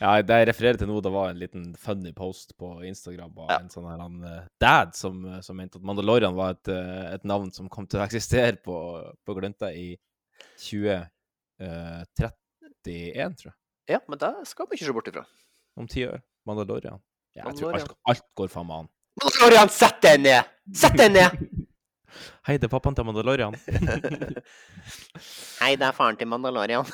Ja, det jeg refererer til nå, det var en liten funny post på Instagram av en sånn her han, eh, dad som, som mente at Mandalorian var et, et navn som kom til å eksistere på, på Glønta i 2031, tror jeg. Ja, men det skal vi ikke se bort ifra. Om ti år. Mandalorian. Ja, jeg tror alt, alt går faen meg an. Mandalorian, sett deg ned! Sett deg ned! *laughs* Hei, det er pappaen til Mandalorian. *laughs* Hei, det er faren til Mandalorian.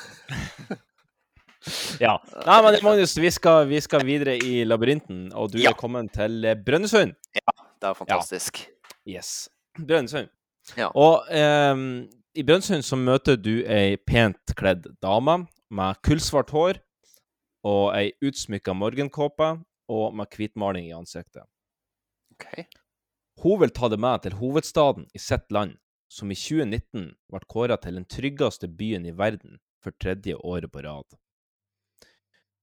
*laughs* ja. Nei, men Magnus, vi skal, vi skal videre i labyrinten, og du Ja. er kommet til eh, Brønnøysund. Ja, det er fantastisk. Yes. Brønnøysund. Ja. Og ehm, i Brønnøysund så møter du ei pent kledd dame med kullsvart hår og ei utsmykka morgenkåpe og med hvitmaling i ansiktet. Ok. Hun vil ta det med til hovedstaden i sitt land, som i 2019 ble kåra til den tryggeste byen i verden for tredje året på rad.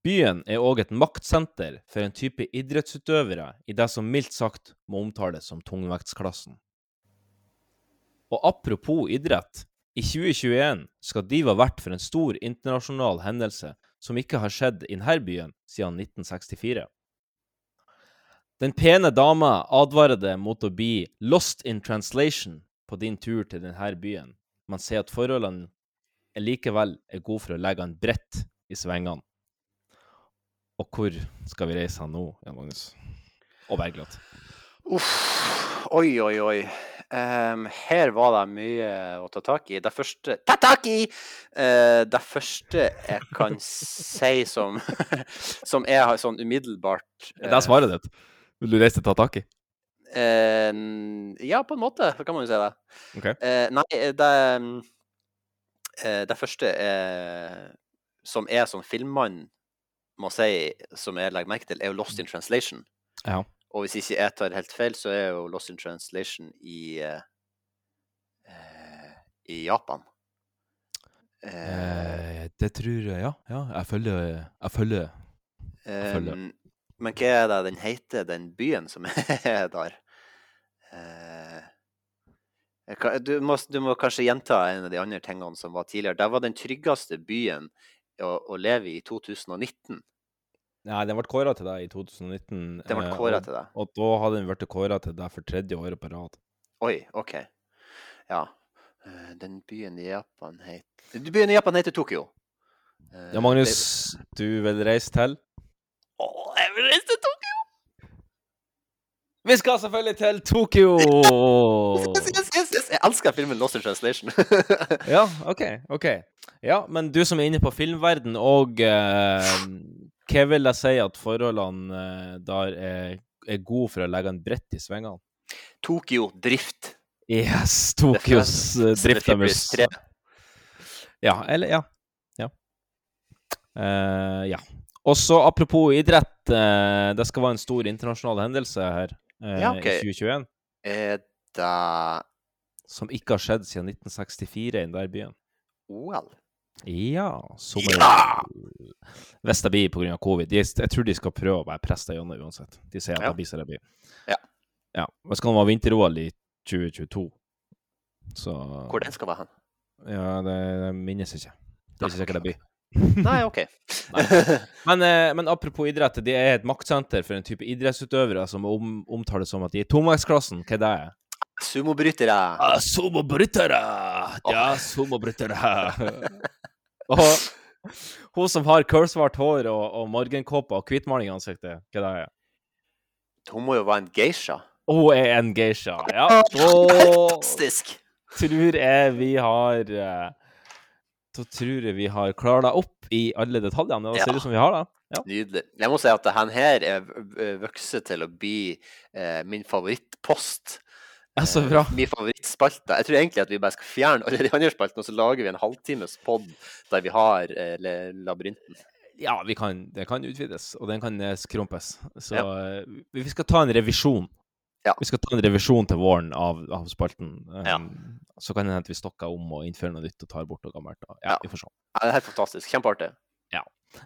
Byen er òg et maktsenter for en type idrettsutøvere i det som mildt sagt må omtales som tungvektsklassen. Og apropos idrett, i 2021 skal de være vert for en stor internasjonal hendelse som ikke har skjedd i denne byen siden 1964. Den pene dama advarer deg mot å bli lost in translation på din tur til denne byen, men sier at forholdene er likevel er gode for å legge en brett i svingene. Og hvor skal vi reise han nå, Jan Magnus? Og Bergljot. Uff. Oi, oi, oi. Um, her var det mye å ta tak i. Det første Ta tak i! Uh, det første jeg kan si som *laughs* Som har sånn umiddelbart Er det svaret ditt? Vil du reise til ta tak i? Eh, ja, på en måte, så kan man jo si det. Okay. Eh, nei, det eh, Det første er, som jeg som filmmann må si, som jeg legger merke til, er jo Lost in Translation. Ja. Og hvis ikke jeg tar helt feil, så er jo Lost in Translation i eh, eh, i Japan. Eh, det tror jeg, ja. ja. Jeg følger Jeg følger. Jeg følger. Em, men hva er det den heter, den byen som er *laughs* der? Eh, kan- du, må, du må kanskje gjenta en av de andre tingene som var tidligere. Det var den tryggeste byen å, å leve i i 2019. Nei, den ble kåra til deg i 2019. Den ble eh, kåret til deg. Og da hadde den blitt kåra til deg for tredje året på rad. Oi, OK. Ja. Eh, Den byen i Japan heter Byen i Japan heter Tokyo. Ja, Magnus, du vil reise til Å, jeg vil reise til Tokyo! Vi skal selvfølgelig til Tokyo! Yes, *laughs* yes, yes, yes. Jeg elsker filmen Lost in Translation. *laughs* ja, OK. ok. Ja, men du som er inne på filmverden, og eh, hva vil jeg si at forholdene eh, der er, er gode for å legge en brett i svingene? Tokyo Drift. Yes, Tokyos *laughs* drift av Furious 3. Ja, eller Ja. Ja. Uh, ja. Og så apropos idrett, eh, det skal være en stor internasjonal hendelse her eh, Ja, okay. i 2021. Er det Som ikke har skjedd siden 1964 i den der byen. OL? Ja, sommer Hvis det blir pga. covid. De, jeg tror de skal prøve å være prester gjennom uansett. De sier at Ja. det blir som det blir. Ja. Ja. Skal han være vinter-OL i 2022. Så Hvor den skal være hen? Ja, det, det minnes ikke. Det er ikke sikkert det blir. Nei, OK. Nei. *laughs* Men, eh, men apropos idrett, de er et maktsenter for en type idrettsutøvere som om, omtales som at de er tomvektsklassen. Hva er det? Sumobrytere. Ah, sumobrytere! Ja, sumobrytere. *laughs* og hun som har kullsvart hår og, og morgenkåpe og hvitmaling i ansiktet, hva er det? Hun må jo være en geisha. Hun er en geisha, ja. *laughs* Fantastisk! tror jeg vi har Så tror jeg vi har klara opp i alle detaljene. Det ser ut som vi har det. Ja. Nydelig. Jeg må si at denne her er vokst til å bli eh, min favorittpost. Ja, så bra. Eh, min favorittspalte. Jeg tror egentlig at vi bare skal fjerne alle de andre spaltene, og så lager vi en halvtimes pod der vi har eh, labyrinten. Ja, vi kan, det kan utvides, og den kan eh, skrumpes. Så Ja. eh, vi vi skal ta en revisjon. Vi skal ta en revisjon til våren av, av spalten. Um, Så kan det hende at vi stokker om og innfører noe nytt og tar bort noe gammelt. og- Ja, vi får se. Ja, det er helt fantastisk. Kjempeartig. Ja.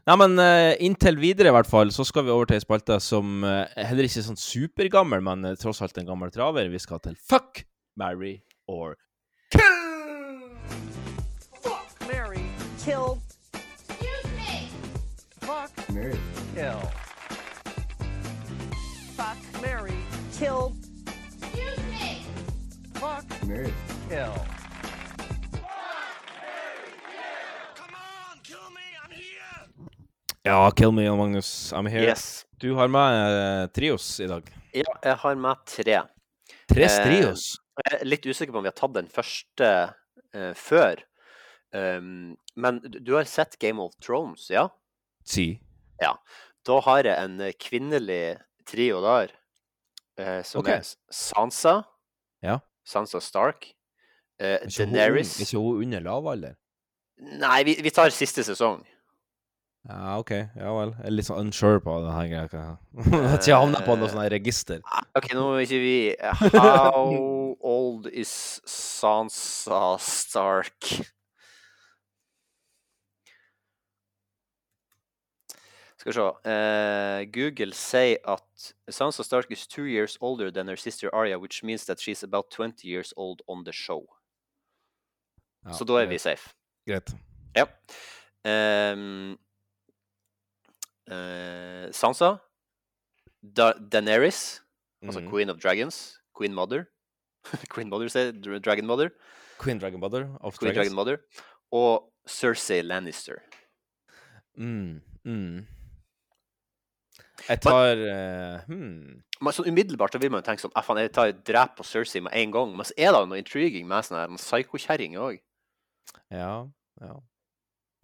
Nei, men uh, inntil videre, i hvert fall, så skal vi over til ei spalte som er heller ikke er sånn supergammel, men uh, tross alt en gammel traver. Vi skal til Fuck, marry or kill! Fuck, Mary. Kill. Excuse me. Fuck. Mary. Kill. Mary. Kill. Excuse me. Fuck. Mary. Kill. Ja, kill me, Jan Magnus. I'm here. Yes. Du har med eh, trios i dag. Ja, jeg har med tre. Tre Eh, trios? jeg er litt usikker på om vi har tatt den første eh, før. Um, men du, har sett Game of Thrones, ja? Si. Ja. Da har jeg en eh, kvinnelig trio der, eh, som okay. er Sansa, Ja. Sansa Stark, eh, Er ikke hun Daenerys Er ikke hun under lavalder? Nei, vi, vi tar siste sesong. Ja, OK. Ja vel. Jeg er litt sånn unsure på det her greia. *laughs* At jeg havner på noe sånt register. OK, nå er ikke vi How old is Sansa Stark? Skal vi se. Uh, Google sier at Sansa Stark is two years older than her sister Arya, which means that she's about 20 years old on the show. Ja, Så da er vi safe. Greit. Ja. Um, uh, Sansa. Da Daenerys, altså Mhm. Queen of Dragons. Queen Mother. *laughs* Queen Mother, sier Dragon Mother. Queen Dragon Mother of Queen Dragons. Dragon Mother. Og Cersei Lannister. Mm, mm. Jeg tar uh, hmm. Men sånn umiddelbart så vil man jo tenke sånn "Ah, faen, jeg tar drep på Cersei med en gang. Men så er det noe intriguing med sånn psyko-kjerring òg. Ja, ja.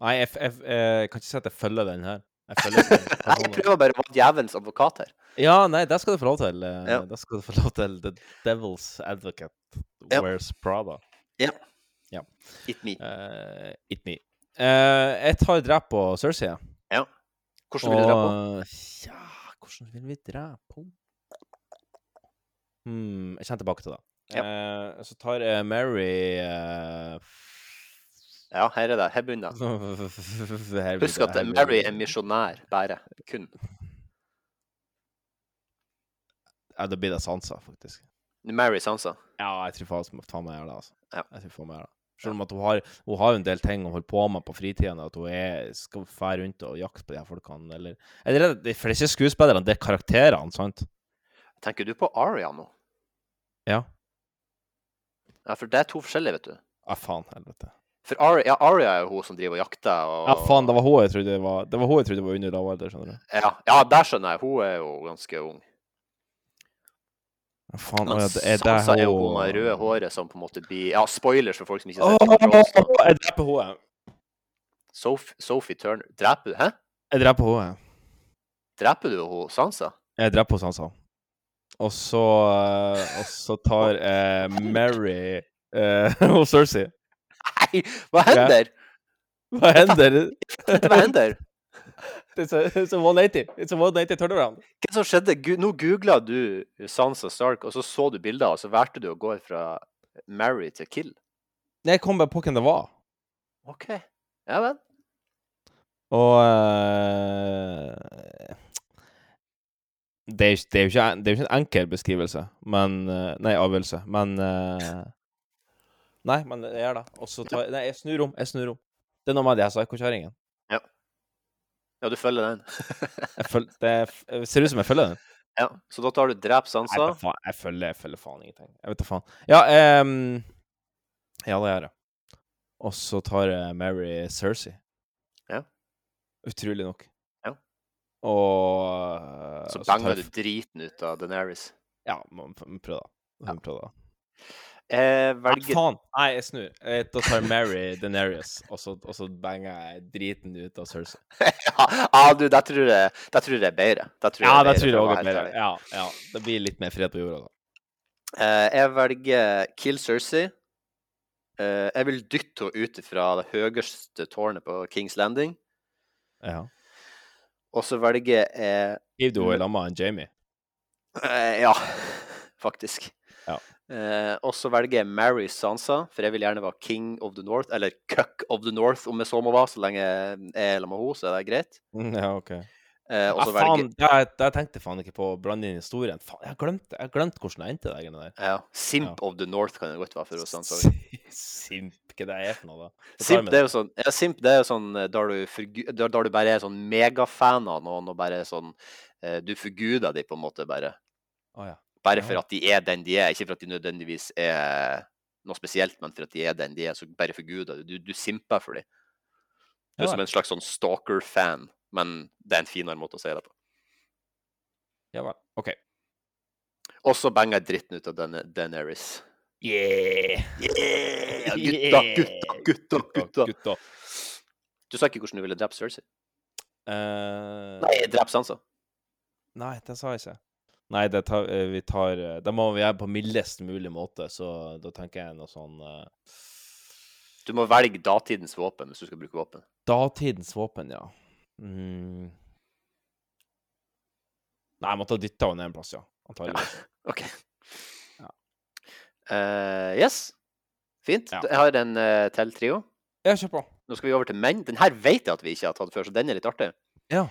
Nei, jeg, jeg, jeg kan ikke si at jeg følger den her. Jeg følger den. *laughs* den Jeg prøver bare å være djevelens advokat her. Ja, nei, det skal du få lov til. eh, Ja. Det skal du få lov til. The Devil's Advocate Ja. wears Prada. Ja. Ja. It me. Uh, it me. Uh, jeg tar drep på Cersei. Ja. Hvordan vil du drepe henne? Ja, hvordan vil vi drepe henne? Hmm, jeg kommer tilbake til det. Eh, så tar jeg Mary eh, Ja, her er det. Her begynner det. *laughs* Husk at Mary er misjonær, bare. Kun. Ja, da blir det Sansa, faktisk. Mary Sansa. Ja, jeg tror faen meg gjør det, altså. Ja. Jeg tror faen meg gjør det. Selv om at hun har, hun har en del ting å holde på med på fritiden, at hun er, skal fære rundt og jakte på de her folkene, eller Eller det- for det er ikke skuespillerne, det er karakterene, sant? Tenker du på Aria nå? Ja. Ja, for det er to forskjellige, vet du. Ja, faen helvete. For Aria, ja, Aria er jo hun som driver og jakter og Ja, faen, det var hun jeg trodde var Det var hun jeg trodde var under lavalder, skjønner du. Ja, ja, der skjønner jeg. Hun er jo ganske ung. Faen, Men Sansa er jo hun- hun med røde håret som på en måte blir Ja, spoilers for folk som ikke har sett Thrones. jeg dreper henne. Sophie, Sophie Turner. Dreper du Hæ? Jeg dreper henne. Dreper du hun Sansa? Jeg dreper henne, Sansa. Og så eh, Og så tar jeg Mary eh, *laughs* og Cersei. Nei, hva hender? Hva hender? Hva hender? It's a, it's a 180. It's a 180 turnaround. Hva som skjedde? Nå googla du Sansa Stark, og så så du bilder, og så valgte du å gå fra Mary til Kill. Nei, Jeg kom bare på hvem det var. OK. Ja vel. Og uh, Det er, det, er ikke, det er jo ikke en enkel beskrivelse, men eh, Nei, avgjørelse, men uh, Nei, men jeg gjør det. Og så tar Nei, jeg snur om. Jeg snur om. Det er noe med de her psykokjerringene. Ja. Du følger den. Føl- Det det ser ut som jeg følger den. Ja, så da tar du drep Nei, Jeg, jeg følger, jeg følger faen ingenting. Jeg vet da faen. Ja, um, ja, det gjør jeg. Og så tar jeg Mary Cersei. Ja. Utrolig nok. Ja. Og eh, Så banger du driten ut av Deneris. Ja, må må da. Ja prøve, da. Jeg Nei, velger faen! Nei, jeg snur. Eh, Da tar Mary Denerius, og så, og så banger jeg driten ut av Cersei. *laughs* Ja, du, det tror jeg, tror jeg det er bedre. Der tror Ja, jeg det bedre, tror jeg òg er bedre. Ja, ja. Det blir litt mer fred på jorda, da. Eh, jeg velger Kill Cersei. Eh, jeg vil dytte henne ut fra det høyeste tårnet på Kings Landing. Ja. Og så velger jeg Hiv du henne i lamma enn Jamie? Eh, ja, *laughs* faktisk. Ja. Eh, og så velger jeg Mary Sansa, for jeg vil gjerne være King of the North, eller Cuck of the North, om jeg så må være. Så lenge jeg er sammen med henne, så er det greit. Mm, Ja, OK. Eh, Ja, faen, velger det, det tenkte jeg faen ikke på å blande inn i historien. Faen, jeg glemte glemt, jeg hvordan det endte, det der. ja, Simp of the North kan det godt være for oss. Sansa. *laughs* Simp, hva det er for noe, da? Simp det er jo sånn, ja, simp, det er jo sånn eh, der du, for, der, der du bare er sånn megafan av noen, og bare sånn eh, Du forguder de på en måte bare. Å, ja. Bare for at de er den de er, ikke for at de nødvendigvis er noe spesielt, men for at de er den de er, så bare for Gud. Du, du simper for dem. Du er som en slags sånn stalker-fan, men det er en finere måte å si det på. Ja vel. OK. Og så banger dritten ut av denne Daenerys. Yeah! *laughs* Yeah! Gutta, gutta, gutta, gutta. Gutta. Du sa ikke hvordan du ville drept Cersei? Uh... Nei, drept Sansa. Nei, det sa jeg ikke. Nei, det tar, eh, vi tar eh, Da må vi gjøre på mildest mulig måte, så da tenker jeg noe sånn uh... Du må velge datidens våpen hvis du skal bruke våpen. Datidens våpen, ja. Mm. Nei, jeg måtte ha dytta henne en plass, ja. Antageligvis. *laughs* OK. Eh, yes. Fint. Ja. Jeg har en uh, til trio. Ja, kjør på. Nå skal vi over til menn. Den her vet jeg at vi ikke har tatt før, så den er litt artig. Ja.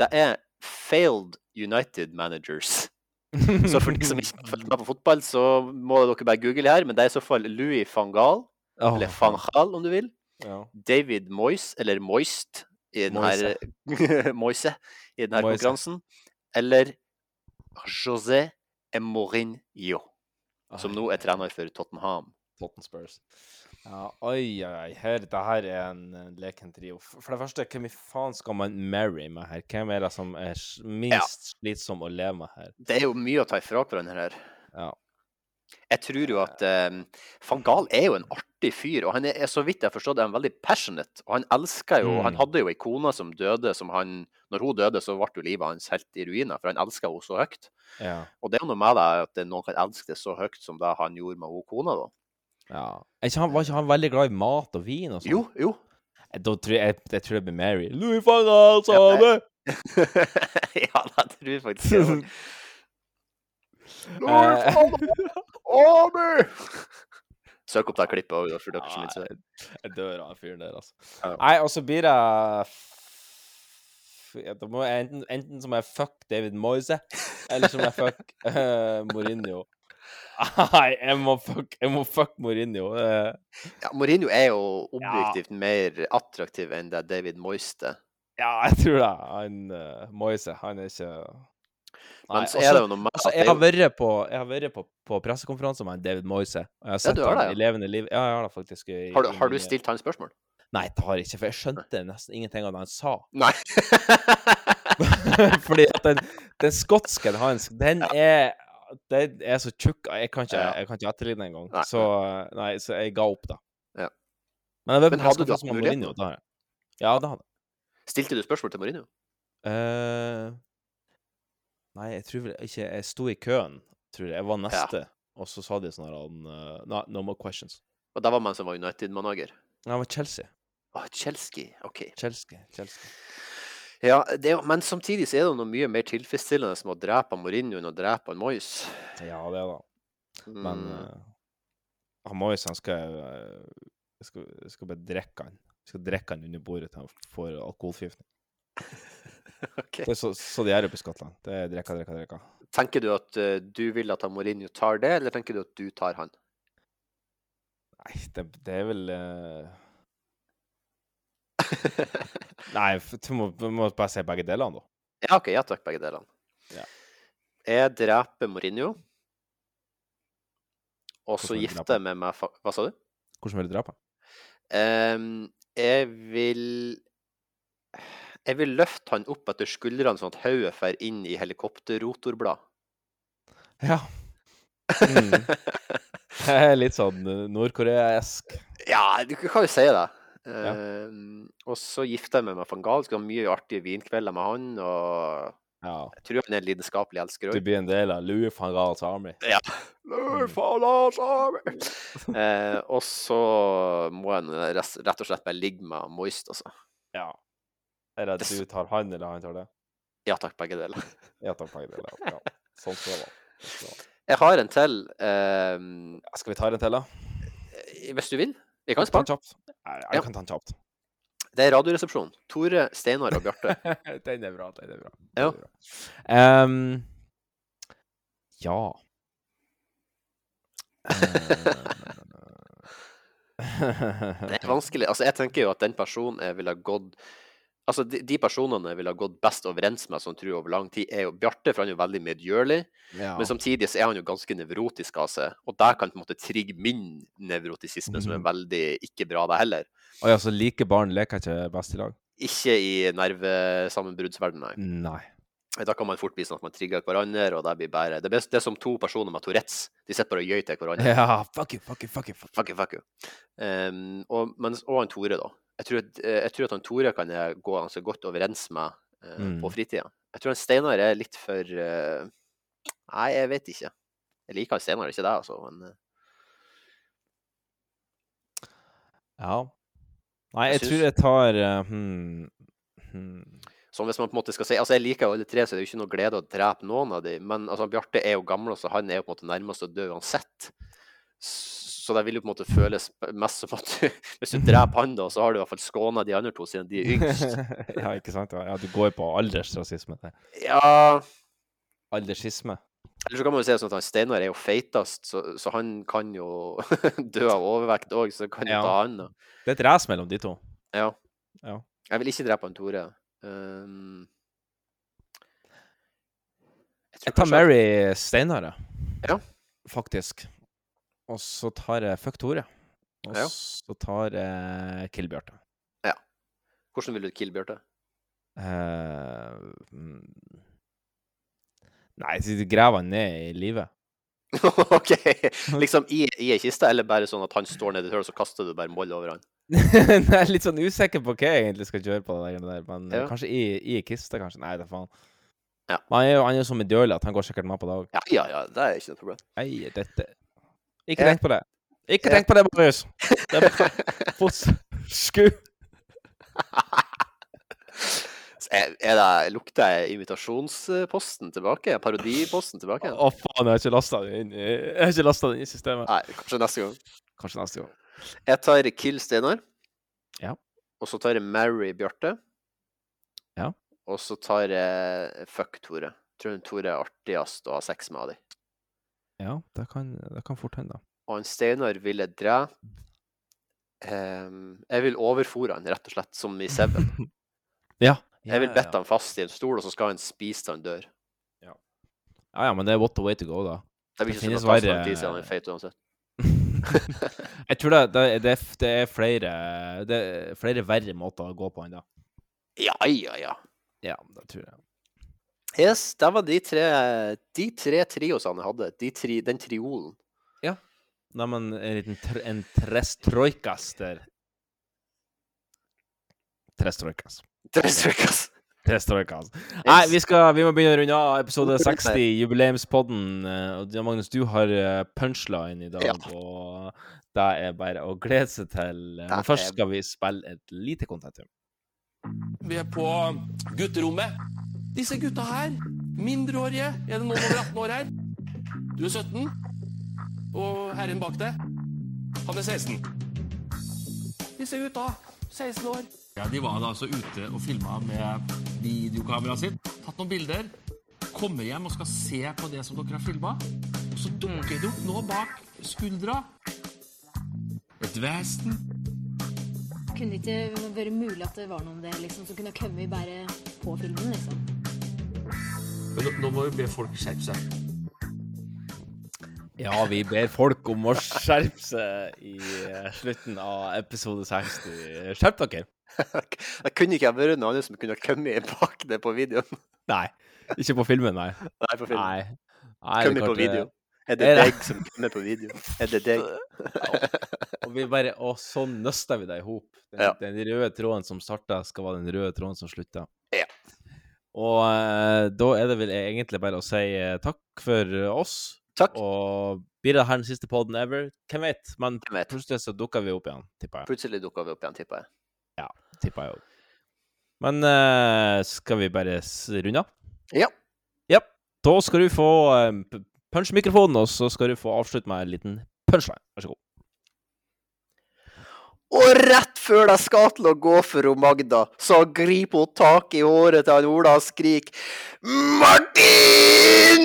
Det er failed United managers. *laughs* Så for de som ikke har fulgt med på fotball, så må dere bare google her, men det er i så fall Louis van Gaal, oh. eller van Gaal om du vil, Ja. David Moyes, eller Moist, i denne, *laughs* Moise, i denne Moise. konkurransen, eller José Emorinho, som nå er trener for Tottenham. Tottenham Spurs. Ja, oi, oi, oi. Her, det her er en, en leken trio. For det første, hvem i faen skal man marry med her? Hvem er det som er minst minst slitsom å leve med her? Det er jo mye å ta ifra hverandre her. Ja. Jeg tror jo at um, van Gaal er jo en artig fyr, og han er, så vidt jeg har forstått, er han veldig passionate. Og han elsker jo Mm. Han hadde jo ei kone som døde, som han Når hun døde, så ble jo livet hans helt i ruiner, for han elska henne så høyt. Ja. Og det er noe med det at noen kan elske det så høyt som det han gjorde med hun kona, da. Ja. Han, var ikke han veldig glad i mat og vin og sånn? Jo, jo. Da tror jeg, jeg tror det blir Mary. Louis van Gaal *laughs* Ja, det! det tror jeg faktisk jeg *laughs* også. Eh, Søk opp det klippet òg, for dere som ikke. Jeg dør av fyren der, altså. Nei, og så blir det Da må jeg enten, enten så må jeg fuck David Moise, eller så må jeg fuck uh, Mourinho. Nei, jeg må fuck, jeg må fuck Mourinho. eh. Ja, Mourinho er jo objektivt mer attraktiv enn det David Moiste. ja, jeg tror det. Han uh, Moise, han er ikke Men så også- altså, jeg har vært på, jeg på, på pressekonferanse med David Moise. Jeg har sett du har det, i levende liv. Ja, jeg har det faktisk. I, Har du, har du stilt han spørsmål? Nei, det har jeg ikke, for jeg skjønte nesten ingenting av det han sa. Nei. *laughs* Fordi at den, den skotske hans, den *laughs* er Den er så tjukk. Jeg kan ikke, Ja. jeg kan ikke etterligne den engang. Så, nei, så jeg ga opp, da. Ja. Men vet Men hadde du hatt muligheten? Mourinho, da. Ja, det hadde jeg. Stilte du spørsmål til Mourinho? Uh, nei, jeg tror vel ikke Jeg sto i køen, tror jeg. Jeg var neste, og så sa de sånn her han, eh, no, no more questions. Og det var man som var United-manager? Nei, det var Chelsea. Oh, Chelsea, OK. Chelsea. Chelsea. Ja, det er, jo- men samtidig så er det jo noe mye mer tilfredsstillende som å drepe Mourinho enn å drepe Moyes. Ja, det er det. Men Mm. eh, han Moyes, han skal eh, Jeg skal, jeg skal bare drikke han. Jeg skal drikke han under bordet til han får alkoholforgiftning. *laughs* Ok. Det er så, så de gjør oppe i Skottland. Det er drikke, drikke, drikke. Tenker du at eh, du vil at han Mourinho tar det, eller tenker du at du tar han? Nei, det, det er vel eh, *laughs* Nei, du må, du må bare si begge delene, da. Ja, OK, ja takk, begge delene. Ja. Jeg dreper Mourinho, og så gifter jeg med meg Hva sa du? Hvordan vil du drepe? Ehm, jeg vil Jeg vil løfte han opp etter skuldrene sånn at hodet fer inn i helikopterrotorblad. Ja. Mm. *laughs* Det er litt sånn nordkoreask. Ja, du kan jo si det. Ehm, og så gifter jeg meg med van Gahl. Skulle ha mye artige vinkvelder med han. Og jeg tror han er en lidenskapelig elsker Du blir en del av Louis van Gaals Army. Ja. Louis van Gaals Army. Eh, og så må en rett og slett bare ligge med Moist, altså. Ja. Er det at du tar han, eller han tar det? Ja takk, begge deler. *laughs* Ja takk, begge deler. Ja. Sånn skal det være. Sånn. Jeg har en til. ehm, Skal vi ta en til, da? hvis du vil. Vi kan den Ja. jeg kan ta den kjapt. Det er Radioresepsjonen. Tore, Steinar og Bjarte. *laughs* den er bra. Den er bra. Ja. Um, ja *laughs* Det er vanskelig. Altså, jeg tenker jo at den personen jeg ville ha gått Altså, de, de personene jeg ville ha gått best overens med, som tror over lang tid, er jo Bjarte, for han er jo veldig medgjørlig. Ja. Men samtidig så er han jo ganske nevrotisk av seg, og der kan på en måte trigge min nevrotisisme, som er Mhm. veldig ikke bra, det heller. Å ja, så like barn leker ikke best i lag? Ikke i nervesammenbruddsverdenen, nei. Nei. Da kan man fort bli sånn at man trigger hverandre, og det blir bare Det er, det er som to personer med Tourettes. De sitter bare og gøyer til hverandre. Ja, fuck you, fuck you, fuck you. Fuck. Fuck you, fuck you. Um, og, mens, og han Tore, da. Jeg tror, at, eh, jeg tror at han Tore kan jeg gå ganske godt overens med uh, Mm. på fritida. Jeg tror han Steinar er litt for uh, Nei, jeg vet ikke. Jeg liker han Steinar, ikke det, altså. Men uh, Ja. Nei, Jeg jeg, tror jeg tar eh, hmm, hmm. sånn hvis man på en måte skal si Altså, jeg liker jo alle tre, så det er jo ikke noe glede å drepe noen av dem. Men altså, Bjarte er jo gammel, så han er jo på en måte nærmest å dø uansett. Så det vil jo på en måte føles mest som at du, *laughs* hvis du dreper han, da, så har du i hvert fall skåna de andre to siden de er yngst. *laughs* ja, ikke sant? Ja, du går jo på aldersrasisme. der. Ja Aldersisme. Eller så kan man jo si sånn at han Steinar er jo feitest, så, så han kan jo *laughs* dø av overvekt òg, så kan du Ja. ta han, da. Det er et race mellom de to. Ja. Ja. Jeg vil ikke drepe han Tore. Um, Jeg tar Mary Steinar, Ja. faktisk. Og så tar jeg Fuck Tore. Og Ja. så tar jeg Kill Bjarte. Ja. Hvordan vil du kill Bjarte? Eh, mm. Nei, graver han ned i livet. *laughs* OK. Liksom i, i ei kiste, eller bare sånn at han står nedi et hull, så kaster du bare moll over han? *laughs* jeg er litt sånn usikker på hva jeg egentlig skal kjøre på. det der, men Ja. kanskje i, i kiste, kanskje. Nei, det er faen. Ja. Men han er jo han er jo så medgjørlig at han går sikkert med på dag. Ja, ja, ja, det er ikke noe problem. Nei, dette Ikke tenk på det. Ikke tenk på det, Marius. Det er bare. Sku. *laughs* Er, er det, lukter jeg invitasjonsposten tilbake? Parodiposten tilbake? Å, faen, jeg har ikke lasta den inn Jeg har ikke den inn i systemet. Nei, kanskje neste gang. Kanskje neste gang. Jeg tar Kill Steinar. Ja. Og så tar jeg Mary Bjarte. Ja. Og så tar jeg Fuck Tore. Tror Tore er artigst å ha sex med av de. Ja, det kan, det kan fort hende. Og en Steinar vil jeg drepe. Ehm, jeg vil overfòre han, rett og slett, som i Seven. *laughs* Ja. Jeg vil Ja, bette ja. han fast i en stol, og så skal han spise til han dør. Ja, ja, men det er what the way to go, da. Det blir ikke så finnes godt verre- verre... tid siden han er feit uansett. *laughs* Jeg tror det, det, det, det er flere Det er flere verre måter å gå på enn det. Ja, ja, ja. Ja, det tror jeg. Yes, det var de tre, de tre triosene jeg hadde. De tri, den triolen. Ja. Neimen, en liten tr en trestrojkas der. Trestrojkas. Trestrojkas. Yes. Nei, vi, skal, vi må begynne å runde av episode 60, jubileumspodden. Eh, Og ja, Magnus, du har eh, punchline i dag, Ja. og det er bare å glede seg til. eh, Men først skal vi spille et lite kontentum. Vi er på gutterommet. Disse gutta her, mindreårige, er det noen over 18 år her? Du er 17, og herren bak deg, han er 16. Disse gutta, 16 år. Ja, De var da altså ute og filma med videokameraet sitt, tatt noen bilder, kommer hjem og skal se på det som dere har filma, og så dukker det opp noe bak skuldra. Et vesen. Kunne det ikke vært mulig at det var noe om det liksom, som kunne ha kommet bare på filmen? liksom? Men nå, må vi be folk skjerpe seg. Ja, vi ber folk om å skjerpe seg i eh, slutten av episode 60. Skjerp dere! Det kunne ikke vært noen andre som kunne ha kommet bak det på videoen. Nei. Ikke på filmen, nei. Nei, på filmen. Nei. Nei, Kommet er på video. eh, Er det er det- deg som kommer på video? Er det deg? Og vi bare Og så nøster vi det i hop. Den, Ja. den røde tråden som starta, skal være den røde tråden som slutter. Ja. Og eh, da er det vel egentlig bare å si eh, takk for eh, oss. Takk. Og blir det her den siste podden ever? Hvem vet? Men plutselig så dukker vi opp igjen, tipper jeg. Plutselig dukker vi opp igjen, tipper jeg. Ja, tipper jeg òg. Men eh, skal vi bare runde av? Ja. Ja. Da skal du få uh, punch-mikrofonen, og så skal du få avslutte med en liten punchline. Vær så god. Og rett før de skal til å gå for hun Magda, så griper hun tak i håret til han Ola og skriker Martin!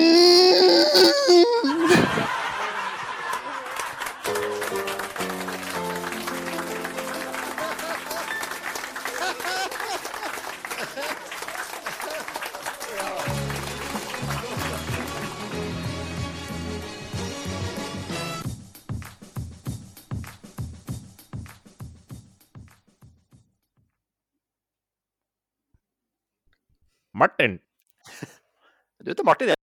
Martin! Du heter Martin?